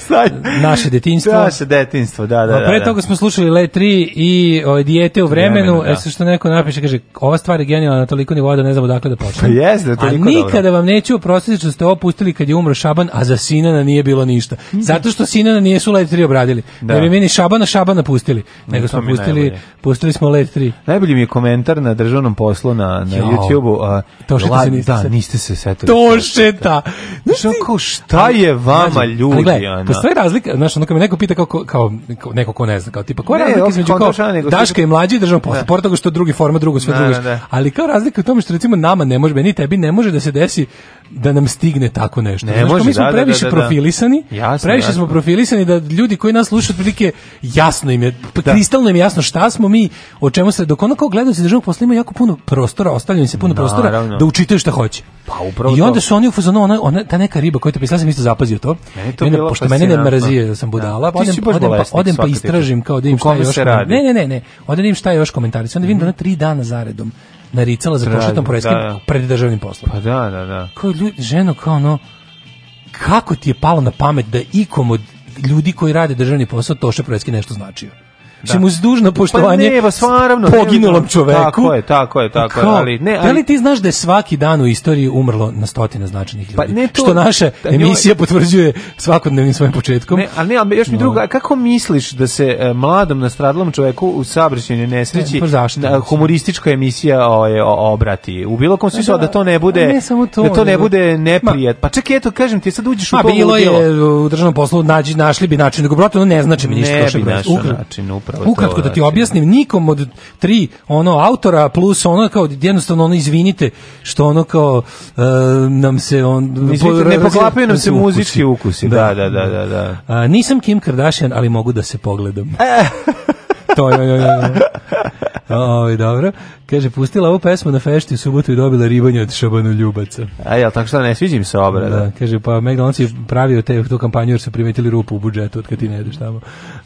naše detinjstvo. Naše detinjstvo, da, da, A da. pre da. toga smo slušali Let 3 i o, dijete u vremenu, Vremenu, da. e sad što neko napiše, kaže, ova stvar je genijalna na toliko nivoa da ne znamo dakle da počne. Pa jeste, da je A toliko nikada vam neću oprostiti što ste ovo pustili kad je umro Šaban, a za Sinana nije bilo ništa. Zato što Sinana nijesu Let 3 obradili. Da. Ne bi mi ni Šabana Šabana pustili, nego smo pustili, najbolje. pustili smo Let 3. Najbolji mi je komentar na državnom poslu na, na. YouTube-u. a, To što se niste Da, niste se setili. To šeta. Znaš, šta je vama, ljudi? ali ono? postoji razlika, znaš, ono kad me neko pita kao, kao, kao neko ko ne zna, kao tipa, koja je razlika između kao Daška i mlađi i državno posle, Da. pored toga što drugi forma, drugo sve Da, drugo. da. Ali kao razlika u tome što recimo nama ne može, meni tebi ne može da se desi da nam stigne tako nešto. Ne može, mi smo previše profilisani, previše smo profilisani da ljudi koji nas slušaju otprilike jasno im je, kristalno im je jasno šta smo mi, o čemu se, dok ono kao gledalci državnog posla imaju jako puno prostora, ostavljaju im se puno prostora da učitaju šta hoće. Pa upravo I onda su oni u fazonu, ona, ona, ta neka riba koja te pisala, sam isto zapazio to. Meni je to onda, pošto mene ne fascinantno. mrzije da sam budala, Da. Ti odem, baš odem, pa, odem pa istražim kao da im šta još. radi? Ne, ne, ne, ne. Odem da im šta još komentari. Onda vidim da ona tri dana zaredom naricala za Traži, pošetom poreskim da, da. pred državnim poslom. Pa da, da, da. Kao ljudi, ženo, kao ono, kako ti je palo na pamet da ikom od ljudi koji rade državni posao Toše Projeski nešto značio? Da. uz dužno poštovanje Pa ne, pa stvarno, poginulom čoveku. tako je, tako je, tako je, Kao, ali- ne, Da li ali- ti znaš da je svaki dan u istoriji umrlo na stotine značajnih ljudi? Pa ne to- što naša da emisija potvrđuje svakodnevnim svojim početkom. Ne, ali ne, ali još mi No. drugo, kako misliš da se e, mladom nastradalom čoveku u saobraćajnoj nesreći Ne, pa zašto, na- mislim? humoristička emisija ovaj, o, obrati? U bilo kom smislu da, da, to ne bude ne samo to, da to ne bude neprijat. Pa čekaj, eto kažem ti, sad uđeš u to bilo je u državnom poslu nađi našli bi način, nego brate ono ne znači mi ništa Ne bi našao način, upravo to, Ukratko da ti znači. objasnim, nikom od tri ono autora plus ono kao jednostavno ono izvinite što ono kao e, nam se on Izvinite, ne poklapaju nam se muzički ukusi. Da, da, da, da, da. A, nisam Kim Kardashian, ali mogu da se pogledam. To je, je, je. Oj, dobro. Kaže, pustila ovu pesmu na fešti u subotu i dobila ribanje od Šabanu Ljubaca. A jel, tako što ne sviđa im se obrada. Da, kaže, pa McDonald's je pravio te, tu kampanju jer su primetili rupu u budžetu od kad ti ne ideš tamo.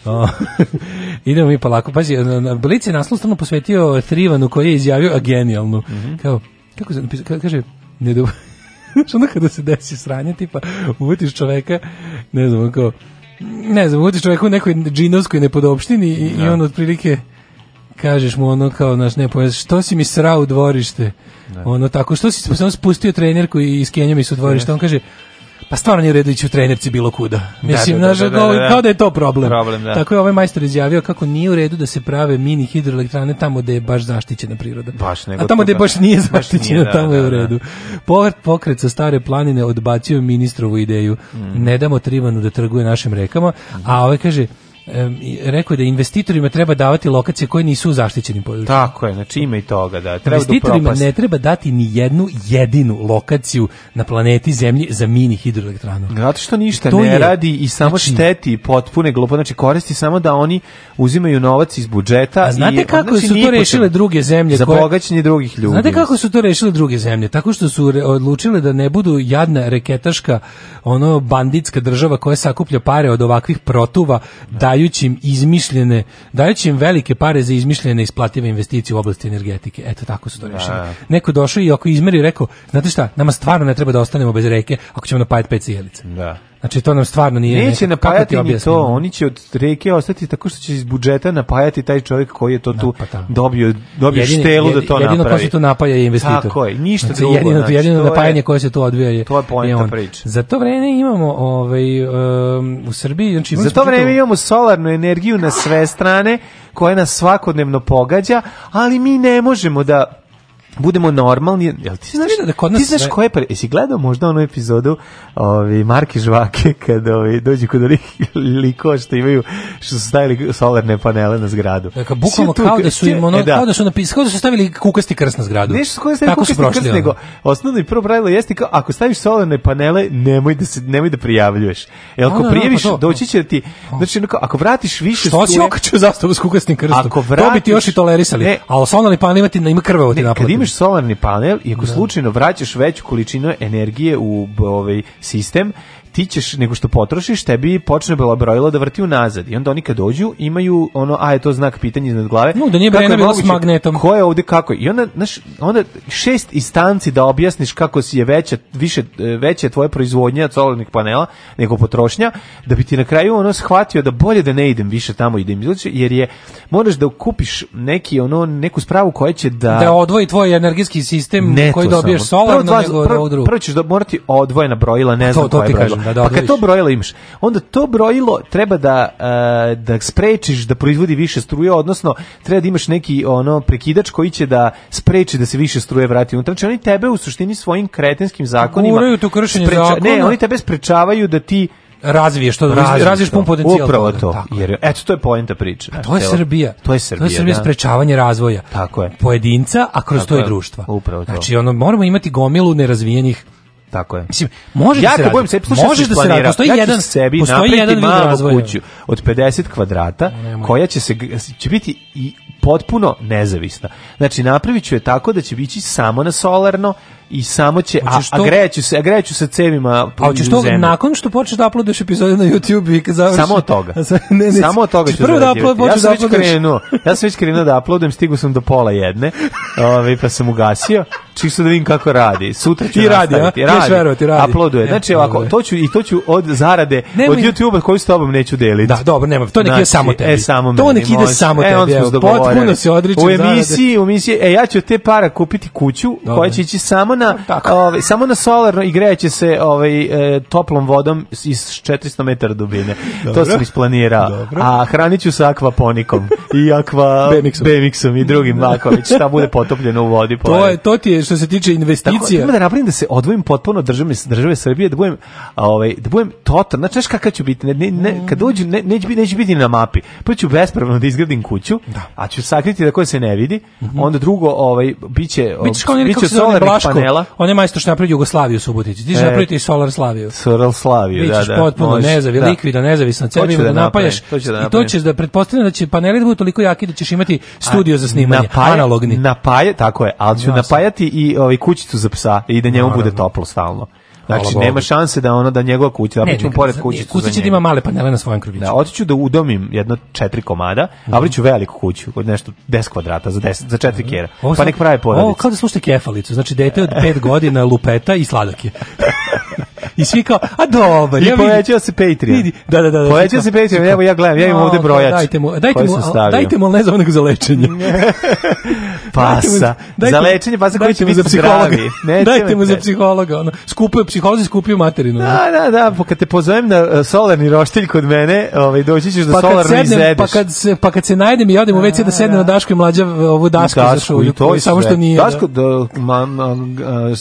O, idemo mi polako. Pazi, Blic je naslov stvarno posvetio Trivanu koji je izjavio a genijalnu. Kao, kako se napisao, ka- kaže, ne do... Znaš, onda kada se desi sranje, tipa, uvetiš čoveka, ne znam, kao, ne znam, uvetiš čoveka u nekoj džinovskoj nepodopštini i, i on otprilike kažeš mu ono kao, naš ne poješ, što si mi srao u dvorište? Ono tako, što si samo spustio trenerku i s Kenjom iz u dvorište? On kaže, pa stvarno nije redu ići u trenerci bilo kuda. Mislim, da, da, znaš, da, da, kao, da. kao da je to problem. Problem, da. Tako je ovaj majstor izjavio kako nije u redu da se prave mini hidroelektrane tamo gde je baš zaštićena priroda. Baš, nego A tamo gde baš- nije baš nije, zaštićena, da, tamo je da, u da. redu. Pokret, pokret sa stare planine odbacio ministrovu ideju. Mm. Ne damo Trivanu da trguje našim rekama, a ovaj kaže, i rekao je da investitorima treba davati lokacije koje nisu u zaštićenim područjima. Tako je, znači ima i toga, da. Treba da Investitorima ne treba dati ni jednu jedinu lokaciju na planeti Zemlji za mini hidroelektranu. Zato što ništa To ne je- radi i samo znači- šteti potpune glupo, znači koristi samo da oni uzimaju novac iz budžeta. A znate i, kako znači, su to rešile druge zemlje? Za koje- bogaćenje drugih ljudi. Znate kako su to rešile druge zemlje? Tako što su re- odlučile da ne budu jadna reketaška, ono banditska država koja sakuplja pare od ovakvih protuva, dajući im izmišljene, dajući im velike pare za izmišljene isplative investicije u oblasti energetike. Eto tako su to rešili. Da. Neko došao i ako izmeri rekao, znate šta, nama stvarno ne treba da ostanemo bez reke ako ćemo napajati pet sjelica. Da. Znači to nam stvarno nije Neće napajati ti ni to, oni će od reke ostati tako što će iz budžeta napajati taj čovjek koji je to tu pa da. dobio, dobio Jedini- štelu da jedi- to jedino napravi. ko se tu napaja je investitor. Tako je, ništa Znači, drugo. Jedino, znači, jedino to je- napajanje koje se tu odvija je To je poenta on. priče. Za to vreme imamo ovaj, um, u Srbiji... Znači, Za to vreme imamo solarnu energiju na sve strane koja nas svakodnevno pogađa, ali mi ne možemo da budemo normalni. Jel ti znaš, da kod nas ti znaš sve- koje pre... Jesi gledao možda onu epizodu ovi, Marke Žvake kad ovi, dođu kod onih likova što imaju, što su stavili solarne panele na zgradu. Dakle, bukvalno kao da su im ono, E, kao da su napisali, kao da su stavili kukasti krst na zgradu. Nešto su stavili prošli. krst, ono. nego osnovno i prvo pravilo jeste kao ako staviš solarne panele, nemoj da se nemoj da prijavljuješ. Jel ako A, da, da, prijaviš, pa to. doći će da ti znači ono kao, ako vratiš više Što si okačio zastavu s kukastim krstom? Ako to bi vratiš- ti još i tolerisali. Ne. A solarni panel imati, ima Ne, kad naplati. Imaš solarni panel i ako slučajno vraćaš veću količinu energije u ovaj sistem, ti ćeš, nego što potrošiš, tebi počne bilo brojilo da vrti unazad. I onda oni kad dođu, imaju ono, a je to znak pitanja iznad glave. No, da nije Brena bila s magnetom. Ko je ovde kako? I onda, znaš, onda šest instanci da objasniš kako si je veća, više, e, veća je tvoja proizvodnja od solarnih panela nego potrošnja, da bi ti na kraju ono shvatio da bolje da ne idem više tamo i da im izluči, jer je, moraš da kupiš neki, ono, neku spravu koja će da... Da odvoji tvoj energijski sistem Ne koji dobiješ solarno nego od prvo, prvo ćeš da morati odvojena brojila, ne To- znam to koje brojilo. Da, da pa kad to brojilo imaš, onda to brojilo treba da e, da sprečiš da proizvodi više struje, odnosno treba da imaš neki ono prekidač koji će da spreči da se više struje vrati unutra. Znači oni tebe u suštini svojim kretenskim zakonima Guraju tu kršenje spreča- zakona. Ne, oni tebe sprečavaju da ti razviješ to, Razviješ razviješ to. pun potencijal. Upravo to. tako je. Jer eto to je poenta priče. To je Srbija. To je Srbija. To je Srbija da. sprečavanje razvoja. Tako je. Pojedinca, a kroz Tako to i je. društva. Upravo to. Znači, ono, moramo imati gomilu nerazvijenih Tako je. Mislim, može ja da se radi. sebi, slušaj, ja Može sam da se radi. Postoji ja jedan, sebi postoji jedan vid razvoja. kuću od 50 kvadrata koja će se će biti i potpuno nezavisna. Znači napravit ću je tako da će ići samo na solarno i samo će a, a greću se, a greću se cevima A hoćeš u to nakon što počneš da uploaduješ epizode na YouTube i kad završiš... Samo od toga. ne, ne, Samo od toga ću prvo da zarađivati. upload, Ja sam da već krenuo. Ja sam već krenuo da uploadujem, stigao sam do pola jedne. Ovaj pa sam ugasio. Čisto da vidim kako radi. Sutra ću I radi, a? nastaviti. Neš verovati, radi. Uploaduje. E, Znači ovako, to ću i to ću od zarade Nemoj- od YouTubea koju s tobom neću deliti. Da, dobro, nema, to nek ide Znači, samo tebi. E, samo To nek ide samo e, tebi, potpuno se odričem U emisiji, u emisiji, e, ja ću te para kupiti kuću koja će ići samo na, ovaj, samo na solarno i grejeće se ovaj, e, toplom vodom iz 400 metara dubine. To Dobro. sam isplanirao. Dobro. A hranit ću se akvaponikom i akva Bemixom. I drugim akvaveć. Šta bude potopljeno u vodi. To, je, to ti je što se tiče Tako, investicija. ima da napravim da se odvojim potpuno države, države Srbije, da budem, ovaj, da budem total, znači kakav ću biti, ne, ne, ne, kad dođu, ne, neće, biti, neće biti na mapi, pa ću bespravno da izgradim kuću, a ću sakriti da koja se ne vidi, onda drugo, ovaj, biće, biće zove, solarnih Panela, on je majstor što napravi Jugoslaviju u Subotici. Ti ćeš E. napraviti i Solar Slaviju. Soral Slaviju, da, Bićeš da. potpuno nezavi, da. likvidan, nezavisan, To ću cevima da, da napravim, to ću da I to ćeš da pretpostavljam da će paneli da budu toliko jaki da ćeš imati studio za snimanje, Napaja- analogni. Napaja, tako je, ali ću napajati i ovaj, kućicu za psa i da njemu bude toplo stalno. Znači, Hvala nema Bogu. šanse da ono da njegova kuća, da ću mu pored kućicu Kuća će da ima male panele na svojem kroviću. Da, otiću da udomim jedno četiri komada, a vriću veliku kuću, od nešto 10 kvadrata za 10 za 4 kera. Ovo Pa nek pravi Ovo porodicu. kao da slušate kefalicu, znači dete od 5 godina lupeta i sladak je. I svi kao, a dobar, I ja povećao se Patreon. Vidi, da, da, da. da, Povećao se Patreon, evo ja gledam, ja imam ovde brojač Dajte mu, dajte mu, dajte mu, ali ne za lečenje. Pasa. Za lečenje pasa koji dajte će biti za psihologa. Dajte mu za psihologa. Ono. Skupio, psiholozi skupio materinu. Da, da, da, pa kad te pozovem na uh, solarni roštilj kod mene, ovaj, doći ćeš da Pa sednem, izedeš. pa, kad se, pa kad se najdem i odem u WC da sednem na Daško i mlađa ovu dasku, za šulju, i to samo što nije. Daško, da, ma, ma, a,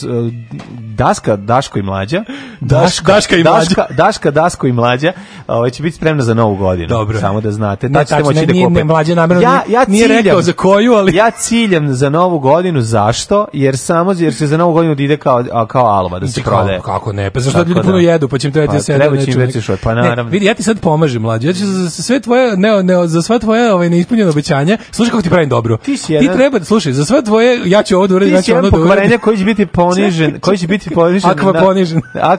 daska, Daško i mlađa. Daš- Daška i Daška, Daška, Daško i mlađa ovaj, će biti spremna za novu godinu. Dobro. Samo da znate. Ne, tačno, ne, da nije- ne, mlađa namjerno ja, ja nije ciljam, rekao za koju, ali- Ja ciljam za novu godinu, zašto? Jer samo jer se za novu godinu da ide kao, kao alma, da se prodaje. Kako ne? Pa zašto ljudi da. puno jedu, pa će im trebati Pa da sede. treba će im veći šoj, pa Ne, naravno. vidi, ja ti sad pomažem, mlađe. Ja ću za, sve tvoje, ne, ne, za sva tvoje ovaj, neispunjene obećanja, slušaj kako ti pravim dobro. Ti si jedan- treba, da- slušaj, za sve tvoje, ja ću ovo da uradim, ja Ti si ću ono jedan da uradim. pokvarenja koji će biti ponižen, koji će biti ponižen. Akva na-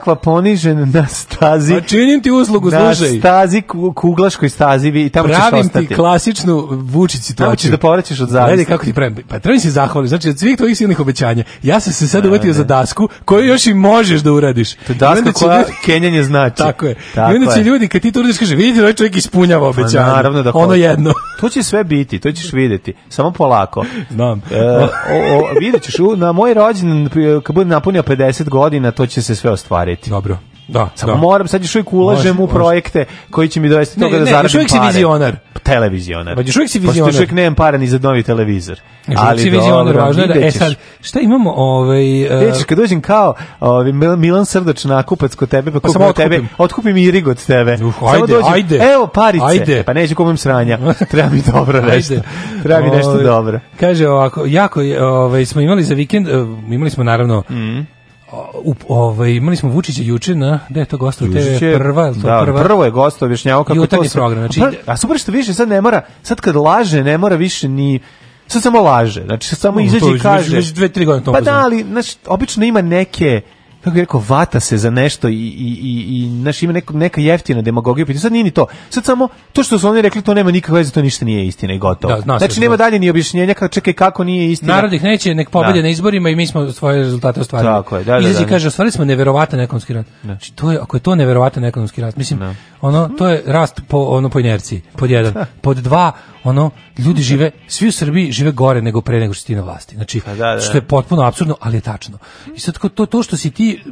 ponižen. Akva ponižen na stazi. Pa činim ti uslugu, na slušaj. stazi, ku- kuglaškoj stazi i tamo ćeš Pravim ostati. ti klasičnu Vučić Tamo situaciju. ćeš da povraćaš od zavisti. Gledaj kako ti pravim. Pa treba mi se zahvaliti. Znači, od svih tvojih silnih obećanja, ja sam se sad uvatio za dasku koju još i možeš da uradiš. To je daska koja ljudi- kenjanje znači. Tako je. Tako I onda će je. ljudi, kad ti to uradiš, kaže, vidite, ovaj čovjek ispunjava Pa obećanje. naravno da Ono jedno. To će sve biti, to ćeš vidjeti. Samo polako. Znam. E, o, o, vidjet ćeš, na moj rođendan, kad bude napunio 50 godina, to će se sve ostvariti. Dobro. Da, Samo da. moram, sad još uvijek ulažem Može, u projekte koji će mi dovesti Ne, toga da ne, zaradim još uvijek si pare. vizionar. Televizionar. Pa još uvijek si Pošto vizionar. još uvijek nemam para ni za novi televizor. Još uvijek si vizionar, važno je da, e sad, šta imamo, ovaj, e, Vidjet ćeš, kad dođem kao ovaj, Mil- Milan Srdač nakupac kod tebe, pa, Pa kupim samo od tebe, otkupim. i rig od tebe. Uh, Samo ajde, dođem, ajde. Evo parice. Ajde. Pa neću kupim sranja. Treba mi dobro nešto. Treba mi nešto Ovaj, dobro. Kaže ovako, jako ovaj, smo imali za vikend, eh, imali smo naravno, o- u, ovaj, imali smo Vučića juče na, gde je to gosto, TV prva, to da, prva? prvo je gost objašnjavao kako to se- program, znači- A, a super što više sad ne mora, sad kad laže ne mora više ni sad samo laže. Znači samo Mm, izađe i već- kaže. već dve, tri godine to Pa da, ali znači obično ima neke kako bih rekao, vata se za nešto i, i, i, i znaš, ima neko, neka jeftina demagogija. Pa Sad nije ni to. Sad samo to što su oni rekli, to nema nikakve veze, to ništa nije istina i gotovo. Da, se znači, da- nema dalje ni objašnjenja kako čekaj kako nije istina. Narod ih neće, nek pobede Da. na izborima i mi smo svoje rezultate ostvarili. Tako je, da, da, i da. kaže, ostvarili smo neverovatan ekonomski rast. Znači, to je, ako je to neverovatan ekonomski rast, mislim, ono, to je rast po, ono, po inerciji, pod jedan. Pod dva, ono, ljudi žive, svi u Srbiji žive gore nego pre nego što ti na vlasti. Znači, Pa da, da. što je potpuno apsurdno, ali je tačno. I sad to, to što si ti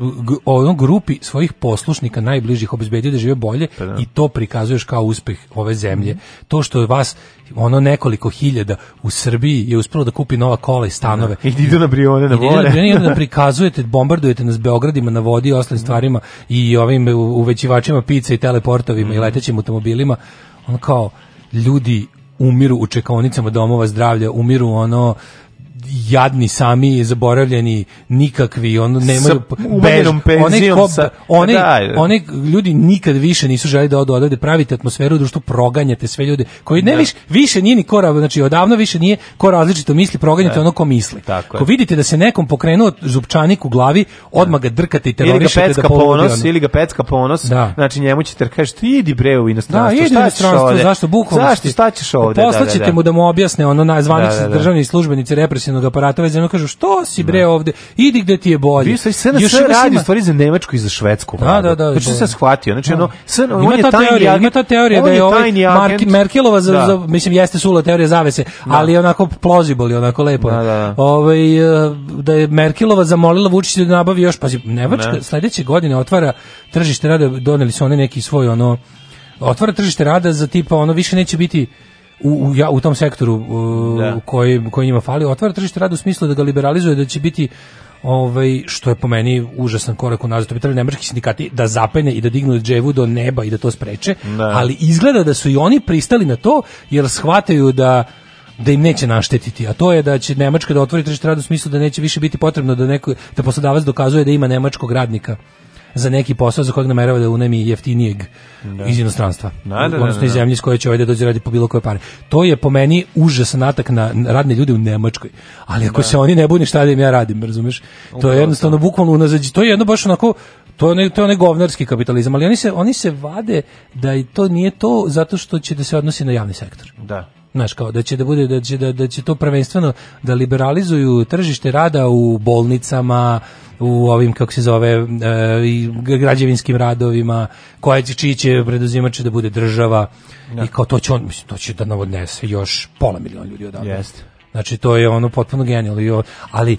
ono grupi svojih poslušnika najbližih obezbedio da žive bolje Pa i to prikazuješ kao uspeh ove zemlje. To što vas ono nekoliko hiljada u Srbiji je uspelo da kupi nova kola i stanove. I da idu na Brione na I more. idete na da prikazujete, bombardujete nas Beogradima na vodi i ostalim stvarima i ovim uvećivačima pice i teleportovima i letećim automobilima. Ono kao ljudi umiru u čekaonicama domova zdravlja, umiru ono jadni sami zaboravljeni nikakvi ono nemaju bež- onaj ko- sa- onaj- Da, da. onaj ljudi nikad više nisu želi da odu odavde pravite atmosferu u društvu proganjate sve ljude koji ne više više nije ni kora znači odavno više nije ko različito misli proganjate Da. ono ko misli Tako je. ako vidite da se nekom pokrenuo zupčanik u glavi odmah ga drkate i Ili ga terorišete pecka da ponos, ono. ili ga pecka ponos, Da. znači njemu ćete kažeš ti idi bre u inostranstvo, Da, šta inostranstvo, ovde? zašto bukvalno? Zašto, šta ćeš ovde? Da, da, da. mu da mu objasne ono na zvanični Da, da, da. državni službenici represivnog aparata već zemlju kažu što si bre ovde, idi gde ti je bolje. Bio sve ima radi u stvari za Nemačku i za Švedsku. Da, da, da, Znači da. se shvatio. Znači ono sve Ima on je ta teorija, agent. ima ta teorija da je ovaj Mark-. Merkelova za, Da. za mislim jeste sula teorija zavese, ali je onako plausible, onako lepo. Da, da, da. Ovaj e, da je Merkelova zamolila Vučića da nabavi još pazi Nemačka Ne. sledeće godine otvara tržište rada, doneli su oni neki svoj ono otvara tržište rada za tipa ono više neće biti u, u, ja- u tom sektoru u, Da. koji, koji njima fali, otvara tržište rada u smislu da ga liberalizuje, da će biti ovaj što je po meni užasan korak unazad. To bi trebali nemački sindikati da zapene i da dignu dževu do neba i da to spreče, Da. ali izgleda da su i oni pristali na to jer shvataju da da im neće naštetiti, a to je da će Nemačka da otvori tržište rada u smislu da neće više biti potrebno da neko da poslodavac dokazuje da ima nemačkog radnika za neki posao za kojeg namerava da unemi jeftinijeg iz inostranstva. Da, da, da, odnosno da, iz da. zemlje iz koje će ovaj da dođe radi po bilo koje pare. To je po meni užasan atak na radne ljude u Nemačkoj. Ali ako se oni ne bune šta da im ja radim, razumeš? To je jednostavno bukvalno unazađi. To je jedno baš onako to je to je onaj govnarski kapitalizam, ali oni se oni se vade da i to nije to zato što će da se odnosi na javni sektor. Da. Znaš, kao da će da bude da će da, da će to prvenstveno da liberalizuju tržište rada u bolnicama, u ovim kako se zove i građevinskim radovima, koje će čiji će preduzimač da bude država i kao to će on mislim to će da navodnese još pola miliona ljudi odavde. Jeste. Znači to je ono potpuno genijalno, ali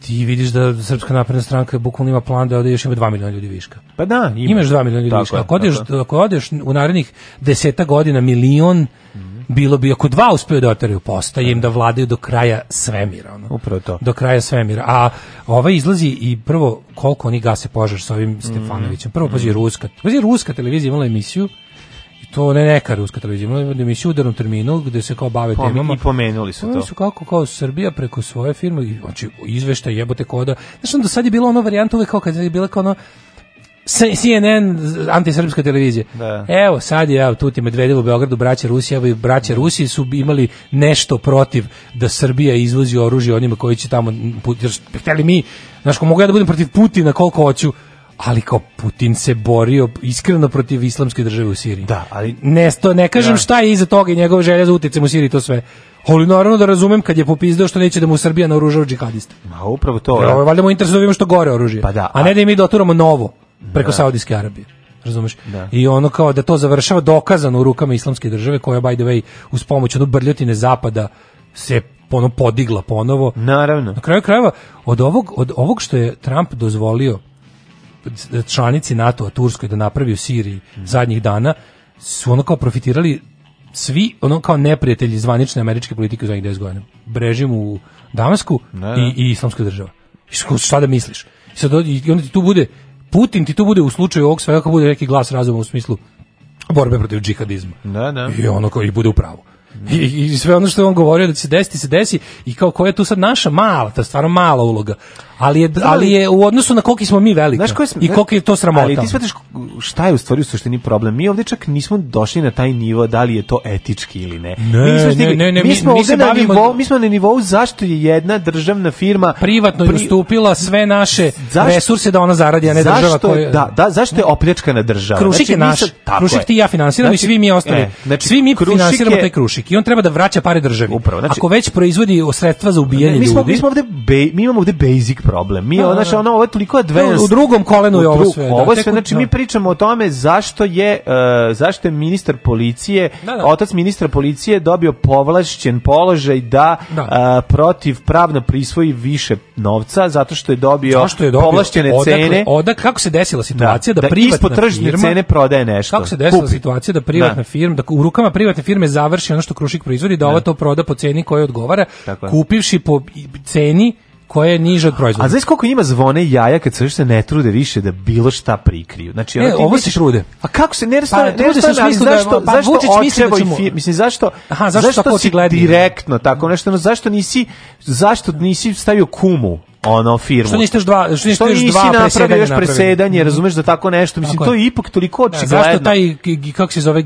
ti vidiš da Srpska napredna stranka bukvalno ima plan da ovde još ima 2 miliona ljudi viška. Pa da, ima. Imaš 2 miliona ljudi Tako viška. Ako odeš, ako odeš u narednih deseta godina milion, bilo bi, ako dva uspeju da oteraju, postaje im da vladaju do kraja svemira. Ono. Upravo to. Do kraja svemira. A ovaj izlazi i prvo koliko oni gase požar sa ovim Stefanovićem. Prvo, pazi, ruska, pazi, ruska televizija imala emisiju i to ne neka ruska televizija, imala emisiju u udarnom terminu gde se kao bave Pome- temama. I pomenuli su to. su kako kao Srbija preko svoje firme, i, znači izveštaj jebote koda. Znaš, do sad je bilo ono varijanta uvek kao kad je bila kao ono CNN, antisrpska televizija. Da. Evo, sad je, evo, tu ti Medvedev u Beogradu, braća Rusija, evo i braća Rusi su imali nešto protiv da Srbija izvozi oružje onima koji će tamo, jer hteli mi, znaš, ko mogu ja da budem protiv Putina koliko hoću, ali kao Putin se borio iskreno protiv islamske države u Siriji. Da, ali- ne, sto, ne kažem Da. šta je iza toga i njegova želja za utjecem u Siriji to sve. Ali naravno da razumem kad je popizdeo što neće da mu Srbija naoružava džihadiste. Ma upravo to. Jer da. valjda mu interesuje da što gore oružje. Pa da, a a- ne da im mi doturamo novo preko Saudijske Arabije. Razumeš? Da. I ono kao da to završava dokazano u rukama islamske države koja by the way uz pomoć ono brljotine zapada se ono podigla ponovo. Naravno. Na kraju krajeva od ovog od ovog što je Trump dozvolio članici NATO-a Turskoj da napravi u Siriji zadnjih dana su ono kao profitirali svi ono kao neprijatelji zvanične američke politike u zadnjih 10 godina. Režim u Damasku Da, da. i, i islamska država. I šta- da misliš? I, sad, i onda ti tu bude Putin ti tu bude u slučaju ovog svega kao bude neki glas razuma u smislu borbe protiv džihadizma. Da, da. I ono koji bude u pravu. I, I sve ono što je on govorio da će se desiti, se desi i kao koja je tu sad naša mala, ta stvarno mala uloga. Ali je, ali je u odnosu na koliki smo mi veliki smo- i koliko je to sramota. Ali ti shvataš šta je u stvari u suštini problem? Mi ovdje čak nismo došli na taj nivo da li je to etički ili ne. Ne, mi, nismo ne, ne, ne, mi smo mi se na bavimo- nivou, mi smo na nivou zašto je jedna državna firma privatno pri- ustupila sve naše Zašto- resurse da ona zaradi, a ne država zašto, koja... da, da, zašto je opljačkana država? Krušik je mi naš, tako Krušik je. ti i ja finansiramo i Znači, svi mi ostali. e, znači, svi mi finansiramo je- taj Krušik i on treba da vraća pare državi. Upravo, znači- Ako već proizvodi sredstva za ubijanje mi smo, ljudi, mi smo ovde mi imamo ovde basic problem. Mi Da, ono, da, da. ono, ovo je toliko advanced. U drugom kolenu je ovo sve, Ovo sve, znači, mi pričamo o tome zašto je, uh, zašto je ministar policije, otac ministra policije dobio povlašćen položaj da, uh, protiv pravno prisvoji više novca, zato što je dobio, Zašto je dobio povlašćene odakle- cene. Odak, kako se desila situacija da, da privatna firma, cene prodaje nešto. Kako se desila situacija da privatna firma, da u rukama privatne firme završi ono što Krušik proizvodi, da ova to proda po ceni koja odgovara, kupivši po ceni koja je niža od proizvoda. A znaš koliko njima zvone jaja kad se ne trude više da bilo šta prikriju? Znači, E, ti ovo se trude. A kako se ne Pa, ne u ali da- zašto, pa, zašto Vučić misli da ćemo- mislim zašto Aha, zašto tako si direktno tako nešto, no, zašto nisi zašto nisi stavio kumu ono firmu. Što niste još dva- što niste još dva napravio presedanja još napravili? presedanje, razumeš da tako nešto, mislim Tako to je. ipak toliko Da, očigledno. zašto taj, kako se zove,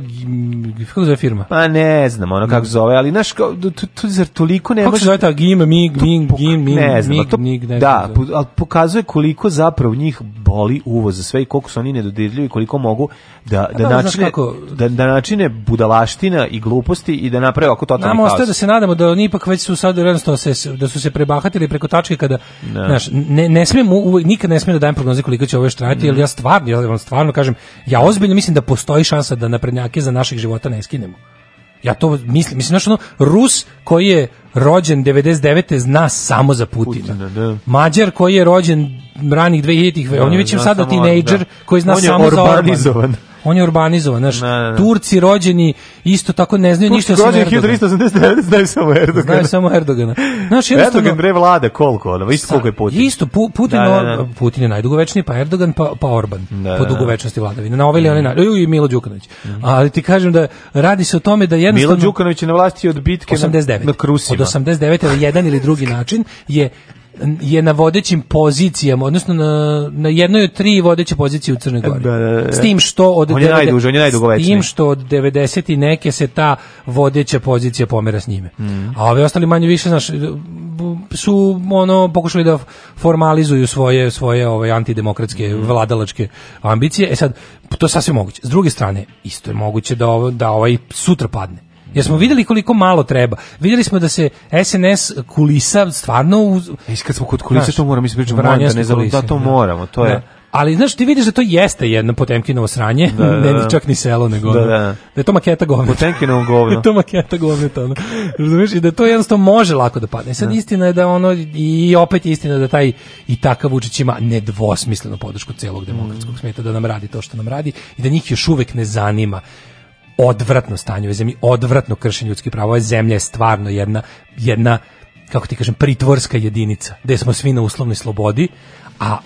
kako se zove firma? Pa ne znam, ono kako se zove, ali znaš, tu, tu, zar toliko ne Kako može... se zove ta Gim, Mig, Ming, Gim, Ming, ne znam, Mig, to, Mig, ne da, ali pokazuje koliko zapravo njih boli uvoz za sve i koliko su oni nedodirljivi i koliko mogu da, da, znaš načine, kako- da, da načine budalaština i gluposti i da naprave oko totalni Nama ostaje da se nadamo da oni ipak već su sad jednostavno se da su se prebahatili preko tačke kada Da. znaš, ne ne smijem uvek- nikad ne smijem da dajem prognoze koliko će ovo još trajati, jer ja stvarno ja vam stvarno kažem, ja ozbiljno mislim da postoji šansa da naprednjake za naših života ne skinemo. Ja to mislim, mislim znaš ono Rus koji je rođen 99. zna samo za Putina. Putina, da. Mađar koji je rođen ranih 2000-ih, Da, on je već sada tinejdžer da. koji zna On samo za Orbana. On je urbanizovan, znaš, Da, da, da. Turci rođeni isto tako ne znaju ništa osim Rođen Erdogana. 1389, znaju samo Erdogan. Znaju samo Erdogana. Znaš. Erdogan bre vlada koliko, ono, isto koliko je Putin. Isto, Pu- Putin, Da, da, da. Putin je najdugovečniji, pa Erdogan, pa, pa Orban, Da, po dugovečnosti vladavine. Na ovaj ili onaj način. I Milo Đukanović. Ali ti kažem da radi se o tome da jednostavno... Milo Đukanović je na vlasti od bitke na, 89. na Krusima. Od 89. na jedan ili drugi način je je na vodećim pozicijama, odnosno na, na jednoj od tri vodeće pozicije u Crnoj Gori. Da, da, da. S tim što od On je 90 najduži, on je. S tim što od 90 i neke se ta vodeća pozicija pomera s njime. Mm. A ove ostali manje više znaš, su ono pokušali da formalizuju svoje svoje ovaj antidemokratske Mm. vladalačke ambicije. E sad to je sasvim moguće. S druge strane, isto je moguće da ovo, da ovaj sutra padne. Jer smo videli koliko malo treba. Videli smo da se SNS kulisa stvarno uz, E, kad smo kod kulisa, Znaš, to moramo ispričati, moram da ne kulise, da to da. moramo, to je... Da. Ali znaš, ti vidiš da to jeste jedno Potemkinovo sranje, Da, da, ne da. ni čak ni selo, nego Da, da. da je to maketa govneta. Potemkinovo Da govno. je to maketa govneta, ono. Razumiješ? I da to jednostavno može lako da padne. Sad istina je da ono, i opet je istina da taj i takav Vučić ima nedvosmislenu podršku celog demokratskog Mm. smeta da nam radi to što nam radi i da njih još uvek ne zanima odvratno stanje u ovoj zemlji, odvratno kršenje ljudskih prava. Ova zemlja je stvarno jedna, jedna kako ti kažem, pritvorska jedinica, gde smo svi na uslovnoj slobodi, a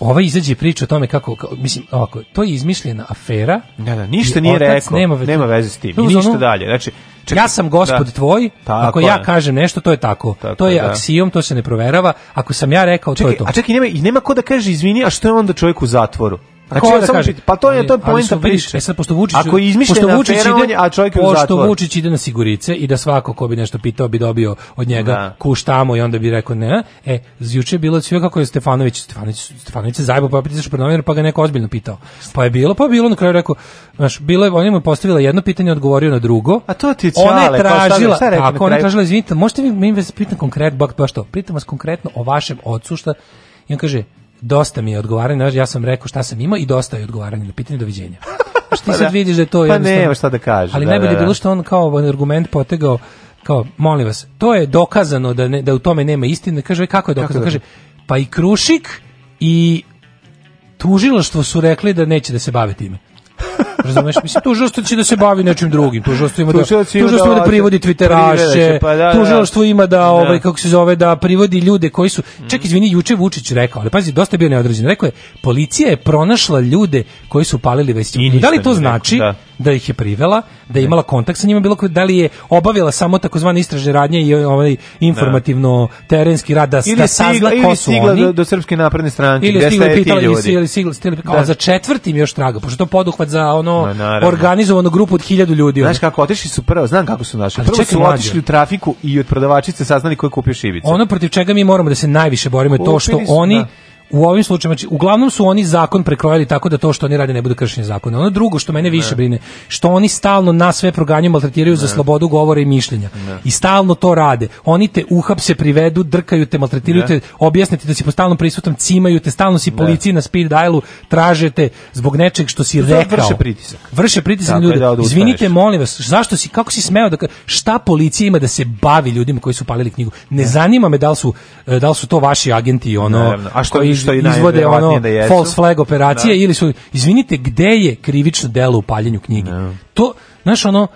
ova izađe priča o tome kako, kao, mislim, ovako, to je izmišljena afera. Da, da, ništa nije rekao, nema, nema, ve- veze s tim, i ništa ono- dalje. Znači, čekaj, ja sam gospod da. tvoj, Tako ako ja kažem nešto, to je tako. Tako to je da. aksijom, to se ne proverava. Ako sam ja rekao, to je Čekaj, to. a čekaj, nema, i nema ko da kaže izvini, a što je onda čovjek u zatvoru? Znači, ja da kaže, pa to je to je poenta priče. E sad, pošto Vučić, Ako je izmišljena pošto Vučić ide, on je- a čovjek je u pošto zatvoru. Vučić ide na sigurice i da svako ko bi nešto pitao bi dobio od njega Da. kuš tamo i onda bi rekao ne. E, juče je bilo sve kako je Stefanović, Stefanović, Stefanović se zajebao pa izašao pred novinar pa ga neko ozbiljno pitao. Pa je bilo, pa je bilo na kraju rekao, znaš, bilo je, on je mu postavila jedno pitanje, odgovorio na drugo. A to ti je Ona je pa da- tražila, je na tako, ona je tražila, izvinite, možete vi mi vas pitam konkretno, baš, baš to, pitam vas konkretno o vašem ocu, šta, i on kaže, dosta mi je odgovaranje, ja sam rekao šta sam imao i dosta je odgovaranje na pitanje doviđenja. Znaš, ti Pa sad da. vidiš da je to Pa nema šta da kaže, Ali da, najbolje da, je da. bilo što on kao ovaj argument potegao kao molim vas, to je dokazano da ne, da u tome nema istine. Kaže kako je dokazano? da? Kaže pa i Krušik i tužilaštvo su rekli da neće da se bave time. Razumeš? Mislim, tužilaštvo će da se bavi nečim drugim. Tužilaštvo ima da, tužilaštvo da da privodi twitteraše, pa da, da. tužilaštvo ima da, ovaj, kako se zove, da privodi ljude koji su... Ček, izvini, juče Vučić rekao, ali pazi, dosta je bio neodređen. Rekao je, policija je pronašla ljude koji su palili ništa Da li to znači da. ih je privela, da je imala kontakt sa njima, bilo ko- da li je obavila samo takozvane istražne radnje i ovaj informativno terenski rad da, Ili da sazna ko ili su stigla oni. do, do Srpske napredne stranke, Ili stigla ti pitala, ili, stigla, stigla, za četvrtim još traga, pošto to poduhvat za ono naravno. organizovanu grupu od hiljadu ljudi. ono. Znaš kako, otišli su prvo, znam kako su našli. Prvo čekaj, su otišli u trafiku i od prodavačice saznali ko je kupio šibice. Ono protiv čega mi moramo da se najviše borimo je to što su, oni da. U ovim slučajevima, znači, uglavnom su oni zakon prekrojili tako da to što oni rade ne bude kršenje zakona. Ono drugo što mene više brine, što oni stalno nas sve proganjaju, maltretiraju za slobodu govora i mišljenja. I stalno to rade. Oni te uhapse, privedu, drkaju te, maltretiraju Ne. te, objasne ti da si po stalnom prisutom, cimaju te, stalno si policiji na speed dialu, traže te zbog nečeg što si To rekao. vrše pritisak. Vrše pritisak na ljude. da odustaneš. Izvinite, molim vas, zašto si, kako si smeo da, šta policija ima da se bavi ljudima koji su palili knjigu? Ne zanima me da li su, e, da li su to vaši agenti, ono. A što- koji što i izvode ono, da jesu. false flag operacije Da. ili su, izvinite, gde je krivično delo u paljenju knjige? To, znaš, ono,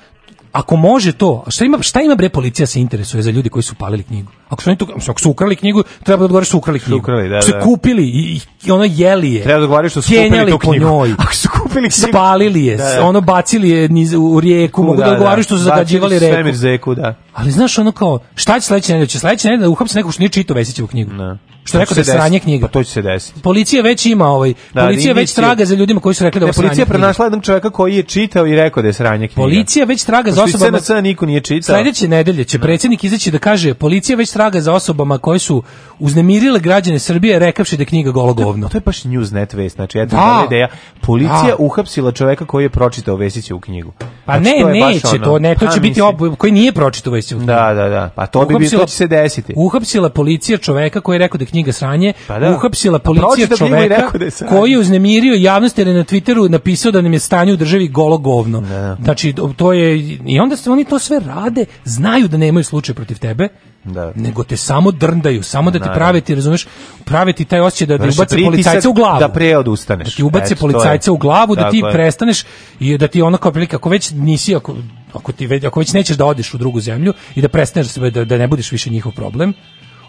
ako može to, šta ima, šta ima bre policija se interesuje za ljudi koji su palili knjigu? Ako su, oni to, ako su ukrali knjigu, treba da odgovore su ukrali knjigu. ukrali, da, Ako su da. kupili i, i ono jeli je. Treba da odgovaraju što su kupili tu knjigu. njoj. Ako su kupili knjigu. Spalili je, Da, da. ono bacili je niz, u rijeku, mogu da, odgovaraju što su zagađivali reku. Svemir zeku, da. Ali znaš ono kao, šta će sledeće nedelje? Će sledeće nedelje da uhapse nekog što nije čitao Vesićevu knjigu. Ne. Što rekao da je sranje knjiga. Pa to će se desiti. Policija već ima ovaj, Da, policija već traga za ljudima koji su rekli da je sranje policija pronašla jednog čovjeka koji je čitao i rekao da je sranje knjiga. Policija već traga za osobama SNS niko nije čitao. Sledeće nedelje će predsjednik izaći da kaže policija već traga za osobama koje su uznemirile građane Srbije rekavši da je knjiga golo govno. To je baš Newsnet vest, znači eto Da. da. ideja. Policija Da. uhapsila čoveka koji je pročitao Vesićevu knjigu. Pa Znači, ne, neće to, ne, to Pa, će biti koji nije pročitao Vesićevu knjigu. Da, da, da. Pa to bi bi to će se desiti. Uhapsila policija čoveka koji je rekao da knjiga sranje, Pa da. uhapsila policija i čoveka da je koji je uznemirio javnost jer je na Twitteru napisao da nam je stanje u državi golo govno. Da. Znači, to je, i onda se oni to sve rade, znaju da nemaju slučaj protiv tebe, Da. nego te samo drndaju, samo da ti prave ti, razumeš, prave ti taj osjećaj da ti Vrše ubace policajca u glavu. Da pre odustaneš. Da ti ubace Eto, policajca u glavu, da ti prestaneš i da ti ono kao prilike, ako već nisi, ako, ako, ti ako već nećeš da odeš u drugu zemlju i da prestaneš da, da, da ne budeš više njihov problem,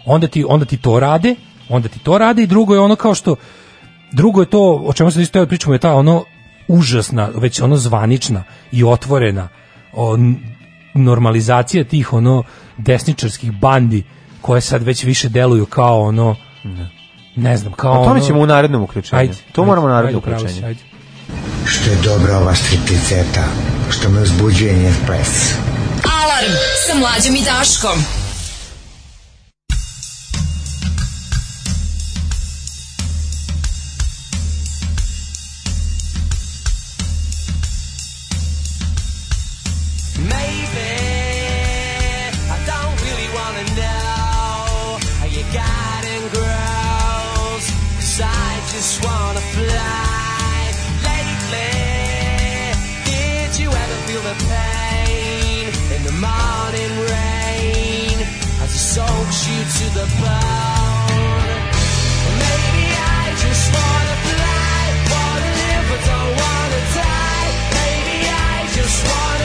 onda ti, onda ti to rade, onda ti to rade i drugo je ono kao što, drugo je to, o čemu se isto teo pričamo, je ta ono užasna, već ono zvanična i otvorena o, normalizacija tih ono desničarskih bandi koje sad već više deluju kao ono ne znam, kao O tome ono- ćemo u narednom uključenju. Ajde, to ajde, moramo u narednom uključenju. ajde. Što je dobra ova stripticeta, što me uzbuđuje njen ples. Alarm sa mlađom i Daškom. Pain in the morning rain as it soaks you to the bone? Maybe I just wanna fly, wanna live but don't wanna die. Maybe I just wanna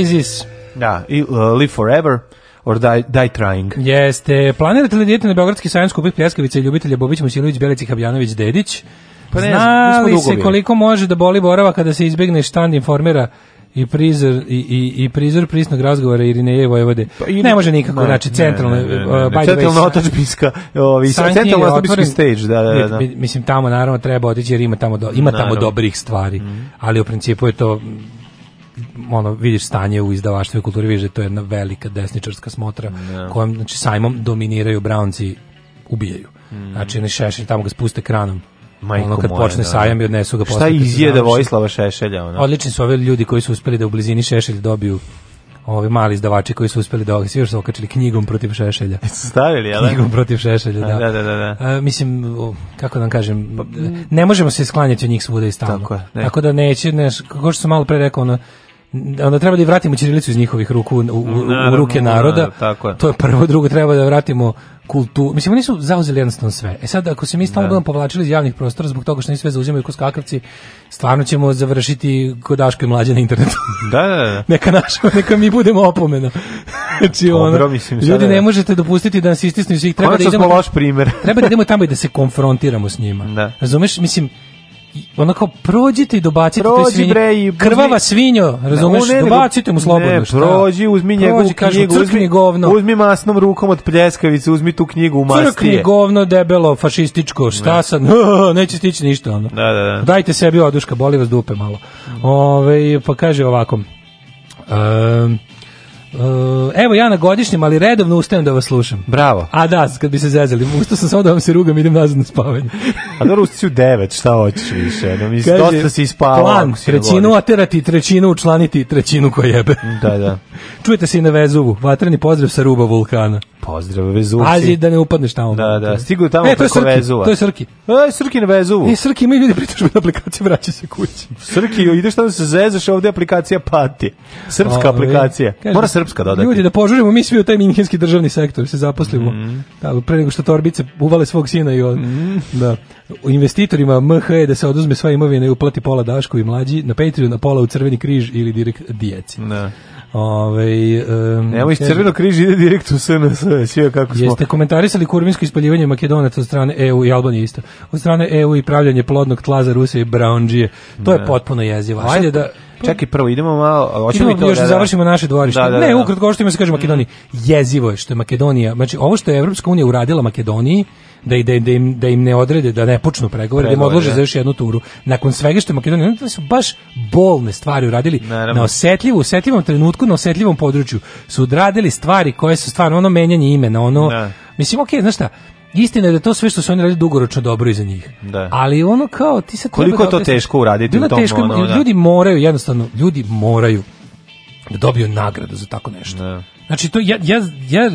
Oasis. Da, i uh, Live Forever or Die, die Trying. Jeste, planirate li dijete na Beogradski sajam skupih pljeskavica i ljubitelja Bobić, Musilović, Belici, Habjanović, Dedić? Pa ne Zna znam, mi smo li se koliko može da boli borava kada se izbegne štand informera i prizor i, i, i prizor prisnog razgovora Irineje Vojvode. i- ne može nikako, ne, znači ne, centralno, ne, ne, ne, uh, ne. Centralna otadžbinska, knjige je otadžbinski stage, da, da, da. Mi- Mislim, tamo naravno treba otići jer ima tamo, do, ima tamo Naravno. Dobrih stvari, ali u principu je to mm, ono, vidiš stanje u izdavaštvu i kulturi, vidiš da je to jedna velika desničarska smotra kojom, znači, sajmom dominiraju Brownci ubijaju. Znači, oni šešelj tamo ga spuste kranom. Majko ono kad moja, počne da, sajam da. i odnesu ga Šta posle izjeda završi. Vojislava Šešelja? Ono? Odlični su ovi ljudi koji su uspeli da u blizini Šešelj dobiju ovi mali izdavači koji su uspeli da svi još su okačili knjigom protiv Šešelja. Stavili, jel? da? Knjigom protiv Šešelja, da. Da, da, da, da. A, mislim, o, kako da vam kažem, ne možemo se sklanjati od njih svuda i stalno. Tako je, ne. Tako da neće, ne, kako što sam malo pre rekao, ono, onda treba da vratimo ćirilicu iz njihovih ruku u, u, u ruke naroda. da, tako je. To je prvo, drugo treba da vratimo kulturu. Mislim, oni su zauzeli jednostavno sve. E sad, ako se mi stalno Da. budemo povlačili iz javnih prostora zbog toga što oni sve zauzimaju ko skakavci, stvarno ćemo završiti kod Daško i mlađe na internetu. Da, da, da. neka naša, neka mi budemo opomena. Znači, ono, mislim, ljudi ne možete dopustiti da nas istisnu svih. Treba da Konačno idemo, smo loš primer. treba da idemo tamo i da se konfrontiramo s njima. Da. Razumeš, mislim, kao prođite i dobacite toj Prođi, svinji. bre, i Krvava svinjo, razumeš, Ne, dobacite mu slobodno. Ne, prođi, uzmi njegovu Prođi, kažu, knjigu, crkni uzmi, govno. uzmi masnom rukom od pljeskavice, uzmi tu knjigu u Crkni mastije. govno, debelo, fašističko, šta sad, neće stići ništa, ono. Da, da, da. Dajte sebi oduška, boli vas dupe malo. Ove, pa kaže ovako, um, evo ja na godišnjem, ali redovno ustajem da vas slušam. Bravo. A da, kad bi se zezali, ustao sam samo da vam se rugam, idem nazad na spavanje. A dobro, usti u devet, šta hoćeš više? No, mislim, Kaže, dosta si ispavao. Plan, si trećinu oterati, trećinu učlaniti, trećinu ko jebe. Da, da. Čujete se i na Vezuvu, vatreni pozdrav sa ruba vulkana. Pozdrav, Vezuvci. Pazi da ne upadneš tamo. Da, da, stigu tamo e, preko Srki, Vezuva. To je Srki. E, Srki na Vezuvu. E, Srki imaju ljudi pritužbe na aplikaciju, vraća se kući. Srki, ideš tamo da se zezaš, ovde aplikacija pati. Srpska Ove, aplikacija. kaže, Mora srpska dodati. Ljudi, da požurimo mi svi u taj minhenski državni sektor, se zaposlimo. Mhm. Da, pre nego što torbice uvale svog sina i od... Mhm. Da. U investitorima MH je da se oduzme sva imovina i uplati pola Daško i mlađi, na Patreon, na pola u Crveni križ ili direkt djeci. Da. Ove, um, Nemo iz Crvenog križa ide direkt u SNS, sve kako smo. Jeste komentarisali kurvinsko ispaljivanje Makedonaca od strane EU i Albanije isto. Od strane EU i pravljanje plodnog tla za Rusije i Brownđije. To je Da. potpuno jezivo. A Ajde šta- da... Čekaj, prvo idemo malo, hoćemo Idemo to još da, završimo naše dvorište. Da, da, ne, da. ukratko ovo što ima se kaže Makedoniji. Jezivo je što je Makedonija, znači ovo što je Evropska unija uradila Makedoniji, da, i- da, im- da, im, da im ne odrede, da ne počnu pregovore, da im odlože da. za još jednu turu. Nakon svega što je Makedonija, to su baš bolne stvari uradili Naravno. na osetljivu, osetljivom trenutku, na osetljivom području. Su odradili stvari koje su stvarno ono menjanje imena, ono, Da. mislim, okej, znaš šta, Istina je da to sve što su oni radili dugoročno dobro i za njih. Da. Ali ono kao ti sad Koliko je to da teško uraditi u tom, teško, ono, da. ljudi moraju jednostavno, ljudi moraju da dobiju nagradu za tako nešto. Da. Znači to ja ja ja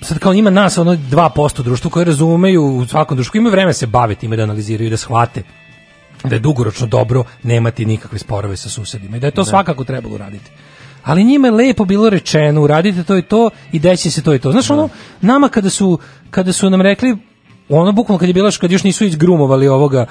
sad kao ima nas ono 2% društva koje razumeju u svakom društvu imaju vreme da se bave time da analiziraju i da shvate da je dugoročno dobro nemati nikakve sporove sa susedima i da je to svakako trebalo uraditi. Ali njima je lepo bilo rečeno, uradite to i to i deći se to i to. Znaš, ono, nama kada su, kada su nam rekli ono bukvalno kad je bilo kad još nisu izgrumovali ovoga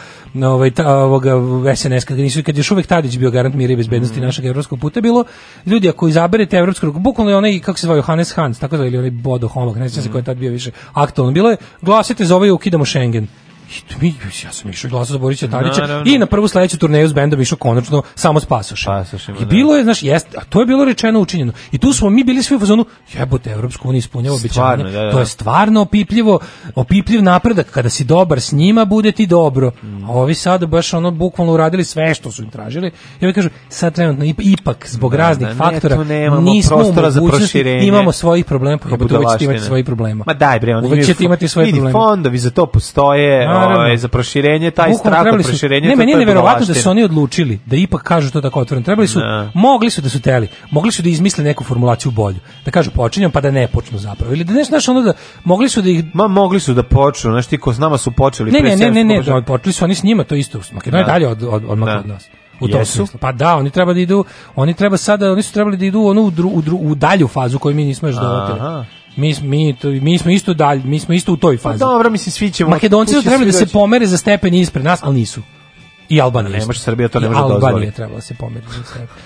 ovaj ta, ovoga SNS kad nisu kad je još uvek Tadić bio garant mira i bezbednosti našeg evropskog puta bilo ljudi ako izaberete evropsku ruku bukvalno je onaj kako se zove Johannes Hans tako zove ili onaj Bodo Homog ne znam se ko je tad bio više aktualno. Bilo je glasite za ovaj ukidamo Schengen I mi, ja sam išao i glasao za Borića Tadića Naravno. i na prvu sledeću turneju s bendom išao konačno samo s pasošem. Pasošima, I da. bilo je, znaš, jest, a to je bilo rečeno učinjeno. I tu smo mi bili svi u fazonu, jebote, Evropska unija ispunjava obećanje. da, da. To je stvarno opipljivo, opipljiv napredak. Kada si dobar s njima, bude ti dobro. Mm. A ovi sada baš ono bukvalno uradili sve što su im tražili. I ovi kažu, sad trenutno ip- ipak zbog raznih da, ne, faktora nemamo nismo u za mogućnosti, proširenje. imamo svojih problema, pa uvek ćete imati svojih problema. Ma daj bre, oni uvek imaju imati svoje vidi, probleme. fondovi za to postoje, Naravno. ovaj, za proširenje, taj Bukvalno strah od su- proširenja. Ne, meni je je neverovatno da su oni odlučili da ipak kažu to tako otvoreno. Trebali su, Da. mogli su da su teli, mogli su da izmisle neku formulaciju bolju. Da kažu počinjem pa da ne počnu zapravo. Ili da nešto znaš ono da mogli su da ih Ma mogli su da počnu, znaš ti ko s nama su počeli. Ne, pre ne, ne, ne, ne, 700 da, počeli su oni s njima, to isto. Makedonija Da. dalje od, od, od, od nas. U tom Jesu? smislu. Pa da, oni treba da idu, oni treba sada, oni su trebali da idu onu u, dru, u, dru, u dalju fazu koju mi nismo još dovatili. Mi, mi, to, mi smo isto dalj, mi smo isto u toj Pa fazi. dobro, mislim, svi ćemo... Makedonci su trebali da se pomere za stepen ispred nas, ali nisu. I Albanija. Ne može Srbija to ne može da Albanija dozvoli. trebala se pomeriti.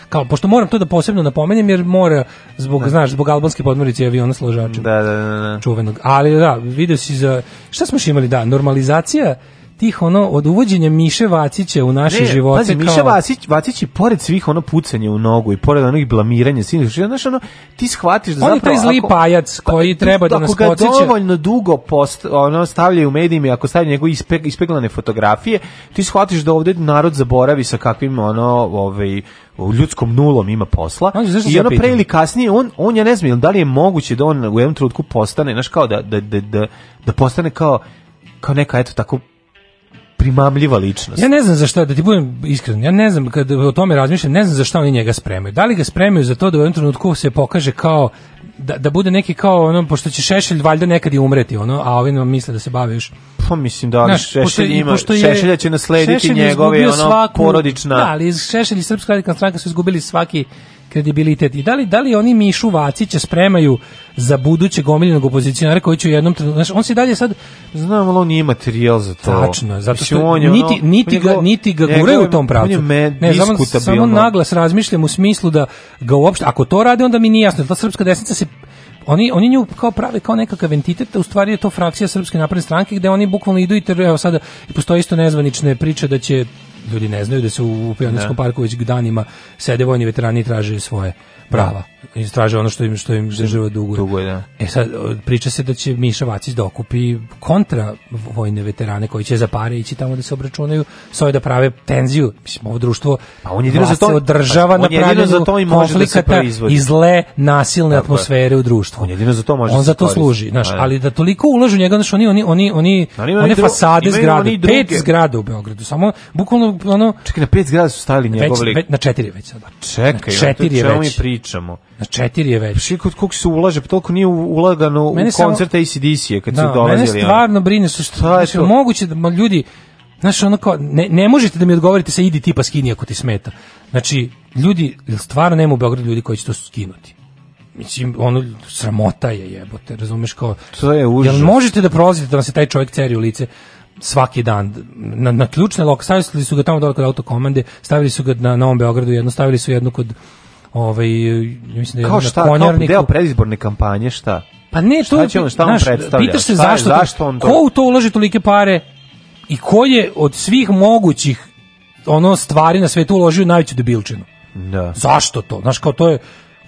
Kao, pošto moram to da posebno napomenem, jer mora, zbog, znaš, zbog albanske podmorice i aviona s ložačem. Da, da, da, da. čuvenog. Ali da, video si za šta smo imali da normalizacija tih ono od uvođenja Miše Vacića u naše Ne, živote pazi, Miša Vacić, Vacić je pored svih ono pucanja u nogu i pored onih blamiranja, svih, znaš, ono, ti shvatiš da On je zapravo... taj zli ako- pajac koji Pa, treba da nas Ako ga podsjeća. dovoljno dugo post, ono, stavljaju u medijima, i ako stavljaju njegove ispe, ispeglane fotografije, ti shvatiš da ovde narod zaboravi sa kakvim, ono, ovaj, u ljudskom nulom ima posla. Pazi, zašto I ono pre ili kasnije, on, on ja ne znam, da li je moguće da on u jednom trenutku postane, znaš, kao da, da, da, da, da postane kao, kao neka, eto, tako primamljiva ličnost. Ja ne znam za šta, da ti budem iskren, ja ne znam, kad o tome razmišljam, ne znam za šta oni njega spremaju. Da li ga spremaju za to da u jednom trenutku se pokaže kao, da, da bude neki kao, ono, pošto će Šešelj valjda nekad i umreti, ono, a ovi nam misle da se bave još Pa mislim da Znaš, Šešelj ima, pošto je- Šešelja će naslediti Šešelj njegove ono svaku- porodična Da, ali Šešelj i Srpska radikalna stranka su izgubili svaki kredibilitet. I da li, da li oni Mišu Vacića spremaju za budućeg omiljenog opozicionara koji će u jednom trenutku... Znaš, on se dalje sad... Znam, ali on nije materijal za to. Tačno, zato što on je niti, ono- niti, ga, niti ga guraju u tom pravcu. On je me, ne, samo, samo naglas razmišljam u smislu da ga uopšte, ako to rade, onda mi nije jasno. Ta srpska desnica se oni oni nju kao prave kao nekakav entitet, a u stvari je to frakcija srpske napredne stranke gde oni bukvalno idu i evo sada i postoje isto nezvanične priče da će ljudi ne znaju da se u, Pionirskom Da. parku već danima sede vojni veterani i traže svoje prava. I traže ono što im što im država duguje. Duguje, da. E sad, priča se da će Miša Vacić da okupi kontra vojne veterane koji će za pare ići tamo da se obračunaju, s ove da prave tenziju. Mislim, ovo društvo Pa on jedino za to- održava pa na pravljenju za to i može da se proizvodi. i zle nasilne Tako je. atmosfere u društvu. On jedino za to može On da za to služi, znaš, Da, ali da toliko ulažu njega, znaš, oni, oni, oni, oni, one oni fasade zgrade, oni pet zgrada u Beogradu, samo bukvalno ono, Čekaj, na pet zgrada su stavili već, njegov lik. na četiri je već sada. Čekaj, na četiri je pričamo? Na četiri je već. Šiko, koliko se ulaže, pa toliko nije ulagano Mene u samo- koncert ACDC-je kad su Da, dolazili. mene stvarno brine su što Šta je to? moguće da ma, ljudi Znaš, ono kao, ne, ne možete da mi odgovorite sa idi tipa skini ako ti smeta. Znači, ljudi, stvarno nema u Beogradu ljudi koji će to skinuti. Mislim, ono, sramota je jebote, razumeš kao... To je užas. Jel možete da prolazite da vam se taj čovjek ceri u lice svaki dan na, na ključne lokacije stavili su ga tamo dole kod autokomande stavili su ga na Novom Beogradu jedno stavili su jednu kod ovaj mislim da je Kao šta, na kao konjarniku deo predizborne kampanje, šta? pa ne, to Šta on, šta on znaš, predstavlja? Pitaš se Šta je- zašto, to- zašto on to- ko u to ulaže tolike pare i ko je od svih mogućih ono stvari na svetu uložio najveću debilčinu. Da. Zašto to? Znaš, kao to je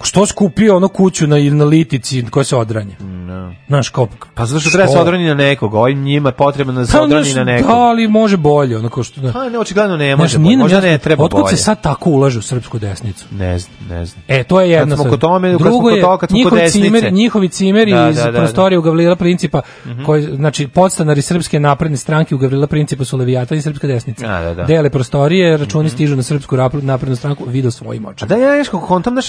što skupio ono kuću na, na litici koja se odranja. No. Znaš, kao... Pa zato što treba se odroni na nekog, ovim njima je potrebno da se Pa, odroni znaš, na nekog. Da, ali može bolje, ono kao što... Da. Pa ne, očigledno ne Znaš, može, nije nam možda jasno, ne treba Otkud bolje. se sad tako ulaže u srpsku desnicu? Ne znam, ne znam. E, to je jedna stvar. kod tome, Drugo kod je, toga, kad smo kod njihovi desnice. cimeri, njihovi cimeri Da, iz da, da, da. prostorije u Gavrila Principa, koji, znači, podstanari srpske napredne stranke u Gavrila Principa su Levijata i srpska desnica. Da, da, da. Dele prostorije, računi stižu na srpsku napred- naprednu stranku, video svojim očima. da ja nešto kontam da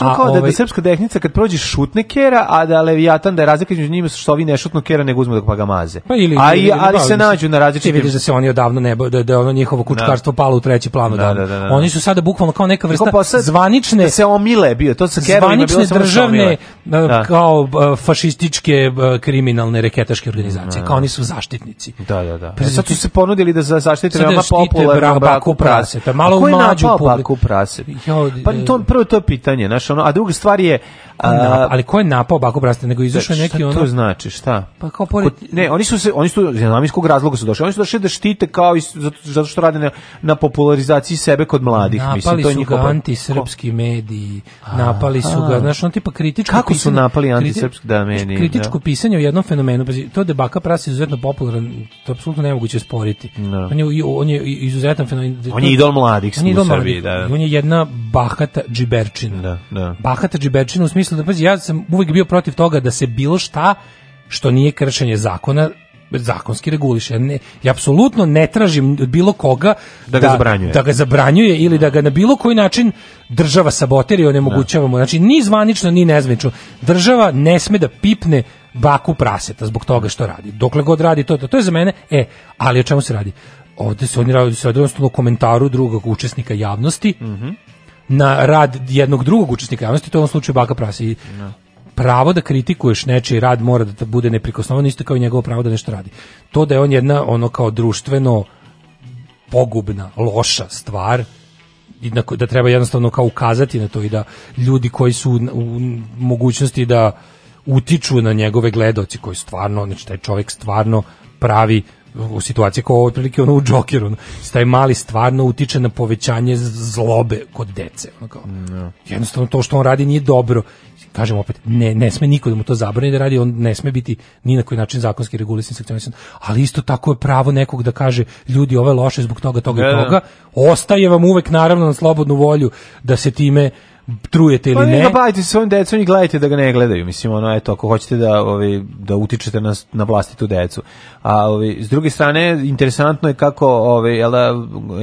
Da, da srpska tehnica kad prođe šutne kera, a da Leviatan da je razlika između njima što ovi ne šutnu kera nego uzmu da pa ga maze. Pa ili, a i, ili- ali da, se nađu na Ti različitim vidiš da se oni odavno ne da, da ono njihovo kučkarstvo palo u treći plan Da, odavno. da, da, da. Oni su sada bukvalno kao neka vrsta Kako pa sad- zvanične da se omile bio, to sa kerovima bilo da državne Da. kao uh, fašističke uh, kriminalne reketaške organizacije, kao oni su zaštitnici. Da, da, da. Pa E, sad su se ponudili da za- zaštite da veoma popularno bra- baku baku prase. malo mlađu publiku? prase? Pa e, to, prvo to je pitanje, znaš, ono, a druga stvar Ko je a, ali ko je napao Baku Brasta, nego izašao je neki šta ono... to znači, šta? Pa kao pored... Kod- ne, oni su se, oni su, iz kog razloga su došli, oni su došli da štite kao i zato, zato što rade na, na popularizaciji sebe kod mladih. Napali Mislim, to je su njihov antisrpski mediji, napali su ga, znaš, on tipa kritičko Kako su pisanje- napali kriti- antisrpski, da, mediji, Kritičko da. pisanje o jednom fenomenu, pazi, to da Baka Pras izuzetno popularan, to je apsolutno nemoguće sporiti. Da. On, je, on je izuzetan fenomen. On je idol mladih u Srbiji, da. On je jedna bahata džiberčina. Da, da. Bahata džiberčina u smislu da, pazi, ja sam uvijek bio protiv toga da se bilo šta što nije kršenje zakona zakonski reguliše. Ja Ne, ja apsolutno ne tražim od bilo koga Da ga zabranjuje. da ga zabranjuje ili da ga na bilo koji način država sabotira i onemogućava mu. Znači, ni zvanično, ni nezvanično. Država ne sme da pipne baku praseta zbog toga što radi. Dokle god radi to, to, to je za mene, e, ali o čemu se radi? Ovde se oni radi, se radi jednostavno o komentaru drugog učesnika javnosti na rad jednog drugog učesnika javnosti, to je u ovom slučaju Baka Prase. I pravo da kritikuješ nečiji rad mora da bude neprikosnovan isto kao i njegovo pravo da nešto radi. To da je on jedna ono kao društveno pogubna, loša stvar da treba jednostavno kao ukazati na to i da ljudi koji su u- mogućnosti da utiču na njegove gledaoci koji stvarno, znači taj čovjek stvarno pravi u situaciji kao otprilike ono u Jokeru, ono, taj mali stvarno utiče na povećanje zlobe kod dece. Ono kao. Jednostavno to što on radi nije dobro. Kažem opet, ne, ne sme niko da mu to zabrani da radi, on ne sme biti ni na koji način zakonski regulisan, sankcionisan, ali isto tako je pravo nekog da kaže ljudi ovo je loše zbog toga, toga Da, i da. toga. Ostaje vam uvek naravno na slobodnu volju da se time trujete Pa ili ne, ne. ga bavite se svojim decom i gledajte da ga ne gledaju. Mislim, ono, eto, ako hoćete da, ovi, da utičete na, na vlastitu decu. A ovi, s druge strane, interesantno je kako ovi, jel da,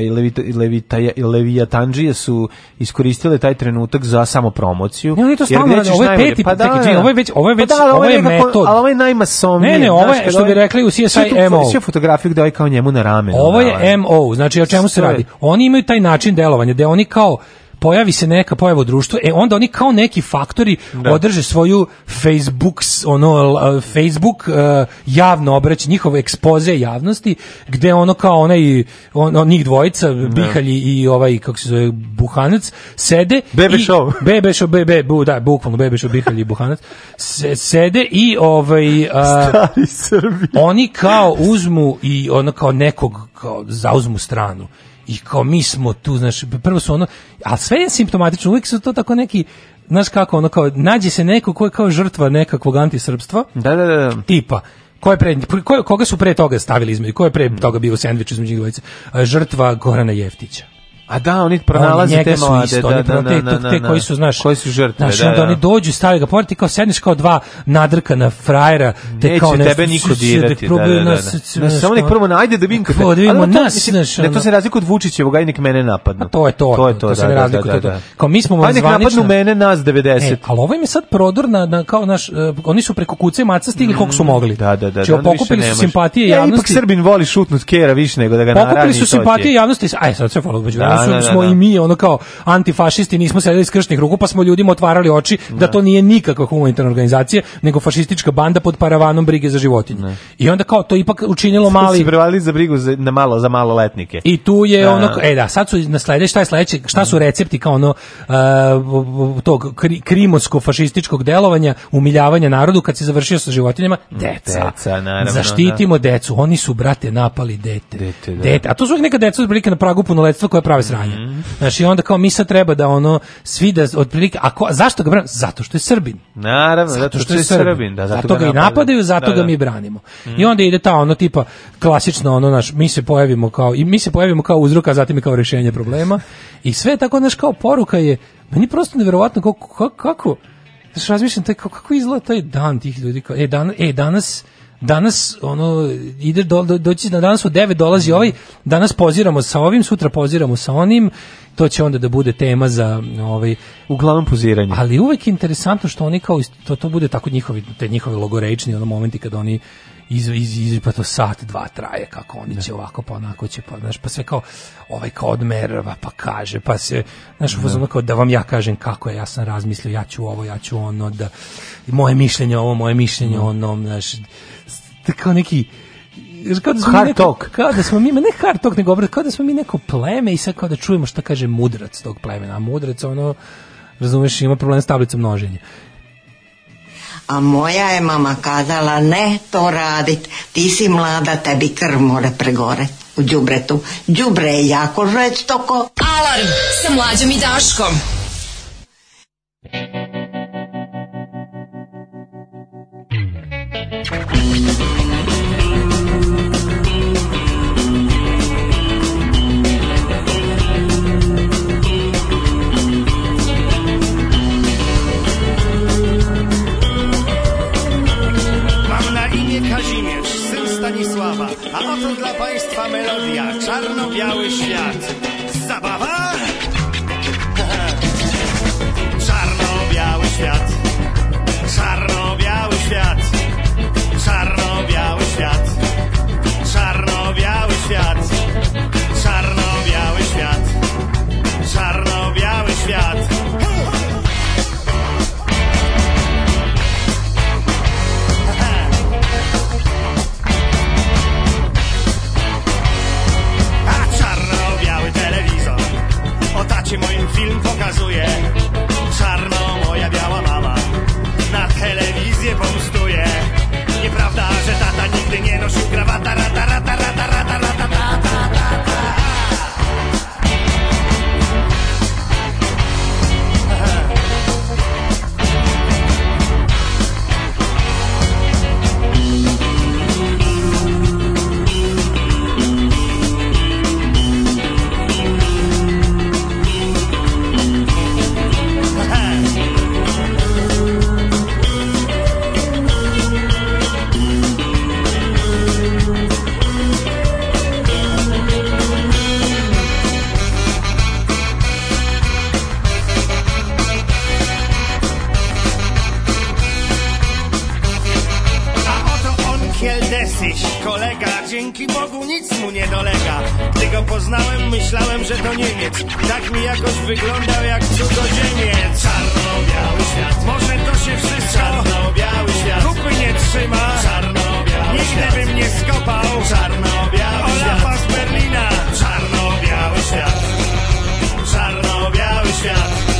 levita, levita, levijatanđije su iskoristile taj trenutak za samopromociju. Ne, oni to stalno gde rade, ovo je peti, pa da, čekaj, da. ovo je već- ovo je Pa već- da, ali ovo je nekako- metod. Ali ovo je najmasovnije. Ne, ne, ovo je, što bi ovaj- rekli u CSI MO. sve fotografiju gde ovaj kao njemu na ramenu. Ovo je MO, znači o čemu se radi? Oni imaju taj način delovanja gde oni kao pojavi se neka pojava u društvu, e onda oni kao neki faktori Da. održe svoju Facebook, ono, Facebook e, javno obrać, njihov ekspoze javnosti, gde ono kao onaj, on, on, njih dvojica, Bihalj i ovaj, kako se zove, Buhanac, sede Bebe i, show. Bebe show, bebe, bu, da, bukvalno Bebe show, Bihalj i Buhanac, se, sede i ovaj... a, Stari Srbi. oni kao uzmu i ono kao nekog kao zauzmu stranu i kao mi smo tu, znaš, prvo su ono, a sve je simptomatično, uvijek su to tako neki, znaš kako, ono kao, nađe se neko ko je kao žrtva nekakvog antisrpstva, Da, da, da. tipa, ko je pre, ko, koga su pre toga stavili između, ko je pre toga bio sendvič između dvojice? Žrtva Gorana Jeftića. A da, oni pronalaze Oni te mlade, isto, da, oni da, pro- te, da, da, te da. koji su, znaš, koji su žrtve, znaš, da, onda da. oni dođu, stave ga pored, ti kao sedneš kao dva nadrkana frajera, te Neće kao nešto, tebe niko dirati, da da, da, da, nas, da. samo nek prvo najde da vidim. Prvo da vidimo nas, znaš, ne, to se razlikuje od Vučićevog, aj nek mene napadnu. to je to, To je to, to se da, ne da, razlikuje, da, to da. Kao mi smo vam Aj nek zvanično- napadnu mene, nas 90. E, ali ovo im je sad prodor na, na kao naš, e, oni su preko kuce i maca stigli koliko su mogli. Da, da, da. Znači, da, pokupili su simpatije Ja, ipak javnosti. Srbin voli šutnut kera više nego da ga narani. Pokupili su simpatije javnosti, aj sad sve hvala među Da, su- da, da, smo da. i mi ono kao antifašisti, nismo sedeli iz kršnih ruku, pa smo ljudima otvarali oči da, to nije nikakva humanitarna organizacija, nego fašistička banda pod paravanom brige za životinje. I onda kao to ipak učinilo Mali... prevalili za brigu za, na malo, za malo letnike. I tu je Da. ono, e da, sad su na sledeće, šta je sledeće, šta su recepti kao ono uh, tog kri, krimosko-fašističkog delovanja, umiljavanja narodu kad se završio sa životinjama? Deca. Deca, naravno, Zaštitimo decu, oni su, brate, napali dete. Dete, da. Dete. A to su neka deca otprilike na pragu punoletstva koje prave sranje. Mhm. Znaš, i onda kao mi sad treba da ono, svi da, otprilike, a ko, zašto ga branimo? Zato što je Srbin. Naravno, zato što je Srbin. Da, zato, zato, ga i napadaju, zato Da, ga da. mi branimo. I onda ide ta ono tipa klasično ono naš mi se pojavimo kao i mi se pojavimo kao uzrok, a zatim i kao rješenje problema. I sve tako naš kao poruka je meni prosto neverovatno kako kako, kako znaš, razmišljam taj kako, kako izgleda taj dan tih ljudi kao e dan e danas danas ono ide do, do, doći na danas u 9 dolazi ovaj danas poziramo sa ovim sutra poziramo sa onim to će onda da bude tema za ovaj uglavnom poziranje. ali uvek je interesantno što oni kao to to bude tako njihovi te njihovi logorečni ono momenti kad oni iz, iz, iz, pa to sat, dva traje, kako oni će ovako, pa onako će, pa, znaš, pa sve kao, ovaj kao odmerava, pa kaže, pa se, znaš, da. kao da vam ja kažem kako je, ja sam razmislio, ja ću ovo, ja ću ono, da, moje mišljenje ovo, moje mišljenje ono, znaš, kao neki, kao da smo mi Hard neko- talk. Kao da smo mi, ne hard talk, nego obrat, kao da smo mi neko pleme i sad kao da čujemo šta kaže mudrac tog plemena. A mudrac, ono, razumeš, ima problem s tablicom množenja. A moja je mama kazala ne to radit, ti si mlada, tebi krv more pregore u đubretu. Đubre je jako žestoko. Alarm sa mlađom i Daškom. A oto dla Państwa melodia Czarno-biały świat. Zabawa? Czarno-biały świat, czarno-biały świat, casou e yeah. Gdy go poznałem, myślałem, że to Niemiec. Tak mi jakoś wyglądał jak cudzoziemiec. Czarno-biały świat. Może to się wszystko czarno-biały świat. Kupy nie trzyma. Czarno-biały Nigdy świat. bym nie skopał. Czarno-biały Olafa świat. z Berlina. Czarno-biały świat. Czarno-biały świat.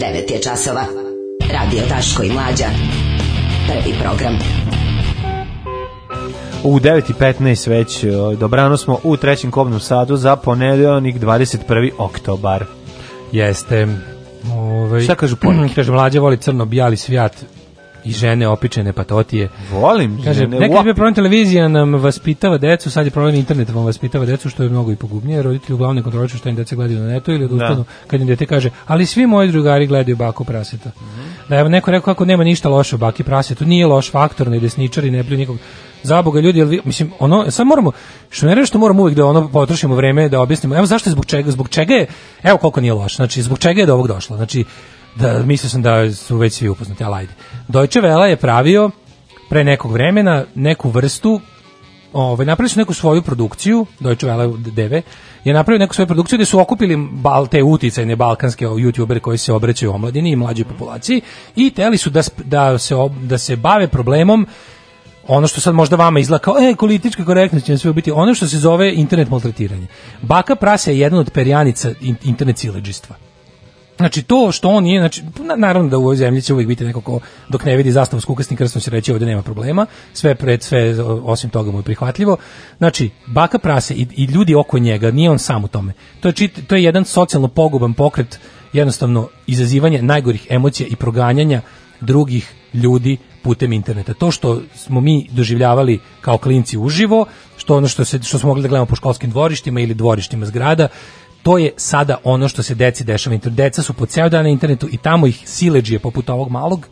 9 je časova. Radio Taško i Mlađa. Prvi program. U 9.15 već e, dobrano smo u trećem kobnom sadu za ponedeljnik 21. oktobar. Jeste. Ove, Šta kažu poneki? Kaže, mlađa voli crno-bijali svijat, i žene opičene patotije. Volim Kaže, žene, nekad je problem televizija nam vaspitava decu, sad je problem internet vam vaspitava decu, što je mnogo i pogubnije. Roditelji uglavnom ne kontrolišu šta im deca gledaju na netu ili odustanu kad im dete kaže, ali svi moji drugari gledaju baku praseta. Da je neko rekao kako nema ništa loše u baki prasetu, nije loš faktor, ni desničari, ne plju nikog. Zaboga ljudi, jel vi, mislim, ono, sad moramo, što ne što moramo uvijek da ono potrošimo vreme da objasnimo, evo zašto je zbog čega, zbog čega je, evo koliko nije loš, znači zbog čega je do ovog došlo, znači, da, mislio sam da su već svi upoznati, ali ajde. Deutsche Welle je pravio pre nekog vremena neku vrstu ovaj napravili su neku svoju produkciju Deutsche Welle DV je napravio neku svoju produkciju gde su okupili bal te uticajne balkanske youtubere koji se obraćaju omladini i mlađoj populaciji i teli su da, da se da se bave problemom ono što sad možda vama izgleda kao e, politička korektnost će sve biti, ono što se zove internet maltretiranje. Baka prase je jedna od perjanica in- internet sileđistva. Znači to što on nije, znači na- naravno da u ovoj zemlji će uvijek biti neko ko dok ne vidi zastavu s kukasnim krstom će reći ovdje nema problema, sve pred sve osim toga mu je prihvatljivo. Znači baka prase i, i ljudi oko njega, nije on sam u tome. To je čit, to je jedan socijalno poguban pokret, jednostavno izazivanje najgorih emocija i proganjanja drugih ljudi putem interneta. To što smo mi doživljavali kao klinci uživo, što ono što se što smo mogli da gledamo po školskim dvorištima ili dvorištima zgrada, to je sada ono što se deci dešava. Deca su po ceo dan na internetu i tamo ih sileđije poput ovog malog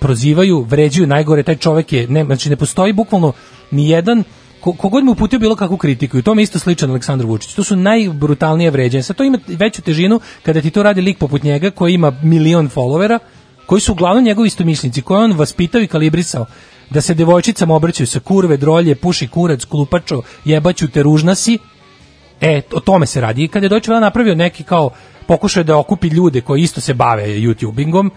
prozivaju, vređaju najgore, taj čovjek je, ne, znači ne postoji bukvalno ni jedan ko, kogod mu uputio bilo kakvu kritiku i to mi isto sličan Aleksandar Vučić. To su najbrutalnije vređanje. Sad to ima veću težinu kada ti to radi lik poput njega koji ima milion followera, koji su uglavnom njegovi istomišljenici, koje on vaspitao i kalibrisao da se devojčicama obraćaju sa kurve, drolje, puši kurac, klupačo, jebaću te ružna si, E, o tome se radi. I kada je Deutsche Welle napravio neki kao pokušaj da okupi ljude koji isto se bave YouTubingom,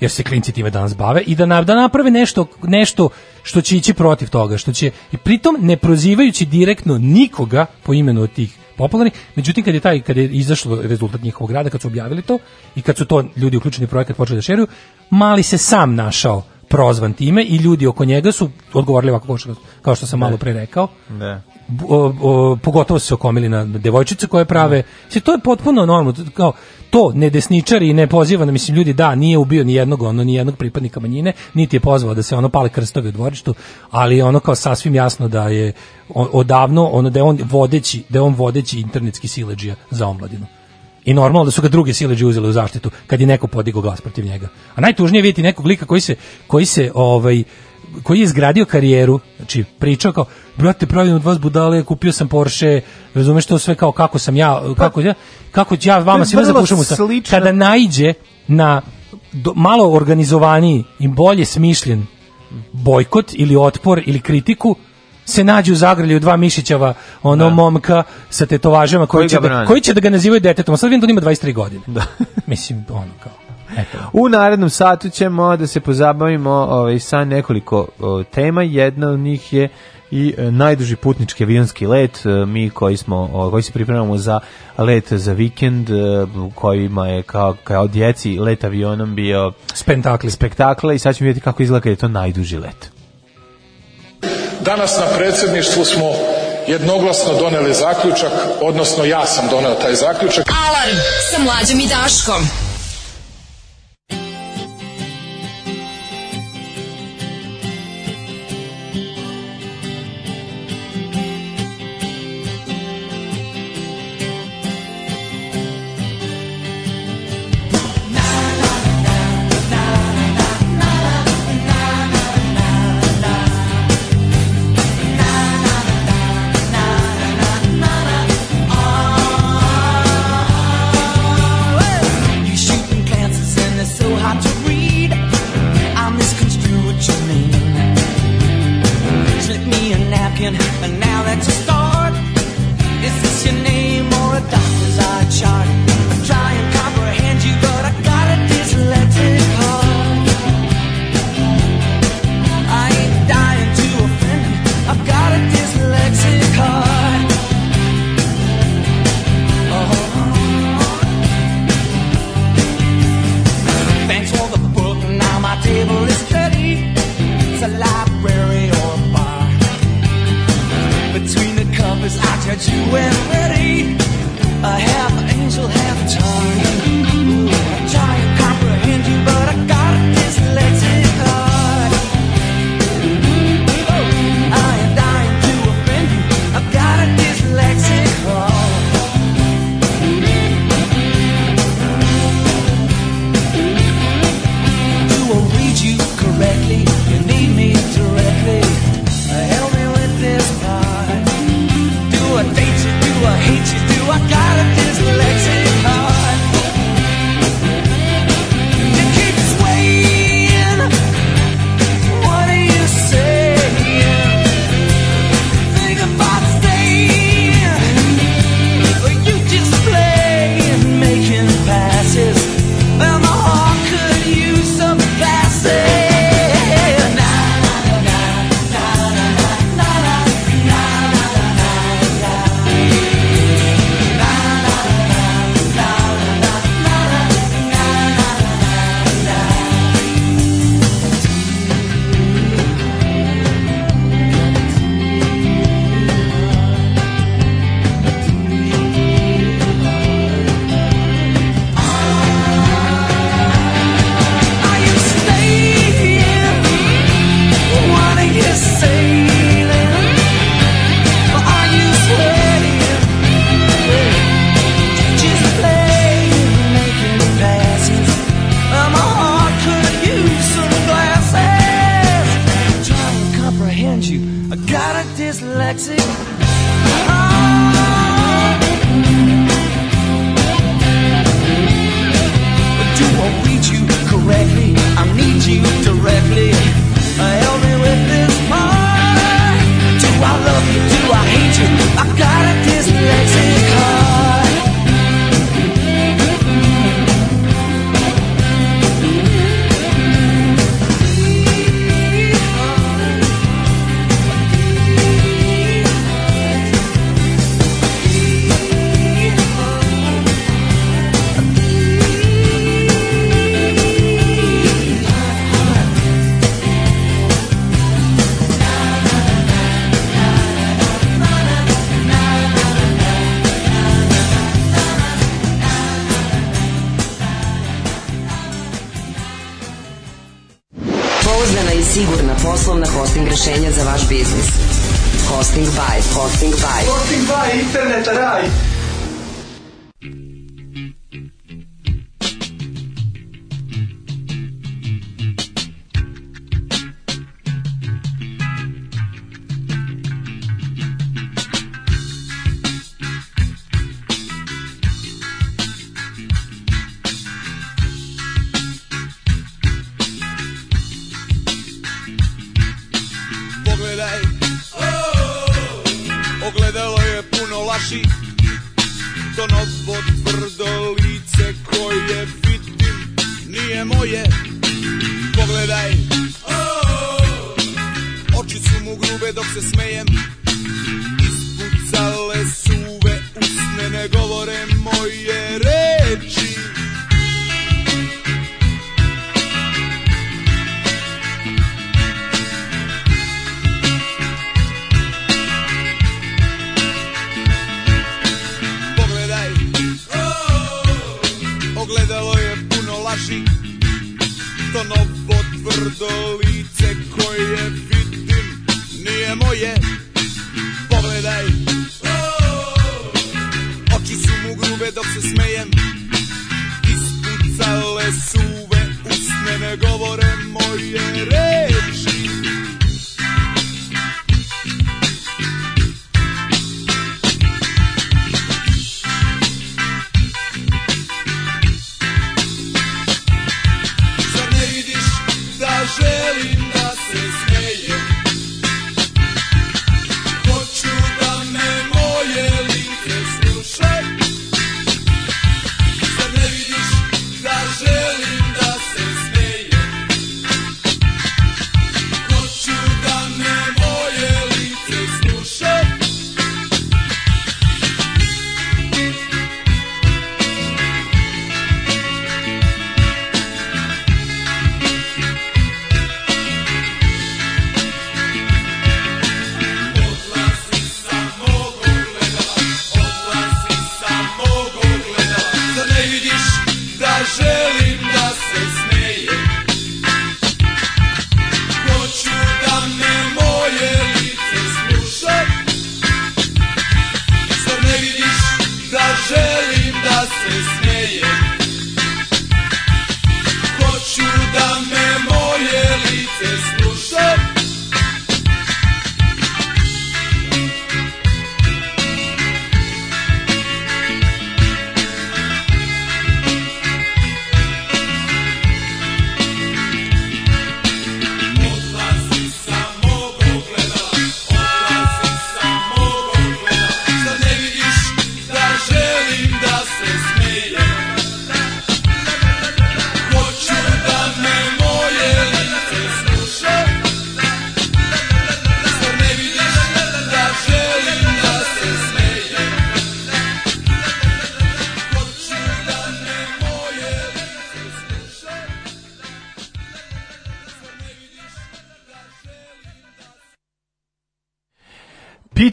jer se klinci time danas bave, i da, na, da naprave nešto, nešto što će ići protiv toga, što će, i pritom ne prozivajući direktno nikoga po imenu od tih popularnih, međutim kad je taj kad je izašlo rezultat njihovog rada, kad su objavili to i kad su to ljudi uključeni u projekat počeli da šeruju, mali se sam našao prozvan time i ljudi oko njega su odgovorili ovako kao što, kao što sam malo pre rekao Da. O, o, pogotovo se okomili na devojčice koje prave. Sve to je potpuno normalno, kao to ne desničari i ne poziva, mislim ljudi da nije ubio ni jednog ono ni jednog pripadnika manjine, niti je pozvao da se ono pale krstovi u dvorištu, ali ono kao sasvim jasno da je odavno ono da je on vodeći, da je on vodeći internetski siledžija za omladinu. I normalno da su ga druge sileđe uzele u zaštitu kad je neko podigao glas protiv njega. A najtužnije je vidjeti nekog lika koji se koji se ovaj koji je izgradio karijeru, znači pričao kao, brate, pravim od vas budale, kupio sam Porsche, razumeš to sve kao kako sam ja, kako ja, kako ja vama svima zapušam usta. Kada naiđe na do- malo organizovaniji i bolje smišljen bojkot ili otpor ili kritiku, se nađe u zagrlju dva mišićava ono momka sa tetovažama koji, Koji će da, koji će da ga nazivaju detetom. A sad vidim da on ima 23 godine. Mislim, ono kao. U narednom satu ćemo da se pozabavimo ovaj, sa nekoliko o, tema. Jedna od njih je i e, najduži putnički avionski let. E, Mi koji smo o, koji se pripremamo za let za vikend, e, u kojima je kao, kao djeci let avionom bio spektakl. spektakl i sad ćemo vidjeti kako izgleda kad je to najduži let. Danas na predsjedništvu smo jednoglasno doneli zaključak, odnosno ja sam doneo taj zaključak. Alarm sa mlađom i Daškom.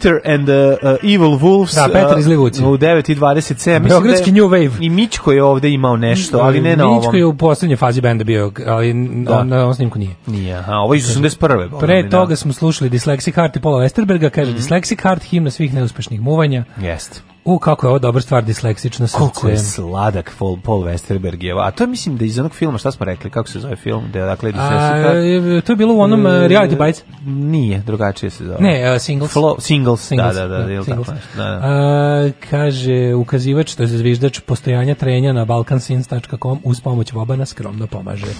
Peter and the uh, Evil Wolves Da, Petar uh, iz Livuci. u 9.27. Mislim Beogradski da New Wave. I Mićko je ovde imao nešto, ali ne na ovom. Mićko je u poslednjoj fazi benda bio, ali Da. on, na ovom snimku nije. Nije, aha, ovo je iz 81. boga Pre mi, toga smo slušali Dyslexic Heart i Paula Westerberga, kaže Dyslexic Heart, himna svih neuspešnih muvanja. Da. Jeste. U, kako je ovo dobra stvar, disleksično srce. Koliko je sladak Paul, Paul Westerberg je. A to mislim da iz onog filma, šta smo rekli, kako se zove film? Da je dakle A, to je bilo u onom uh, reality bites. Nije, drugačije se zove. Ne, uh, singles. Flo, singles, Singles, da, da, da, da, singles. nešto, da, da. A, kaže, ukazivač, to je zviždač postojanja trenja na balkansins.com uz pomoć Vobana skromno pomaže.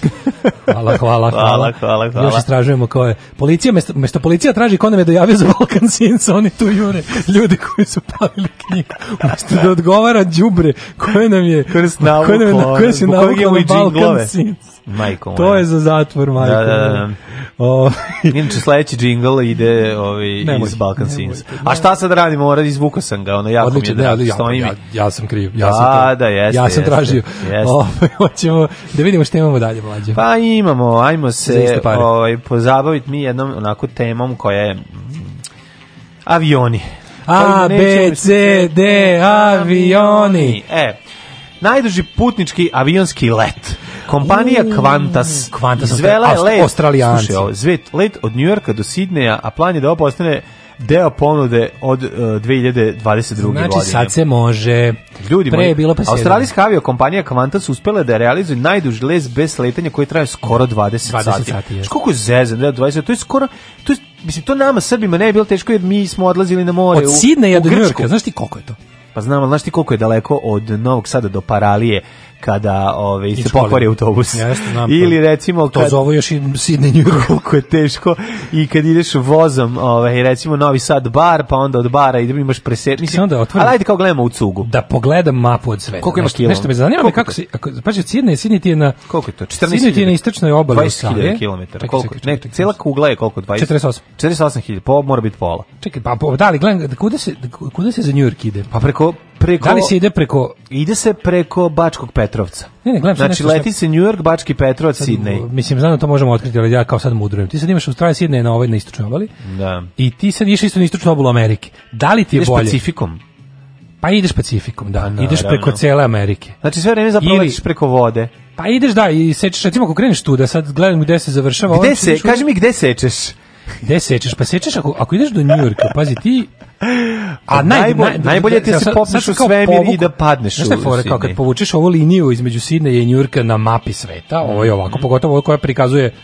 Hvala, hvala, hvala. Hvala, hvala, hvala. Još istražujemo ko je. Policija, mesto, mesto policija traži ko nam je dojavio za Balkan Sins, oni tu jure ljudi koji su palili knjigu. Umesto da odgovara đubre koje nam je Koje nam je, navuklo, koje se navuklo na Balkan. Sins. Majko To je za zatvor, majko. Da, da, da. moja. O, Inače sledeći džingl ide ovaj Nemoj, iz Balkan Sins. A šta sad radimo? Mora izvukao sam ga, ono jako mi je Odlično, ne, drago. ali ja, mi. ja, ja sam kriv. Ja Da, sam da, jeste, Ja sam tražio. jeste. Ovaj, hoćemo da vidimo šta imamo dalje, mlađe. Pa imamo, ajmo se ovaj, pozabaviti mi jednom onako temom koja je mm, avioni. A, B, nećemo- C, D, avioni. E, najduži putnički avionski let. Kompanija Qantas, Qantas, izvela je let, Australijanci. slušaj ovo, zvet, let od Njujorka do Sidneja, a plan je da ovo postane deo ponude od uh, 2022. Znači, godine. sad se može. Ljudi Pre moji, je bilo presedanje. australijska aviokompanija Qantas uspela da realizuje najduži let bez sletanja koji traje skoro 20, 20 sati. sati, jeste. Znaš koliko je zezan, da, 20, to je skoro, to je, mislim, to nama Srbima ne je bilo teško jer mi smo odlazili na more. Od Sidneja do. Njujorka, znaš ti koliko je to? Pa znam, ali znaš ti koliko je daleko od Novog Sada do Paralije kada ove, se pokvari autobus. Jeste, znam. Ili recimo To kad, zovu još i Sidney New York. koliko je teško i kad ideš vozom, ovaj recimo Novi Sad bar, pa onda od bara ideš imaš preset. Mislim, da otvorim. ali ajde kao gledamo u cugu. Da pogledam mapu od sveta. Koliko ima nešto, kilo? nešto me zanima Koliko kako se ako pa Sidney Sidney ti je na Koliko je to? 14.000? Sidney ti je na istočnoj obali 20.000 Australije. km. Koliko? Ne, cijela kugla je koliko? 20? 48. 48.000, po mora biti pola. Čekaj, pa pa, da li gledam da kuda se da kuda se za New York ide? Pa preko preko Da li se ide preko ide se preko Bačkog Petrovca. Ne, ne, gledam sad Znači nešto leti se New York, Bački Petrovac, Sidney. Mislim, znam da to možemo otkriti, ali ja kao sad mudrujem. Ti sad imaš Australija Sidney na ovoj na istočnoj obali Da. i ti sad ideš isto na istočnu obalu Amerike. Da li ti je Ideš bolje? Pacifikom. Pa ideš Pacifikom, da. naravno. ideš preko cele Amerike. Znači sve vreme zapravo Ili- letiš preko vode. Pa ideš da i sečeš recimo ako kreneš tu da sad gledam gde se završava. Gde ovo, se, ideš u- kaži mi gde sečeš? Gde sečeš? Pa sečeš ako, ako ideš do Njujorka, pazi ti... A najbolje- najbolje ti se popneš u svemir i da padneš u fora, kao kad Sidney? povučeš ovu liniju između Sidneja i Njujorka na mapi sveta, ovo je ovako, pogotovo ovo koja prikazuje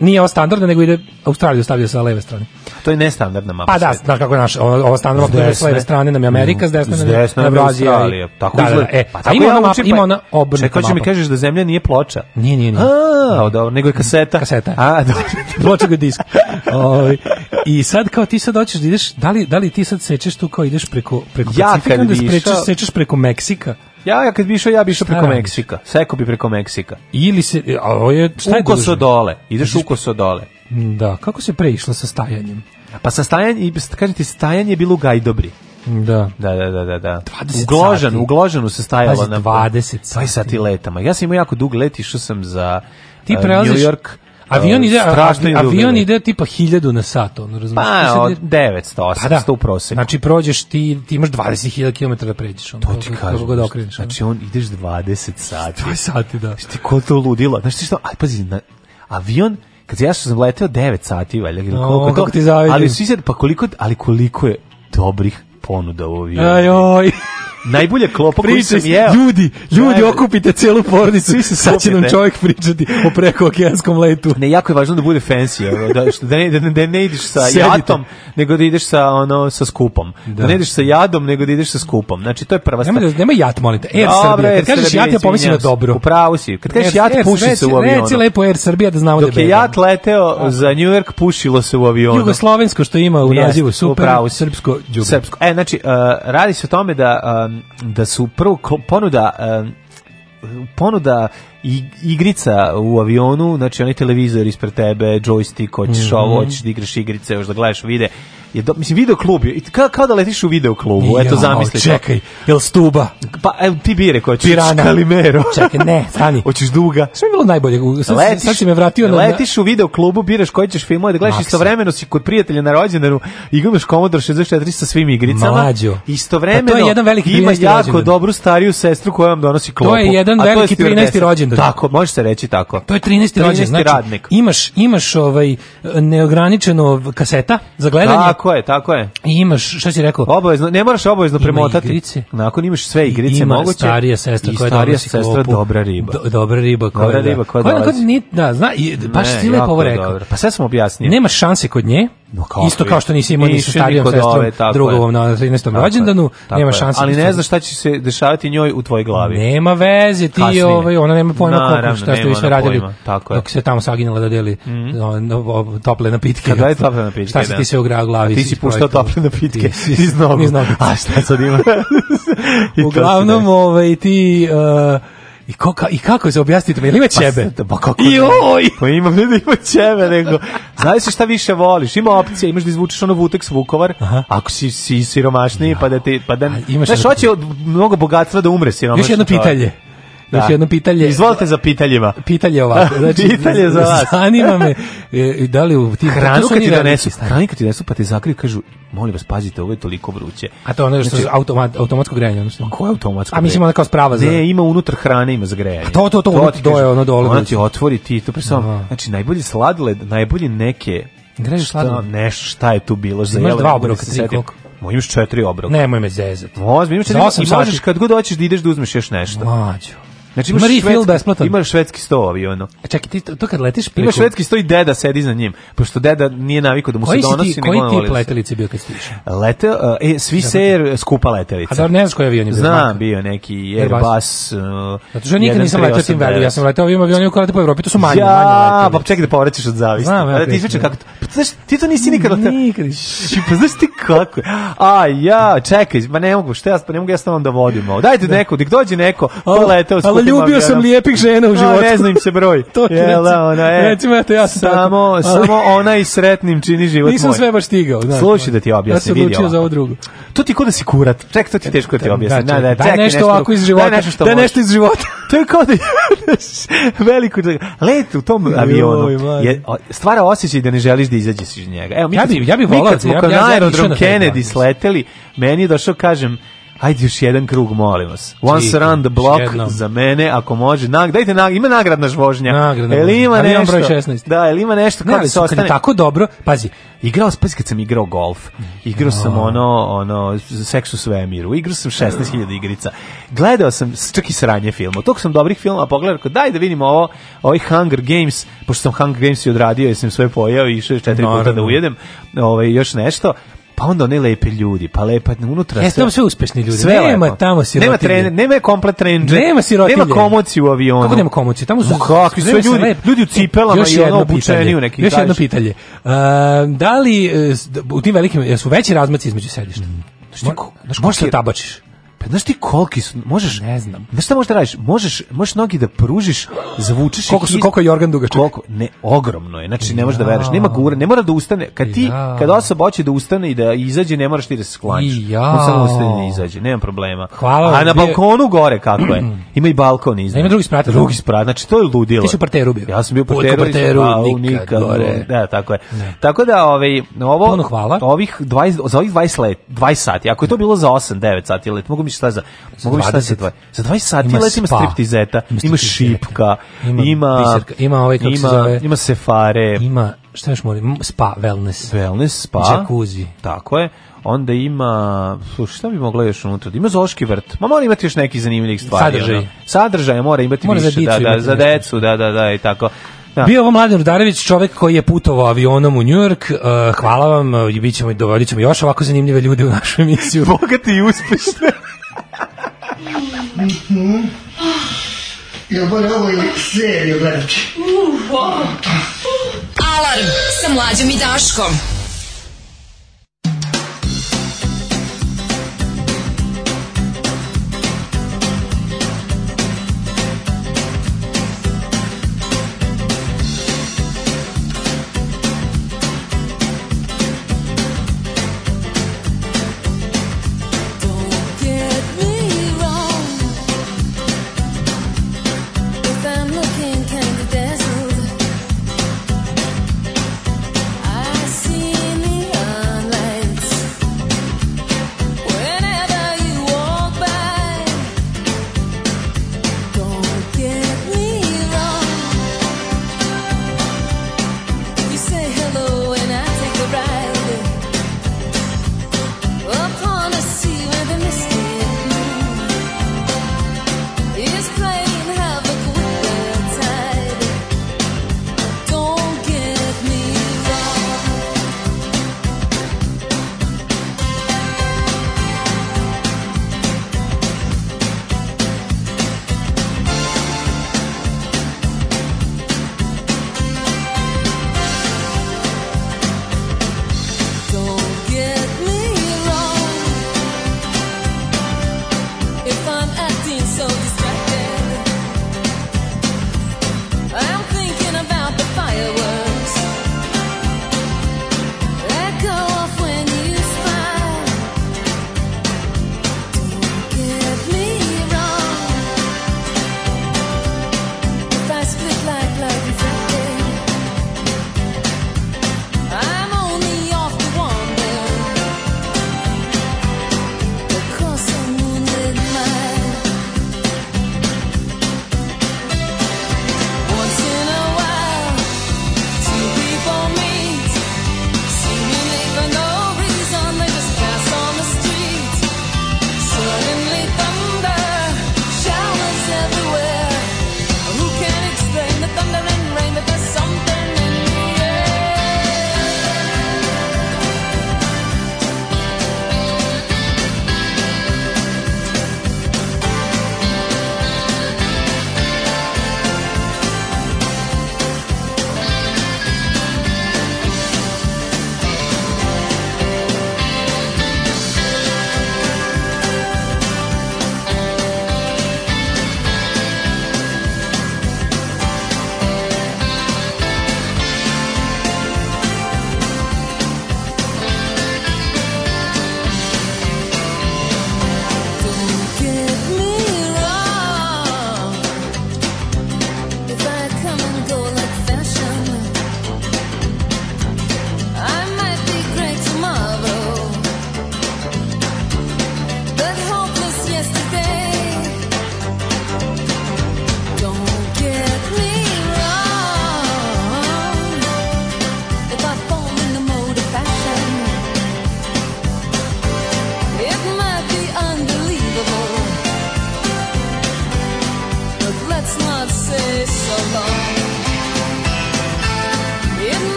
nije ova standardna, nego ide Australiju stavlja sa leve strane. To je nestandardna mapa. Pa da, znaš kako je naš, ovo standardna S mapa s desne. leve strane nam je Amerika, s desne S je desne nam je i- Australija. Tako da, da, da, e, Pa tako ima ona mapa, učim, ima pa- ona obrnuta Čekaj, hoće mi mapa. kažeš da zemlja nije ploča. Nije, nije, nije. A, dobro, nego je kaseta. Kaseta. A, dobro. Ploča ga disk. Ovaj, I sad kao ti sad hoćeš da ideš, da li, da li ti sad sečeš tu kao ideš preko, preko Ja Pacifika, bi sprečeš, sečeš preko Meksika? Ja, ja kad bi išao, ja bi išao preko radiš? Meksika. Seko bi preko Meksika. Ili se, a ovo je, šta je Ukoso dole. Ideš ukoso dole. Da, kako se preišlo sa stajanjem? Pa sa stajanje, i kažem ti, stajanje je bilo u Gajdobri. Da. Da, da, da, da, da. 20 U Gložanu, sati. u Gložanu se stajalo Pazi, na 20 20 sati letama. Ja sam imao jako dug let, išao sam za Ti uh, New York. avion uh, ide, avion let. ide tipa 1000 na sat, ono, razumiješ? Pa, od ide- 900, 800 Pa da. u proseku. Znači, prođeš ti, ti imaš 20.000 km da pređeš. Ono, To ti kako kažem. god okreneš. ono. Znači, on ideš 20 sati. 20 sati, da. Ti ko to ludilo? Znaš ti što? Aj, pazi, na, avion, kad ja sam leteo 9 sati, valjda, ili koliko kako to, ti ali svi sad, pa koliko, ali koliko je dobrih ponuda u avionu. Ajoj. Najbolja klopa koju sam jeo. ljudi, ljudi Ajde. okupite celu porodicu, sad će nam čovjek pričati o prekookeanskom letu. Ne, jako je važno da bude fancy, da, što, da, ne, da, da ne ideš sa Sedite. jatom, nego da ideš sa, ono, sa skupom. Da. Da. ne ideš sa jadom, nego da ideš sa skupom. Znači, to je prva stvar. Nema, da, nema jat, molim te. Air Dobro, Srbija. Kad kažeš jat, ja pomislim na dobro. U pravu si. Kad kažeš jat, puši se u avionu. Reci lepo Air Srbija da znamo Dok da je jat leteo za New York, pušilo se u avionu. Jugoslovensko što ima u nazivu super, upravo srpsko. Srpsko. E, znači, uh, radi se o tome da, um, da su prvo ponuda um, ponuda igrica u avionu, znači onaj televizor ispred tebe, joystick, hoćeš Mhm. ovo, hoćeš da igraš igrice, još da gledaš vide. Je do, mislim, video klub je, kao, kao da letiš u video klubu, eto zamisli. to. Čekaj, jel stuba? Pa, evo, ti bire ko hoćeš. Pirana. Kalimero. Čekaj, ne, stani. Hoćeš duga. Sve je bilo najbolje. Sad, Letiš, sad si me vratio na... letiš u video klubu, biraš koji ćeš filmove da gledaš istovremeno si kod prijatelja na rođendanu i gledaš Commodore 64 sa svim igricama. Mlađo. Istovremeno Pa to je jedan veliki ima 13. jako rođendan. dobru stariju sestru koja vam donosi klopu. je jedan a veliki stewardesa. 13. rođendan. Tako, može se reći tako. To je 13. rođendan. Znači, imaš, imaš ovaj neograničeno kaseta za gledanje Tako je, tako je. i imaš, šta si rekao? Obavezno, ne moraš obavezno Ima premotati. igrice. Nakon imaš sve igrice ima moguće. starija sestra koja starija sestra dobra riba. Do, dobra riba koja, Dobra da. riba koja dolazi. ni- da, zna, i, baš Ne, si lepo jako ovo je rekao. dobro. Pa sve sam objasnio. Nema šanse kod nje. No, kako Isto je? kao što nisi imao ni sa starijom sestrom drugovom je. na 13. Tako je, rođendanu, nema je. šanse. Ali ne znaš šta će se dešavati njoj u tvojoj glavi. Nema veze, ti Kasnije. ovaj, ona nema pojma Naravno, koliko šta ste vi nema sve ona radili. pojma, tako je. Dok se tamo saginjala da deli o, no, tople napitke. Kad daje tople napitke, Šta se da. ti sve ugra u glavi? Ti si si puštao tople napitke si- iz nogu. A šta sad ima? Uglavnom, se ovaj, ti... Uh, i, ko, ka- I kako se objasnite mi? Jel ima ćebe? Pa, pa kako Joj! Pa ima ne da ima ćebe, nego... Znaš šta više voliš? Ima opcije, imaš da izvučeš ono Vutex Vukovar, ako si, si siromašniji, pa da ti... Pa da, imaš znaš, hoće mnogo bogatstva da umre siromašni Još jedno čovjek. Pitanje. Još Da. jedno pitanje. Izvolite za pitaljima. Pitanje ovako. Znači, Pitanje za vas. Zanima me, e, da li u tim... to Hranu kad ti donesu, hranu kad ti donesu, pa te zakriju, kažu, molim vas, pazite, ovo je toliko vruće. A to je ono što Znači, je automat, automatsko grejanje, ono što. Ko je automatsko? A mislim ona kao sprava za... Ne, ima unutar hrane, ima za grejanje. A to, to, to, unutra, ti to je ono dole Ona vruće. ti otvori ti, to pre samo, Aha. znači najbolji sladoled, najbolji neke Grežeš šta, sladoled? nešto šta je tu bilo za Imaš jelo, dva da obroka, tri, koliko? Mo, imaš četiri obroka. Nemoj me zezati. Ozbiljno, imaš četiri, osam i možeš kad god hoćeš da ideš da uzmeš još nešto. Mlađo. Znači Ima imaš refill švedski, besplatan. imaš švedski sto avionu. A čekaj, ti to, to kad letiš preko... Imaš švedski sto i deda sedi za njim, pošto deda nije navikao da mu Koji se si donosi. ti, koji on tip da se- letelice bio kad si išao? Leteo, e, Swiss Air skupa letelica. A dobro, ne znaš koji avion je bio? Znam, bio neki Airbus. Uh, Zato što nikad nisam letao tim veli, ja sam letao ovim avionima koji lete po Evropi, to su manje, ja, manje pa leteli. čekaj da povraćaš od zavisti. Znam, ja Pa da ti da. kako. Pa znaš, ti to nisi nikad letao. Nikad. Pa znaš ti kako? A, ja, čekaj, ma ne mogu, šta ja, pa ne mogu ja s da vodim ovo. Dajte neko, dik dođe neko, ko letao s ali kupim ljubio sam avionom. lijepih žena u životu. Ne znam se broj. To Jel da, ona, e, recimo, eto, ja sam samo, tako, ali- samo ona i sretnim čini život Nisam moj. sve baš stigao, znaš. Slušaj da ti objasnim, Ja sam odlučio za ovo drugo. To ti ko da si kurat. Ček, to ti je teško da ti objasnim. Da, daj čekaj, nešto ovako iz života. Daj nešto možeš. nešto iz života. To je kao da veliko let u tom avionu je stvara osjećaj da ne želiš da izađeš iz njega. Evo mi Ja kad bi- smo- ja bi mi volao da- ja- ja- ja išao aerodrom na taj Kennedy Ajde još jedan krug, molim vas. Once Čika, around the block za mene, ako može. Nag, dajte nag, ima nagradna žvožnja. Nagradna Jel ima. Ali nešto? broj 16. Da, jel ima nešto Ne, ali da se ostane? tako dobro, pazi, Igrao sam, pazi kad sam igrao golf. Igrao sam ono, ono, seks u svemiru. Igrao sam 16.000 igrica. Gledao sam čak i sranje filma. Tog sam dobrih filmova pogledao, rekao, daj da vidimo ovo, ovaj Hunger Games, pošto sam Hunger Games i odradio, jer sam sve pojeo i išao četiri puta da ujedem, ovaj, još nešto. Pa onda one lepe ljudi, pa lepa unutra. Jeste tamo sve uspešni ljudi. Sve Nema lepo. tamo sirotilje. Nema trener, nema komplet trenđe. Nema sirotilje. Nema komociju u avionu. Kako nema komocije? Tamo su kakvi sve ljudi, lep- ljudi u cipelama Još i ono obučeni u neki Još jedno pitanje. E, da li s- u tim velikim jesu veći razmaci između sedišta? Mo- Znaš, možeš se tabačiš. Pa znaš ti koliki su, možeš, Ne znam. Znaš šta možeš da radiš? Možeš, možeš nogi da pružiš, zavučeš Koliko su koliko je jorgan dugačak? Koliko? Ne, ogromno je. Znači ne možeš da veruješ. Nema gure, ne mora da ustane. Kad ti Ja. kad osoba hoće da ustane i da izađe, ne moraš ti da se skloniš. I ja. On samo ustane i da izađe, nema problema. Hvala A na balkonu gore kako je? Ima i balkon iznad. Ima drugi sprat? Drugi sprat. Znači to je ludilo. Ti si u parteru bio? Ja sam bio u parteru. parteru, nikad gore. Da, tako je. Tako da ovaj ovo Puno hvala. Ovih 20 za ovih 20 let, 20 sati. Ako je to bilo za 8, 9 sati let, mogu mi šta za mogu mi šta za 20. 20. Za 20 sati Ima let ima spa. striptizeta, Ima šipka, Ima ima biserka, ima ovaj, kako se zove? ima sefare, Ima, šta još moram? Spa, wellness. wellness spa, Jacuzzi. Tako je. Onda ima, slušaj, šta bi mogla još unutra? Ima zoški vrt. Ma mora imati još neki zanimljivih stvari. Sadržaj. ono. Sadržaj mora imati Mora za više, dicu da, da, imati za decu, da, da, da, i tako. Da. Bio ovo Mladen Rudarević, čovek koji je putovao avionom u Njujork. Uh, hvala vam, uh, i bit ćemo, dovodit ćemo još ovako zanimljive ljude u našu emisiju. Bogati i uspešni. Jel bolje ovo i seriju gledat? Alarm sa mlađom i Daškom.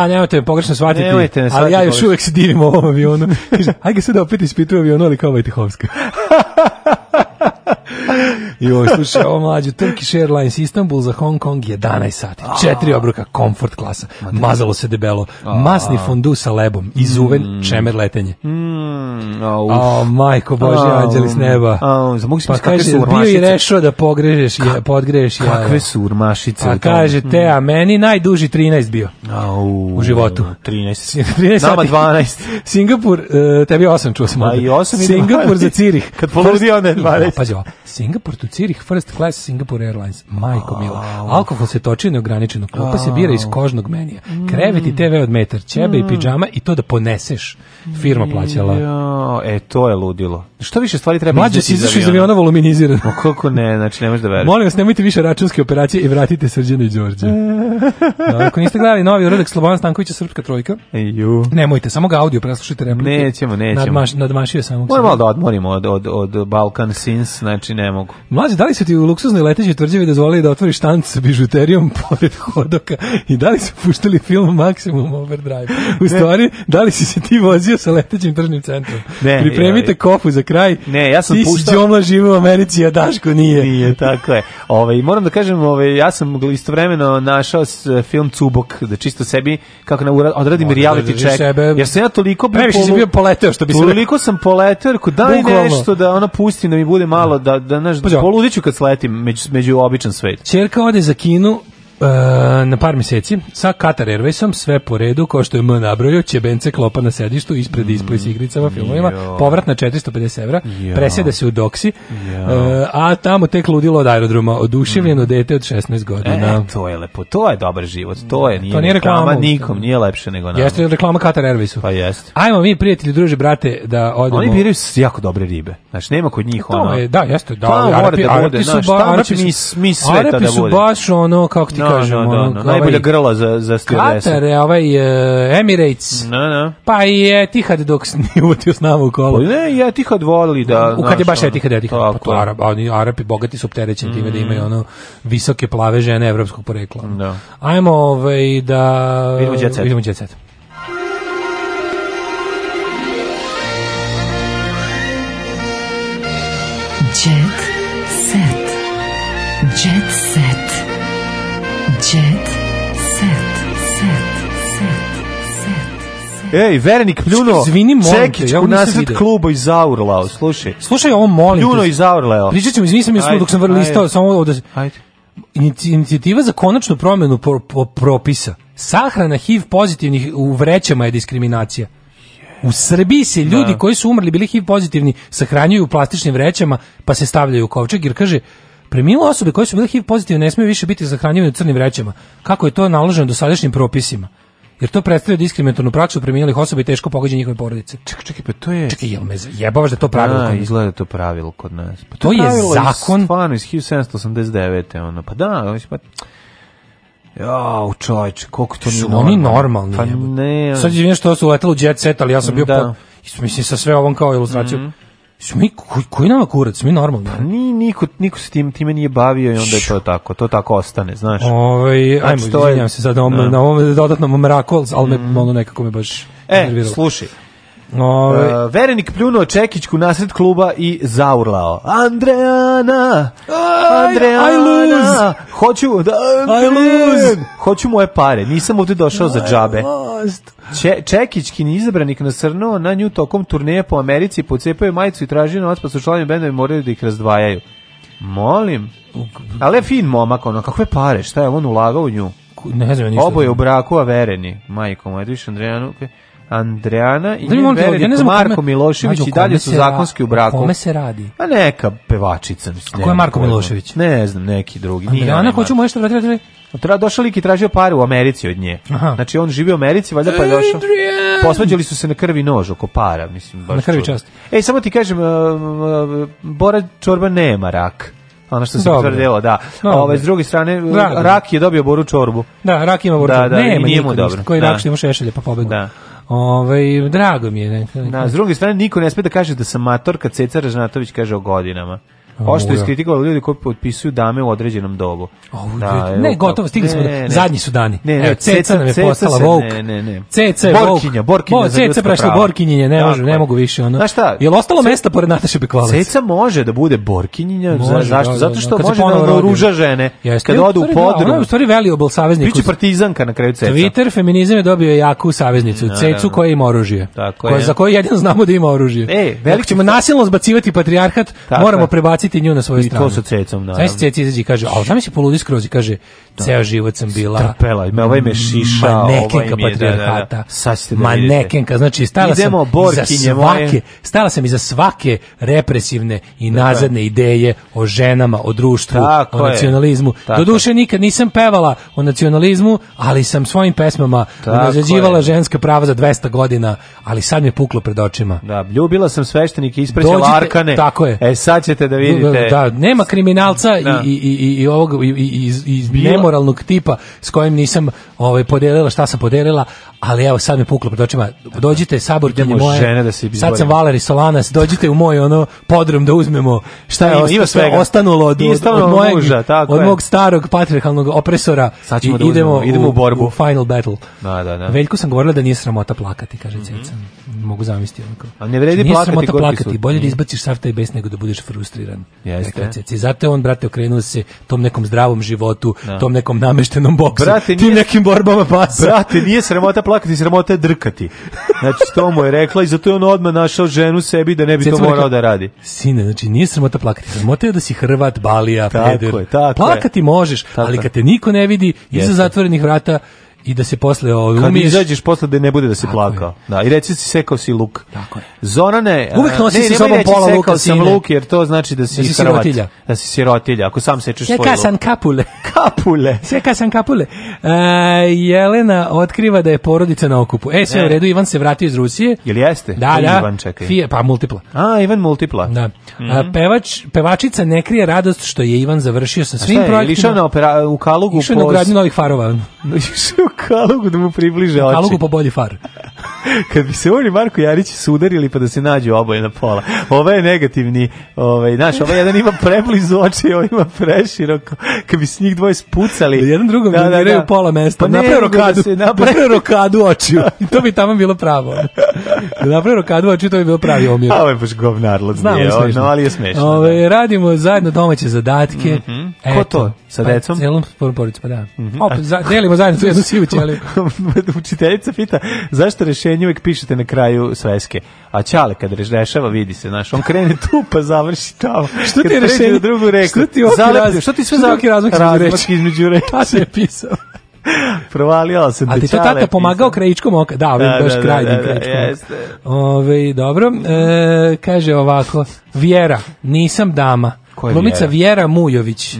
A, nemojte me pogrešno shvatiti, Nemojte me ali ja još uvek se divim ovom avionu. Kaže, aj ga sad opet ispituju avionu, ali kao Vajtehovska. Joj, slušaj, ovo mlađe, Turkish Airlines Istanbul za Hong Kong 11 sati, četiri obroka, komfort klasa, mazalo se debelo, masni fondu sa lebom, izuven, čemer letenje. Mm. O, majko Bože, anđeli s neba. Pa kaže, bio i rešao da pogrešeš, je, podgreješ jaja. Kakve su urmašice Pa kaže, te, a meni najduži 13 bio. Au, U životu. 13. 13 Nama sati. 12. Singapur, uh, tebi 8 čuo sam. A ovde. i osam i Singapur 12. za Cirih. Kad poludi, onda je 12. Pazi ovo, Singapur to Cirih, first class Singapore Airlines. Majko mila. Alkohol se toči neograničeno. Klupa se bira iz kožnog menija. Krevet i TV od metar, ćebe i pidžama i to da poneseš. Firma plaćala. E, to je ludilo. Što više stvari treba Mlađe si izašao iz aviona voluminiziran. Ma kako ne, znači ne možeš da veruješ. Molim vas, nemojte više računske operacije i vratite Srđana i Đorđe. Da, ako niste gledali novi uradak Slobodan Stankovića Srpska trojka, Ju. nemojte, samo ga audio preslušajte replike. Nećemo, nećemo. Nadmaš, nadmašio Moram sebe. malo da odmorimo od, od, od Balkan Sins, znači ne mogu. Mlađe, da li su ti u luksuznoj letećoj tvrđavi dozvolili da otvoriš štanc sa bižuterijom pored hodoka i da li su puštali film Maximum Overdrive? U stvari, da li si se ti vozio sa letećim tržnim centrom? Ne, Pripremite ja- kofu za kraj. Ne, ja sam ti puštao- si Đomla živo u Americi, a Daško nije. Nije, tako je. Ove, moram da kažem, ove, ja sam istovremeno našao film Cubok, da čisto sebi, kako ne ura- odradim Možda reality držiš check, sebe- jer sam ja toliko bio Previše polu- bio poleteo, što bi se. Toliko sam poleteo, rekao, daj nešto da ono pustim, da mi bude malo, da, da, znaš, Pazi ovo. poludiću kad sletim među, među običan svet. Čerka ode za Kinu e, na par mjeseci sa Qatar Airwaysom, sve po redu, kao što je M nabrojio, ćebence klopa na sedištu, ispred display s igricama, filmovima, Jo. povrat na 450 evra, Jo. presjede se u doksi, e, a tamo tek ludilo od aerodroma, oduševljeno dete od 16 godina. E, to je lepo, to je dobar život, to je, nije, To nije reklama, reklama, nikom, nije lepše nego nama. Jeste reklama Qatar Airwaysu. Pa jeste. Ajmo mi, prijatelji, druže, brate, da odemo... Oni biraju jako dobre ribe. Znači, nema kod njih To ono... je, da, jeste, da, mora Arapi, da Arapi bude, su, ba, Arapi su, mis sveta Arapi da su bude. baš ono, kako ti No, kažemo, no, no, ono, no. ovaj- Najbolja grla za, za stewardesa. Katar, je ovaj uh, Emirates, No, no. pa i Etihad dok se nije uvotio s nama u kolo. Pa ne, ja ti kad voli da... U kad je baš Etihad, Etihad, pa to. Arab, oni Arapi bogati su opterećeni time da imaju ono visoke plave žene evropskog porekla. Da. Ajmo ovaj da Idemo jet set. Idemo jet set. Jet set. Jet set. Ej, Verenik pljuno Izvini, molim te, Čekić ja u nasred kluba iz Aurlao, slušaj. Slušaj, ovo molim Pljuno te. iz Aurlao. Pričat ćemo, izvini sam Ajde, dok sam listao, samo da... Ajde. Inici- Inicijativa za konačnu promjenu pro- pro- propisa. Sahrana HIV pozitivnih u vrećama je diskriminacija. U Srbiji se ljudi Da. koji su umrli bili HIV pozitivni sahranjuju u plastičnim vrećama pa se stavljaju u kovčeg jer kaže Preminule osobe koje su bile HIV pozitivne ne smiju više biti zahranjivane u crnim vrećama. Kako je to naloženo dosadašnjim propisima? Jer to predstavlja diskriminatornu praksu preminulih osoba i teško pogađa njihove porodice. Čekaj, čekaj, pa to je... Čekaj, jel me jebavaš da je to pravilo? Da, izgleda to pravilo kod nas. Pa To je pravilo iz- zakon. Stvarno iz 1789. Ono. Pa da, mislim, pa... Jao, čovječe, koliko to nije Su oni normalni? Pa ne. Sad izvinjam što su uletali u jet set, ali ja sam bio Da. pod, mislim sa sve ovom kao ilustracijom. Su mi, koji, koji nama kurac, mi normalni. Pa ni, niko, niko se tim, time nije bavio i onda je to tako. To tako ostane, znaš. Ovaj, ajmo, Znači, je- izvinjam se sad na ovom, Da. na ovom dodatnom mraku, ali me ono nekako me baš E, slušaj. Ovaj, Uh, Verenik pljunuo Čekićku nasred kluba i zaurlao. Andreana! Andreana! I lose! Hoću da... I lose! Hoću moje pare. Nisam ovde došao za džabe. lost. Če, Čekićkin izabranik nasrnuo na nju tokom turneje po Americi, pocepao je majicu i tražio novac, pa su članovi benda morali da ih razdvajaju. Molim. Ali je fin momak, ono, kakve pare, šta je on ulagao u nju? Ne znam ništa. Oboje u braku, a vereni. Majko moja, vidiš Andrijanu, Andrijana i Da njen ja ne znam Marko kome- Milošević i dalje su zakonski u braku. Kome se radi? A neka pevačica. Mislim, A ko je Marko ko Milošević? Ne znam, neki drugi. onaj hoću mu nešto vratiti, vratiti. Tra, došao lik i tražio pare u Americi od nje. Aha. Znači on živi u Americi, valjda pa je došao. Posvađali su se na krvi nož oko para, mislim. Baš Na krvi čast. Ej, samo ti kažem, uh, uh, Bora Čorba nema rak. Ono što se potvrdilo, da. Ove, s druge strane, rak je dobio Boru Čorbu. Da, rak ima borčan. Da, da, i Nema nije mu dobro. Koji Da. rak što ima šešelje pa pobegu. Da. Ovaj, drago mi je. Ne, Da, s druge strane, niko ne sme da kaže da sam mator kad Ceca Ražnatović kaže o godinama. Oštro da. iskritikovali ljudi koji potpisuju dame u određenom dobu. Da, ne, gotovo, stigli smo, Ne, ne. zadnji su dani. Ne, ne, Evo, Ceca nam je Ceca postala se- Vogue. ne, ne, ne. Ceca je Borkinja, Vogue. Borkinja Bo, za ljudska prešla prava. Borkinjenje, ne može, ne mogu više. Ono. Znaš šta? Je li ostalo mesta pored Nataše Bekvalac? Ceca može da bude borkinjinja, Može, zašto? da, da, Zato da. što može da rodi. oruža žene. Jeste. Kad odu u da, Ona je u stvari valuable saveznik. Biće partizanka na kraju Ceca. Twitter feminizam je dobio jaku saveznicu. Cecu koja ima oružje. Za koju jedino znamo da ima oružje. E, Ako veliki ćemo nasilno zbacivati patrijarhat, moramo je. Prebaciti nju na svoju I to stranu. sa Cecom, naravno. Znaš se Ceci izađe i kaže, a znam se poludi skroz i kaže, ceo život sam bila Trpela, me ovaj me šiša, manekenka ovaj mi je, da, da, da. patrijarhata. Sad ćete da manekenka, znači stala Idemo, sam Borkinje iza moje. svake, stala sam iza svake represivne i nazadne ideje o ženama, o društvu, Tako o nacionalizmu. Tako Doduše nikad nisam pevala o nacionalizmu, ali sam svojim pesmama unazađivala ženska prava za 200 godina, ali sad mi je puklo pred očima. Da, ljubila sam sveštenike, isprećala Dođite- arkane. tako je. E, sad ćete da vidite. Da, nema kriminalca Da. i, i, i, i ovog i, i, Bila- nemoralnog tipa s kojim nisam ovaj podelila šta sam podelila, ali evo sad mi puklo pred očima. Dođite saborkinje Idemo moje. žene da se sad sam. Valeri Solanas, dođite u moj ono podrum da uzmemo šta je Ima- osta- ima ostanulo od, od, od mojeg, muža, tako od je. mog starog patrijarhalnog opresora Sad ćemo i da idemo, uzmemo, idemo u borbu. u final battle. Da, da, da. Veljku sam govorila da nije sramota plakati, kaže Ceca. Mogu zamisliti onako. A ne vredi Nije plakati, sramota plakati, bolje da Nije. izbaciš sav taj bes nego da budeš frustriran. Jeste. Zato je on, brate, okrenuo se tom nekom zdravom životu, Da. tom nekom nameštenom boksu, tim nekim borbama pasa. Brate, nije sramota plakati, sramota je drkati. Znači, to mu je rekla i zato je on odmah našao ženu sebi da ne bi Ceca to morao da radi. Sine, znači nije sramota plakati, sramota je da si Hrvat, Balija, Tako je, tako Plakati možeš, Tako ali je. kad te niko ne vidi iza zatvorenih vrata i da se posle ovaj, Kad umiješ, izađeš posle da ne bude da si plakao. Da, i reci si sekao si luk. Tako je. Zorane, Uvek nosi ne, sa sobom pola luka, sam luk, jer to znači da si, Da si Hrvat. sirotilja. Da si sirotilja, ako sam sečeš svoj luk. sam kapule. Kapule. Sjeka sam kapule. E, Jelena otkriva da je porodica na okupu. E, sve E. u redu, Ivan se vratio iz Rusije. Jel jeste? Da, da. Ivan, čekaj. Fije, pa multipla. A, Ivan Multipla. Da. Mhm. A, pevač, pevačica ne krije radost što je Ivan završio sa svim projektima. išao na opera, u Kalugu Išao je na ugradnju novih farova. Išao u Kalugu da mu približe oči. Kalugu po bolji far. Kad bi se on i Marko Jarić sudarili pa da se nađu oboje na pola. Ovo je negativni, ovaj, znaš, ovaj jedan ima preblizu oči, ovaj ima preširoko. Kad bi se njih dvoje spucali. Da jedan drugom Da, da, da, da. pola mesta. Pa napravio da rokadu. napravi- Napravio rokadu očiju. I to bi tamo bilo pravo. Da napravio rokadu očiju, to bi bilo pravi omjer. A ovo je baš govnarlog. Znam, smešno. ono, ali je smešno. Ove, radimo zajedno domaće zadatke. Mhm. Ko to? Sa pa, decom? Celom porodicom, pa da. Opet, za, delimo zajedno tu jednu sivu ćeliju. da. Učiteljica pita zašto rešenje uvek pišete na kraju sveske. A Ćale kad reš- rešava vidi se, znaš, on krene tu pa završi tamo. Što ti je rešenje? drugu reku. Što ti razmak? Što ti sve za ovaki razmak između reči? Tata je pisao. Provalila sam A ti to tata pomagao krajičkom oka? Da, ovim Da, baš da, da, krajnjim da, da, krajičkom oka. jeste. Ove, dobro, e, kaže ovako, Vjera, nisam dama. Ko je Glumica Vjera? Vjera Mujović.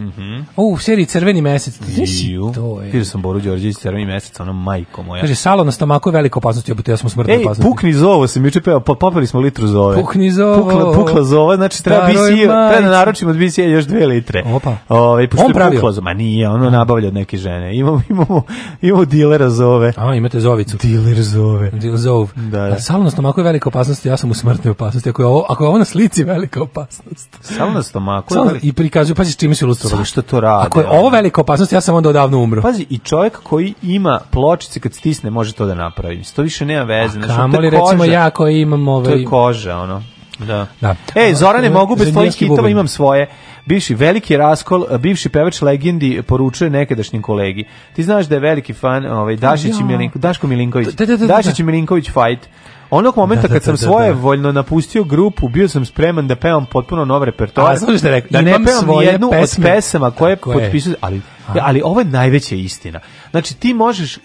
O, u seriji Crveni mesec. Znaš, To je. Vidio sam Boru Đorđević crveni mesec, ono majko moja. Kaže, salo na stomaku je velika opasnost, ja smo smrtna Ej, opasnost. pukni zovo, sam juče peo, po- popili smo litru zove. Pukni zovo. Pukla, pukla zova, znači treba BC, treba da naručimo od BC još dve litre. Opa. Ovaj On pravio? pukla zova, ma nije, ono nabavlja od neke žene. Imamo, imamo, imamo dilera zove. A, imate zovicu. Diler zove. Dil zov. Da, da. Salo na stomaku je velika opasnost, ja sam u smrtnoj opasnosti. Ako je ovo, ako je ovo na slici velika opasnost. Samo na stomaku. Samo, ali- I prikazuju, pazi s čime su ilustrovali. Zašto to rade? Ako je ovo velika opasnost, ja sam onda odavno umro. Pazi, i čovjek koji ima pločice kad stisne može to da napravi. Mislim, To više nema veze. znači, to Kamoli je recimo ja koji imam To ovaj... je koža, ono. Da. Da. Ej, Zorane, A, mogu bez tvojih hitova, imam svoje. Bivši veliki raskol, bivši pevač legendi poručuje nekadašnjem kolegi. Ti znaš da je veliki fan ovaj, Dašić i Ja. Milinko, Daško Milinković. Da, da, da, da, Dašić i Milinković fight. Onog momenta Da, da, kad sam da, da, svoje da. voljno napustio grupu, bio sam spreman da pevam potpuno nov repertoar. A, znaš je rekao? Da ne pevam svoje jednu pesme. od pesama koje potpisuju, ali, ali ovo je najveća istina. Znači, ti možeš, e,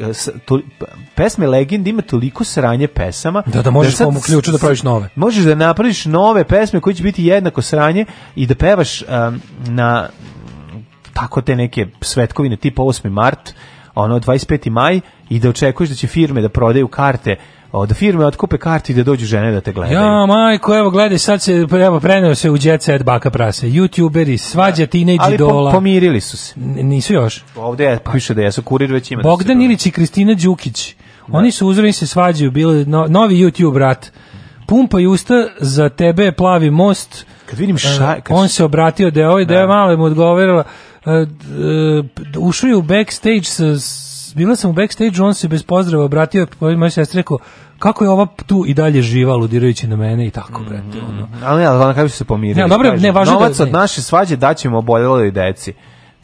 to, pesme legend ima toliko sranje pesama. Da, da možeš sad po ključu da praviš nove. Možeš da napraviš nove pesme koje će biti jednako sranje i da pevaš um, na tako te neke svetkovine tipa 8. mart, ono 25. maj i da očekuješ da će firme da prodaju karte o, da firme otkupe karte i da dođu žene da te gledaju. Ja, majko, evo, gledaj, sad se, evo, preneo se u Jet Set baka prase. Youtuberi, svađa teenage Ali po- idola. pomirili su se. N- nisu još. Ovde je, piše da jesu kurir već ima. da Bogdan to- Ilić i Kristina Đukić. Oni su uzorni se svađaju, bili no, novi YouTube rat. Pumpa i usta za tebe plavi most, Kad vidim E, ša, kad on se obratio da je ovaj da je malo mu odgovorila e, e, ušao je u backstage sa bila sam u backstage on se bez pozdrava obratio mojoj sestri rekao kako je ova tu i dalje živa aludirajući na mene i tako brate ono Ali ne, ali na kraju su se pomirili. Ne, dobro, ne, važno Novac da- od naše svađe daćemo oboljeloj deci.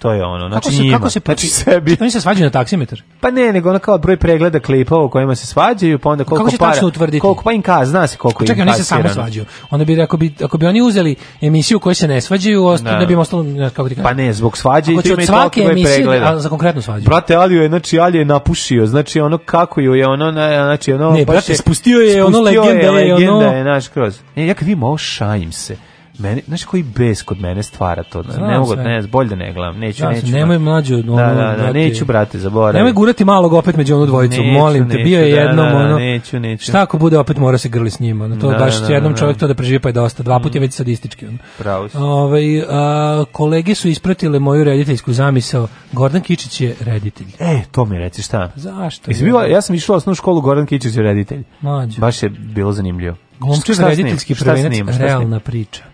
To je ono, znači kako se njima. kako se znači sebi. Oni se svađaju na taksimetar. Pa ne, nego ono kao broj pregleda klipova u kojima se svađaju, pa onda koliko Kako para. tačno utvrditi? Koliko pa im ka, zna se koliko Čekaj, im oni se samo svađaju. Onda bi ako bi ako bi oni uzeli emisiju u kojoj se ne svađaju, osta, Da. da. bi im ostalo ne, kako ti kažem. Pa ne, zbog svađe i ima svake toliko broj emisije, pregleda. a za konkretnu svađu. Brate, Aliju je, znači, Ali je napušio, znači, ono kako ju je, ono, na- znači, ono... Ne, brate, spustio je, ono, spustio legenda je, legenda ono- je, znaš, kroz. Ne, ja kad vidim ovo, šajim se. Meni, znaš koji bes kod mene stvara to? Znam ne mogu, ne, bolje da ne gledam, neću, Znam se, neću. nemoj mlađe od ono, Da, da, da, neću, brate, zaboravim. Nemoj gurati malog opet među onu dvojicu, Neću, molim te, neću, bio je da, jednom da, da, ono. neću, neću. Šta ako bude opet mora se grli s njima, ono, to Da, baš da, će jednom da, čovjek da. to da preživi pa je dosta. Dva puta je već sadistički. Ono. Pravo si. Ovaj, a, kolege su ispratile moju rediteljsku zamisao. Gordon Kičić je reditelj. E, to mi reci, šta? Zašto? Jesi bila, ja sam išla u osnovnu školu Goran Kičić je reditelj. Mlađo. Baš je bilo zanimljivo. Snim- rediteljski prvenac, realna priča.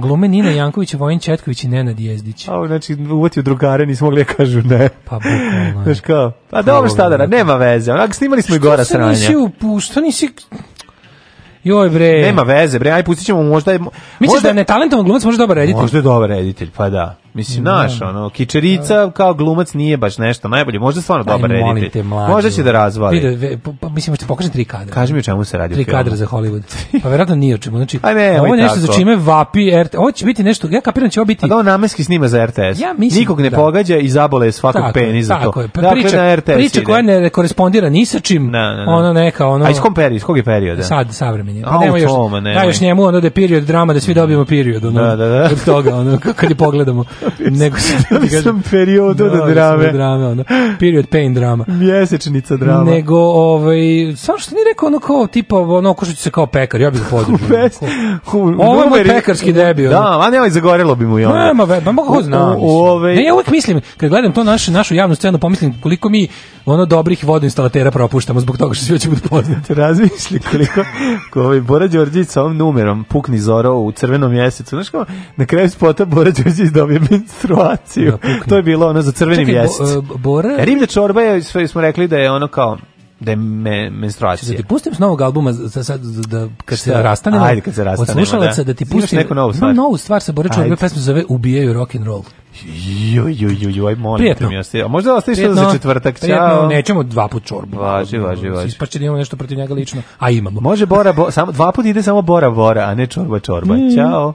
Glume Nina Janković, Vojin Četković i Nenad Jezdić. A, znači, uvatio drugare, nismo mogli da kažu ne. Pa bukvalno. Znaš kao, pa dobro šta da nema veze. Onak, snimali smo i gora Što se nisi sranja. upu, što nisi... Joj bre. Nema veze, bre, aj pustit ćemo možda je... Misliš možda, da je netalentovan glumac može dobar reditelj? Možda je dobar reditelj, pa da. Mislim, Da. naš, ono, kičerica kao glumac nije baš nešto najbolje. Možda stvarno Daj, dobar reditelj. Možda će da razvali. Vide, ve, pa, mislim, hoćete pokažem tri kadra. Kaži mi o čemu se radi Tri kadra za Hollywood. Pa verovatno nije o čemu. Znači, Aj, nemoj ovo je nešto tako. za čime vapi RT. Ovo će biti nešto, ja kapiram da će ovo biti... A da on namenski snima za RTS. Ja mislim Nikog ne da. pogađa i zabole svakog Tako penis za to. tako je. Pa Dakle, priča, na RTS priča ide. koja ne korespondira ni sa čim. Da, da, da. Ono neka, ono... A iz kom perioda, iz kog je perioda? Sad, savremeni. A, Pa nema još, da još njemu ono da je period drama, da svi dobijemo period. Ono, Da, da, da. Od toga, ono, kad je pogledamo. Nego. Dobio sam periodu do Dobio sam drame. drame, ono. Period pain drama. Mjesečnica drama. Nego, ovaj, samo što nije rekao ono kao, tipa, ono, ko se kao pekar, ja bih ga podržao. Ovo je moj pekarski debi, ono. Da, a ne, ovaj zagorelo bi mu i ono. Nema, ve, pa mogu ko zna. U- u mislim. ovaj- Ne, ja uvek mislim, kad gledam to našu, našu javnu scenu, pomislim koliko mi ono dobrih vodoinstalatera propuštamo zbog toga što svi hoće biti poznati. Razmišlji koliko ko ovaj Bora Đorđević sa ovom numerom pukni Zoro u crvenom mjesecu. Znaš kao, na kraju spota Bora Đorđević dobije menstruaciju. Da, to je bilo ono za crveni Čekaj, bo- e, Bora- E, Riblja čorba je, sve smo rekli da je ono kao, da je me, Da menstruacija. ti pustim s novog albuma za sad da kad se rastanemo. Ajde, kad se rastanemo, Od slušalaca da. da ti Imaš pustim. neku novu stvar? Imam novu stvar sa Bore Čorbe, Ajde. pesma se zove Ubijaju rock and roll. Joj, joj, joj, joj, molim Prijetno. te mi ostaje. A možda ostaviš to za četvrtak, Prijetno, čao. nećemo dva put čorbu. Važi, važi, važi. Ispašće da imamo nešto protiv njega lično, a imamo. Može Bora, bo, samo, dva puta ide samo Bora, Bora, a ne čorba, čorba. Mm. Ćao.